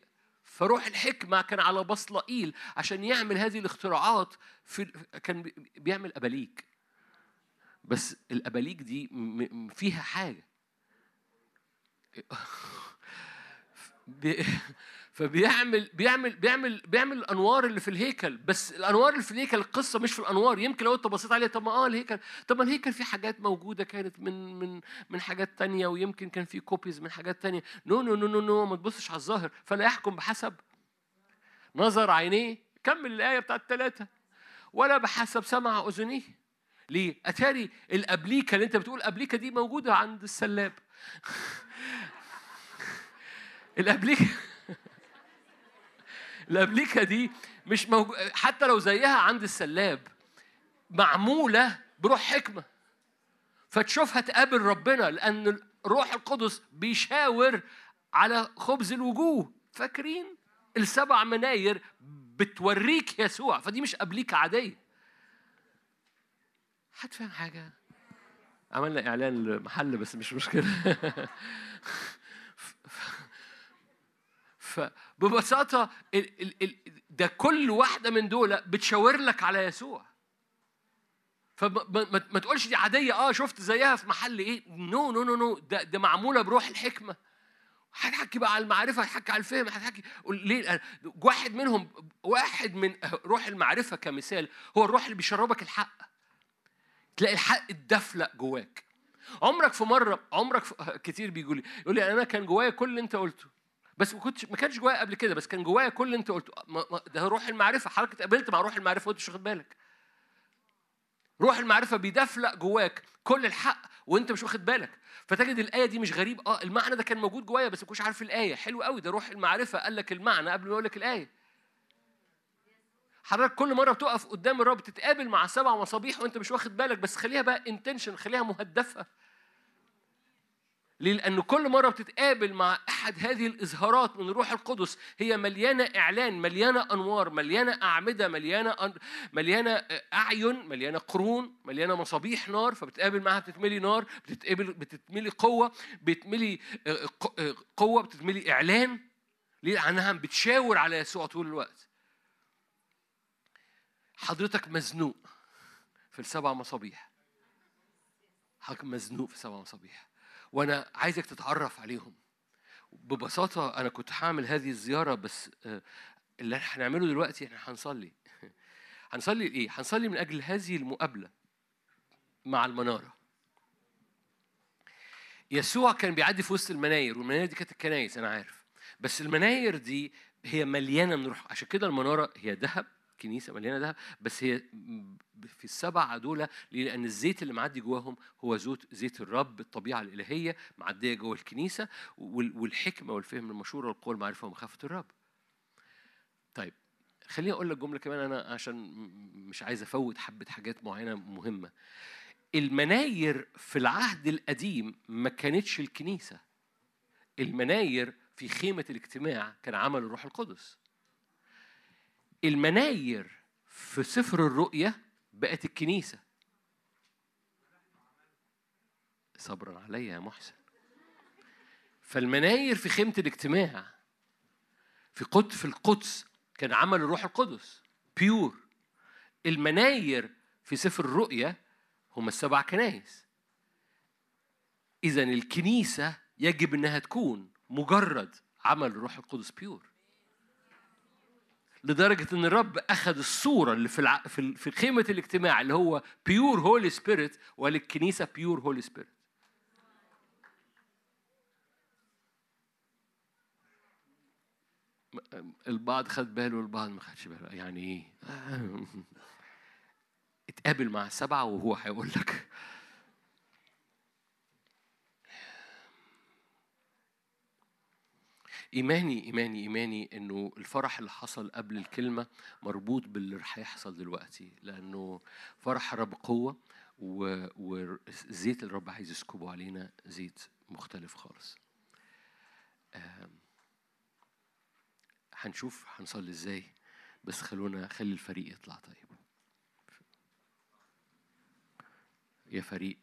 Speaker 4: فروح الحكمة كان على بصلائيل عشان يعمل هذه الاختراعات في كان بي- بيعمل أباليك بس الأباليك دي فيها حاجة. فبيعمل بيعمل بيعمل بيعمل الأنوار اللي في الهيكل. بس الأنوار اللي في الهيكل القصة مش في الأنوار. يمكن لو انت بصيت عليها طب ما آه الهيكل طب ما الهيكل فيه حاجات موجودة كانت من من من حاجات تانية ويمكن كان فيه copies من حاجات تانية. no no no no no ما تبصش على الظاهر. فلا يحكم بحسب نظر عينيه. كمل الآية بتاعت ثلاثة ولا بحسب سمع أذنيه. ليه؟ أتاري الأبليكة اللي انت بتقول أبليكة دي موجودة عند السلاب. الأبليكة الابليكه دي مش موجود حتى لو زيها عند السلاب معمولة بروح حكمة. فتشوفها تقابل ربنا لأن الروح القدس بيشاور على خبز الوجوه. فاكرين؟ السبع مناير بتوريك يسوع. فدي مش ابليكه عادية. حد فاهم حاجة؟ عملنا إعلان لمحل بس مش مشكلة. فببساطة ال ال ده كل واحدة من دول بتشاور لك على يسوع. فما ما, ما, ما تقولش دي عادية آه شفت زيها في محل إيه؟ no no no no ده, ده معمولة بروح الحكمة. هتحكي بقى على المعرفة هتحكي على الفهم هتحكي ليه؟ واحد منهم واحد من روح المعرفة كمثال هو الروح اللي بيشربك الحق. تلاقي الحق اتدفلق جواك. عمرك في مرة عمرك في كتير بيقول لي يقول لي أنا كان جوايا كل اللي أنت قلته. بس ما كنتش ما كانش جوايا قبل كده بس كان جوايا كل اللي انت قلته ده روح المعرفة حضرتك اتقابلت مع روح المعرفة وانت مش واخد بالك. روح المعرفة بيدفلق جواك كل الحق وانت مش واخد بالك. فتجد الآية دي مش غريب آه المعنى ده كان موجود جوايا بس ما كنتش عارف الآية. حلو قوي ده روح المعرفة قال لك المعنى قبل ما يقول لك الآية. حضرتك كل مرة بتقف قدام الرب تتقابل مع سبع مصابيح وانت مش واخد بالك بس خليها بقى انتنشن خليها مهدفة. ليه؟ لأن كل مرة بتتقابل مع أحد هذه الإظهارات من الروح القدس هي مليانة إعلان مليانة أنوار مليانة أعمدة مليانة أن... مليانة أعين مليانة قرون مليانة مصابيح نار فبتقابل معاها بتتملي نار بتتقابل بتتملي قوة بتتملي آه، آه، قوة بتتملي إعلان ليه؟ لأنها بتشاور على يسوع طول الوقت حضرتك مزنوق في السبع مصابيح حضرتك مزنوق في سبع مصابيح وأنا عايزك تتعرف عليهم. ببساطة أنا كنت هعمل هذه الزيارة بس آه، اللي هنعمله دلوقتي إحنا هنصلي. هنصلي إيه هنصلي من أجل هذه المقابلة مع المنارة. يسوع كان بيعدي في وسط المناير والمناير دي كانت الكنايس أنا عارف. بس المناير دي هي مليانة من روح عشان كده المنارة هي ذهب كنيسة مليانة ذهب بس هي في السبعه دول؟ لأن الزيت اللي معدي جواهم هو زيت زيت الرب الطبيعة الإلهية معدية جوه الكنيسة وال- والحكمة والفهم المشوره والقوه المعرفه ومخافه الرب. طيب خليني أقول لك جملة كمان أنا عشان مش عايز أفوت حبة حاجات معينة مهمة. المناير في العهد القديم ما كانتش الكنيسة. المناير في خيمة الاجتماع كان عمل الروح القدس. المناير في سفر الرؤيا بقت الكنيسة. صبرا عليا يا محسن. فالمناير في خيمة الاجتماع في قدس في القدس كان عمل الروح القدس بيور المناير في سفر الرؤيا هم السبع كنايس إذا الكنيسة يجب إنها تكون مجرد عمل الروح القدس pure لدرجة إن الرب أخذ الصورة اللي في الع... في ال- في خيمة الاجتماع اللي هو pure Holy Spirit وللكنيسة pure Holy Spirit. البعض خد باله والبعض ما خدش باله يعني إيه؟ اتقابل مع السبعة وهو هيقول لك إيماني إيماني إيماني إنه الفرح اللي حصل قبل الكلمة مربوط باللي رح يحصل دلوقتي لأنه فرح الرب قوة وزيت الرب عايز يسكبه علينا زيت مختلف خالص. هنشوف هنصلي إزاي بس خلونا خلي الفريق يطلع طيب. يا فريق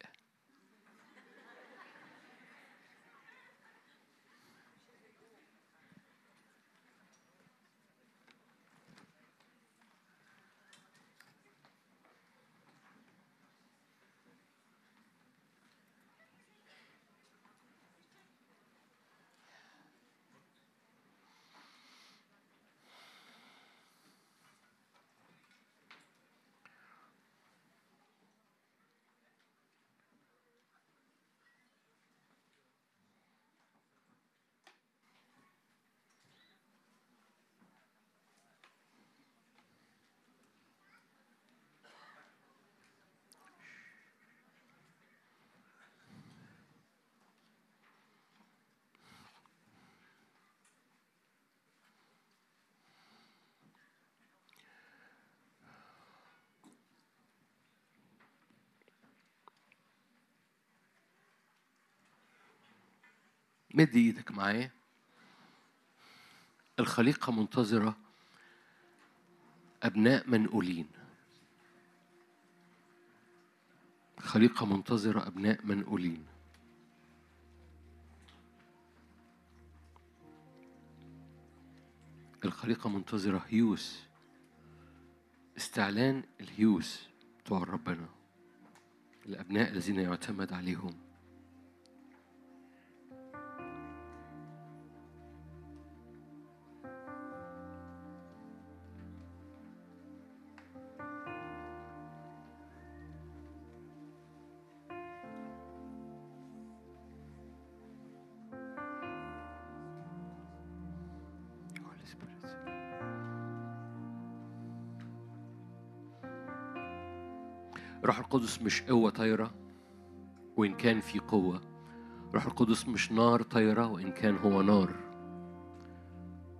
Speaker 4: مد إيدك معايا. الخليقة منتظرة أبناء منقولين. خليقة منتظرة أبناء منقولين. الخليقة منتظرة هيوس. استعلان الهيوس بتوع ربنا. الأبناء الذين يعتمد عليهم. القدس مش قوة طايرة وإن كان في قوة روح القدس مش نار طايرة وإن كان هو نار.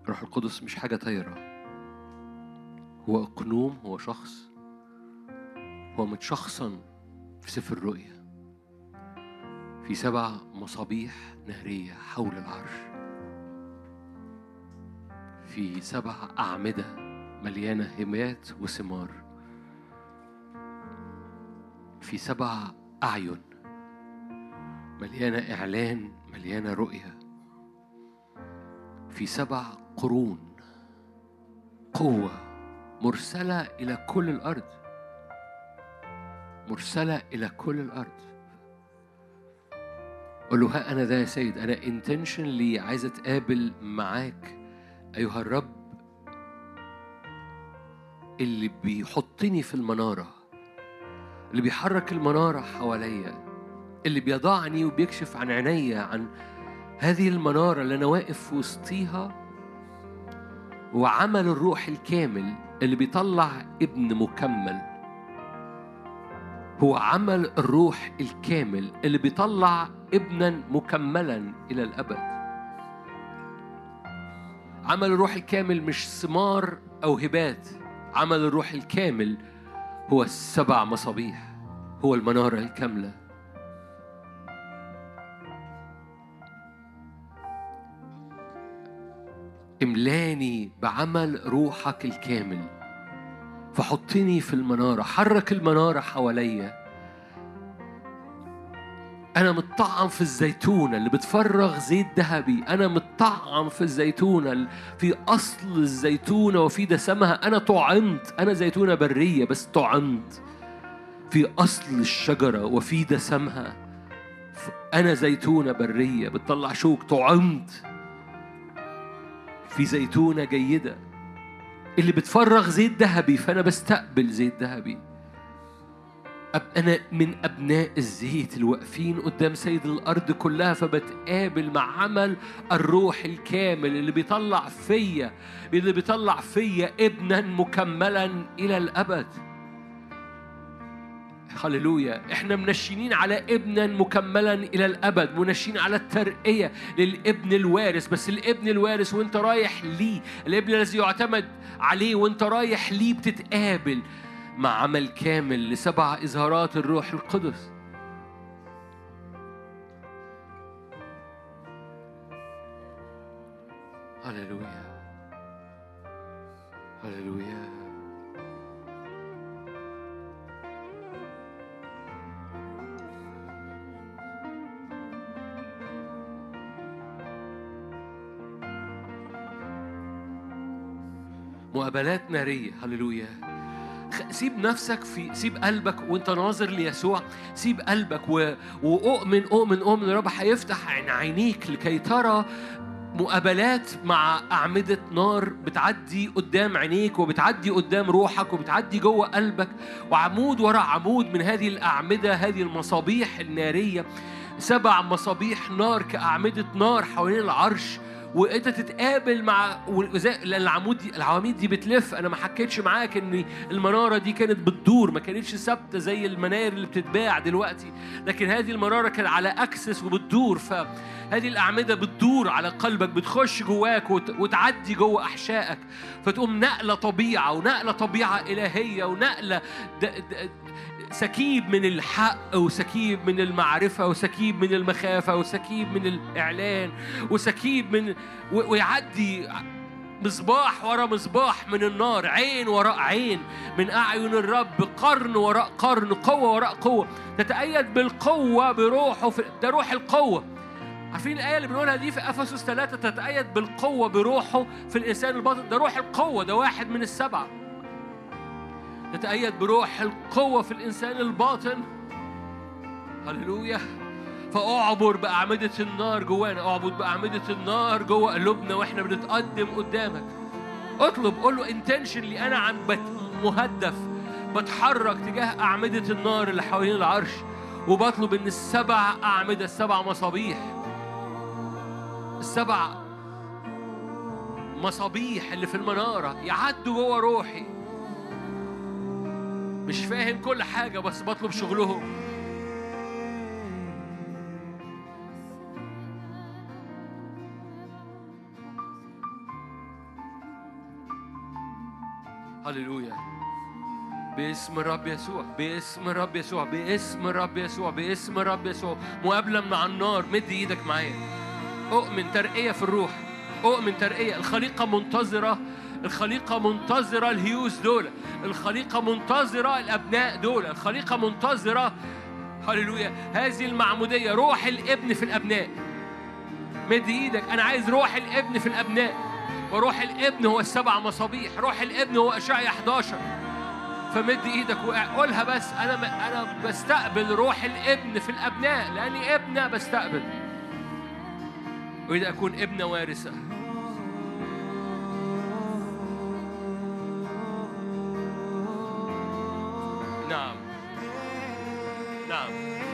Speaker 4: روح القدس مش حاجة طايرة. هو أقنوم هو شخص هو متشخصن في سفر الرؤيا. في سبع مصابيح نارية حول العرش. في سبع أعمدة مليانة همات وثمار. في سبع أعين. مليانة إعلان مليانة رؤية. في سبع قرون. قوة مرسلة إلى كل الأرض. مرسلة إلى كل الأرض. قول له ها أنا ذا يا سيد أنا انتنشنلي عايز أتقابل معاك أيها الرب اللي بيحطني في المنارة. اللي بيحرك المنارة حواليا اللي بيضعني وبيكشف عن عينيا عن هذه المنارة اللي أنا واقف وسطيها وعمل الروح الكامل اللي بيطلع ابن مكمل. هو عمل الروح الكامل اللي بيطلع ابنا مكملا إلى الأبد. عمل الروح الكامل مش ثمار أو هبات عمل الروح الكامل هو السبع مصابيح هو المنارة الكاملة. املاني بعمل روحك الكامل فحطني في المنارة حرك المنارة حواليا. أنا متطعم في الزيتونة اللي بتفرغ زيت ذهبي. أنا متطعم في الزيتونة ال- في أصل الزيتونة وفي دسمها. أنا طعمت. أنا زيتونة برية بس طعمت. في أصل الشجرة وفي دسمها. أنا زيتونة برية. بتطلع شوك. طعمت. في زيتونة جيدة. اللي بتفرغ زيت ذهبي. فأنا بستقبل زيت ذهبي. أنا من أبناء الزيت الواقفين قدام سيد الأرض كلها فبتقابل مع عمل الروح الكامل اللي بيطلع فيا اللي بيطلع فيا ابنا مكملا إلى الأبد. هللويا. إحنا منشنين على ابنا مكملا إلى الأبد منشنين على الترقية للابن الوارث. بس الابن الوارث وانت رايح ليه؟ الابن الذي يعتمد عليه وانت رايح ليه بتتقابل؟ مع عمل كامل لسبع إظهارات الروح القدس. هللويا. هللويا. مقابلات نارية. هللويا. سيب نفسك في سيب قلبك وانت ناظر ليسوع. سيب قلبك و... وأؤمن أؤمن أؤمن. الرب هيفتح عين عينيك لكي ترى مقابلات مع أعمدة نار بتعدي قدام عينيك وبتعدي قدام روحك وبتعدي جوه قلبك. وعمود وراء عمود من هذه الأعمدة هذه المصابيح النارية. سبع مصابيح نار كأعمدة نار حوالين العرش. وانت تتقابل مع لأن العمود دي العواميد دي بتلف. أنا ما حكيتش معاك إن المنارة دي كانت بتدور ما كانتش ثابتة زي المناير اللي بتتباع دلوقتي. لكن هذه المنارة كانت على axis وبتدور. فهذه الأعمدة بتدور على قلبك بتخش جواك وت- وتعدي جوه أحشائك. فتقوم نقلة طبيعة ونقلة طبيعة إلهية ونقلة. سكيب من الحق وسكيب من المعرفة وسكيب من المخافة وسكيب من الإعلان وسكيب من ويعدي مصباح ورا مصباح من النار عين وراء عين من أعين الرب قرن وراء قرن قوة وراء قوة. تتأيد بالقوة بروحه في ده روح القوة. عارفين الآية اللي بنقولها دي في أفسس ثلاثة تتأيد بالقوة بروحه في الإنسان الباطن؟ ده روح القوة ده واحد من السبعة. تتأيد بروح القوة في الإنسان الباطن. هللويا. فأعبر بأعمدة النار جوانا. أعبر بأعمدة النار جوه قلوبنا وإحنا بنتقدم قدامك. اطلب قول له انتنشنلي أنا عم مهدف. بتحرك تجاه أعمدة النار اللي حوالين العرش. وبطلب إن السبع أعمدة السبع مصابيح. السبع مصابيح اللي في المنارة يعدوا جوه روحي. مش فاهم كل حاجة بس بطلب شغلهم. هللويا. باسم الرب يسوع باسم الرب يسوع باسم الرب يسوع باسم الرب يسوع. مقابلة من على النار مد إيدك معايا. أؤمن ترقية في الروح أؤمن ترقية. الخليقة منتظرة الخليقة منتظرة الهيوس دول. الخليقة منتظرة الأبناء دول. الخليقة منتظرة هللويا هذه المعمودية روح الابن في الأبناء. مد إيدك أنا عايز روح الابن في الأبناء. وروح الابن هو السبع مصابيح روح الابن هو أشعيا 11 فمد إيدك وقولها بس أنا أنا بستقبل روح الابن في الأبناء لأني ابنة بستقبل. أريد أكون ابنة وارثة. نعم نعم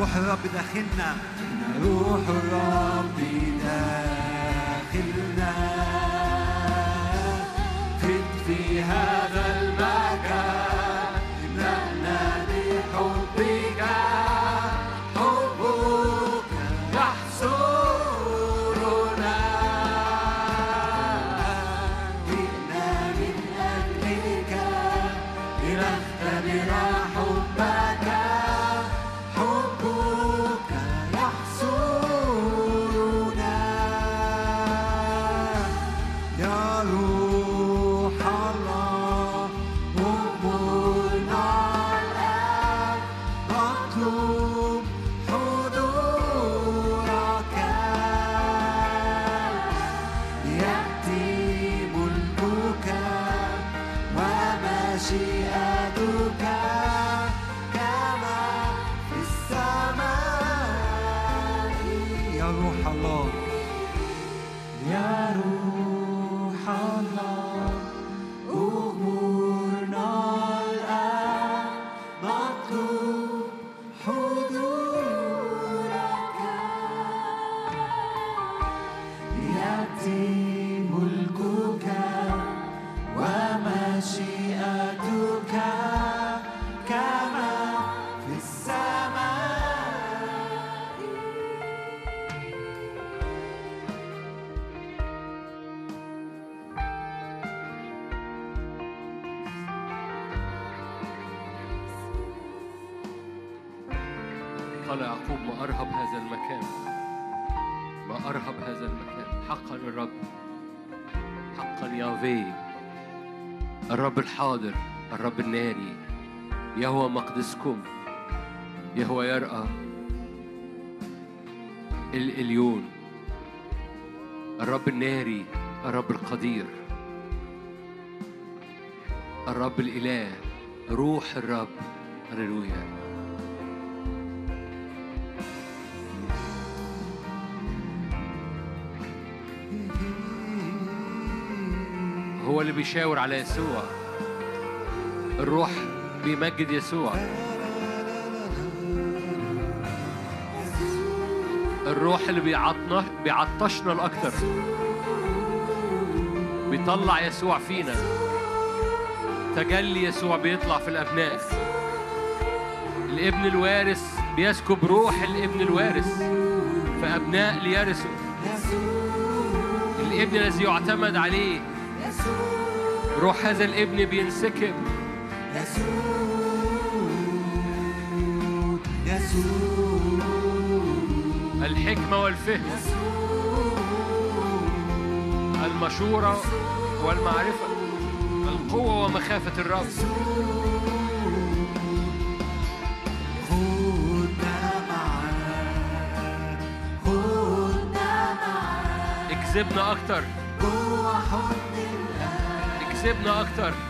Speaker 3: روح
Speaker 4: الرب
Speaker 1: داخلنا.
Speaker 4: الحاضر الرب الناري يهوى مقدسكم. يهوى يرأى الإليون الرب الناري
Speaker 2: الرب القدير. الرب الإله روح الرب. هللويا. هو اللي بيشاور على يسوع. الروح بيمجد يسوع. الروح اللي بيعطنا بيعطشنا الأكتر. بيطلع يسوع فينا. تجلي يسوع بيطلع في الأبناء. الابن الوارث بيسكب روح الابن الوارث فأبناء ليرثوا الابن الذي يعتمد عليه. روح هذا الابن بينسكب. الحكمة والفهم المشورة والمعرفة القوة ومخافة الرب. اكسبنا أكتر. اكسبنا أكتر.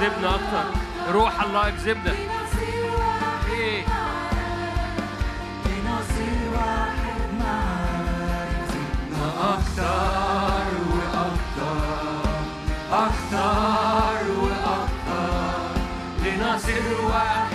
Speaker 2: اكذبنا أكتر. روح الله اكذبنا
Speaker 4: لنصير واحد معاك
Speaker 2: واحد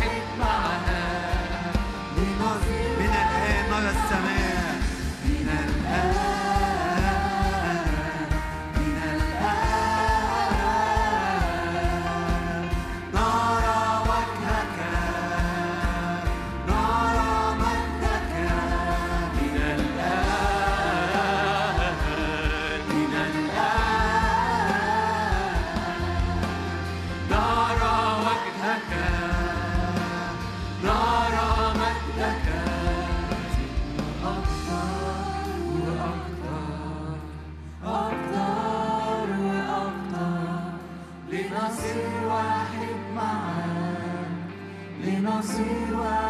Speaker 2: azul.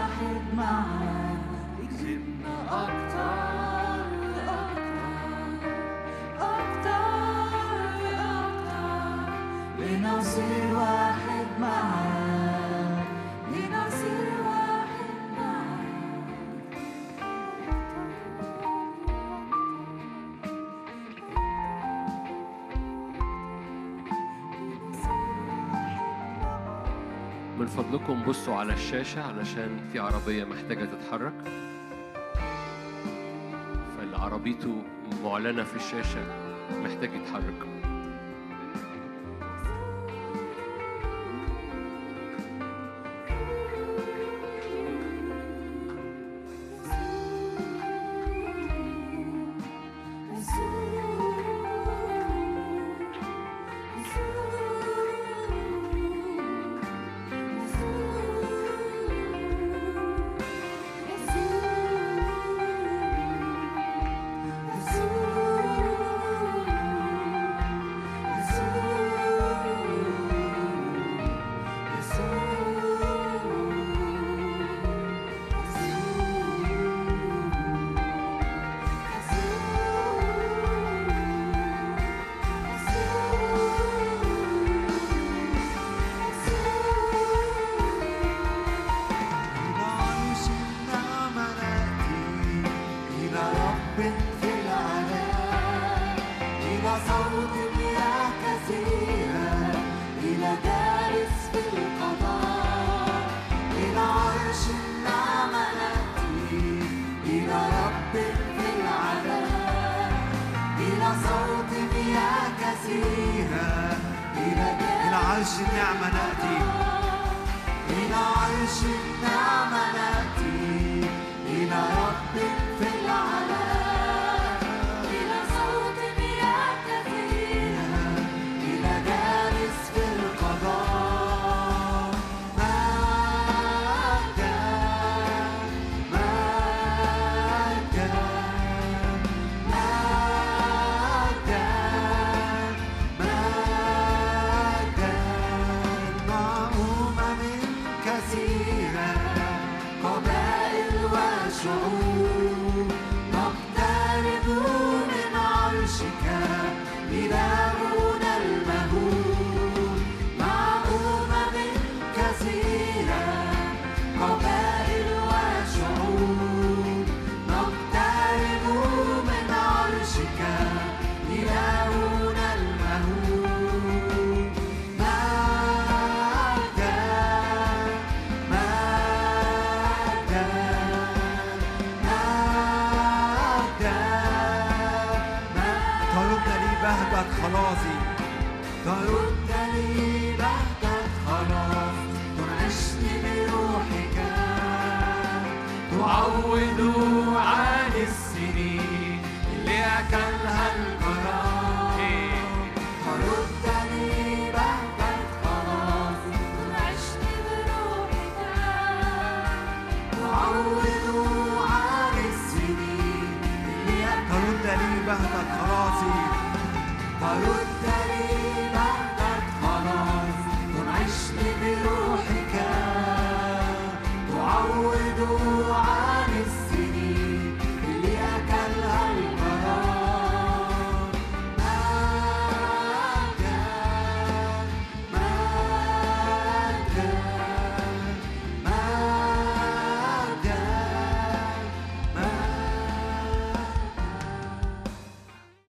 Speaker 2: بصوا على الشاشة علشان في عربية محتاجة تتحرك. فاللي عربيته معلنة في الشاشة محتاج يتحرك.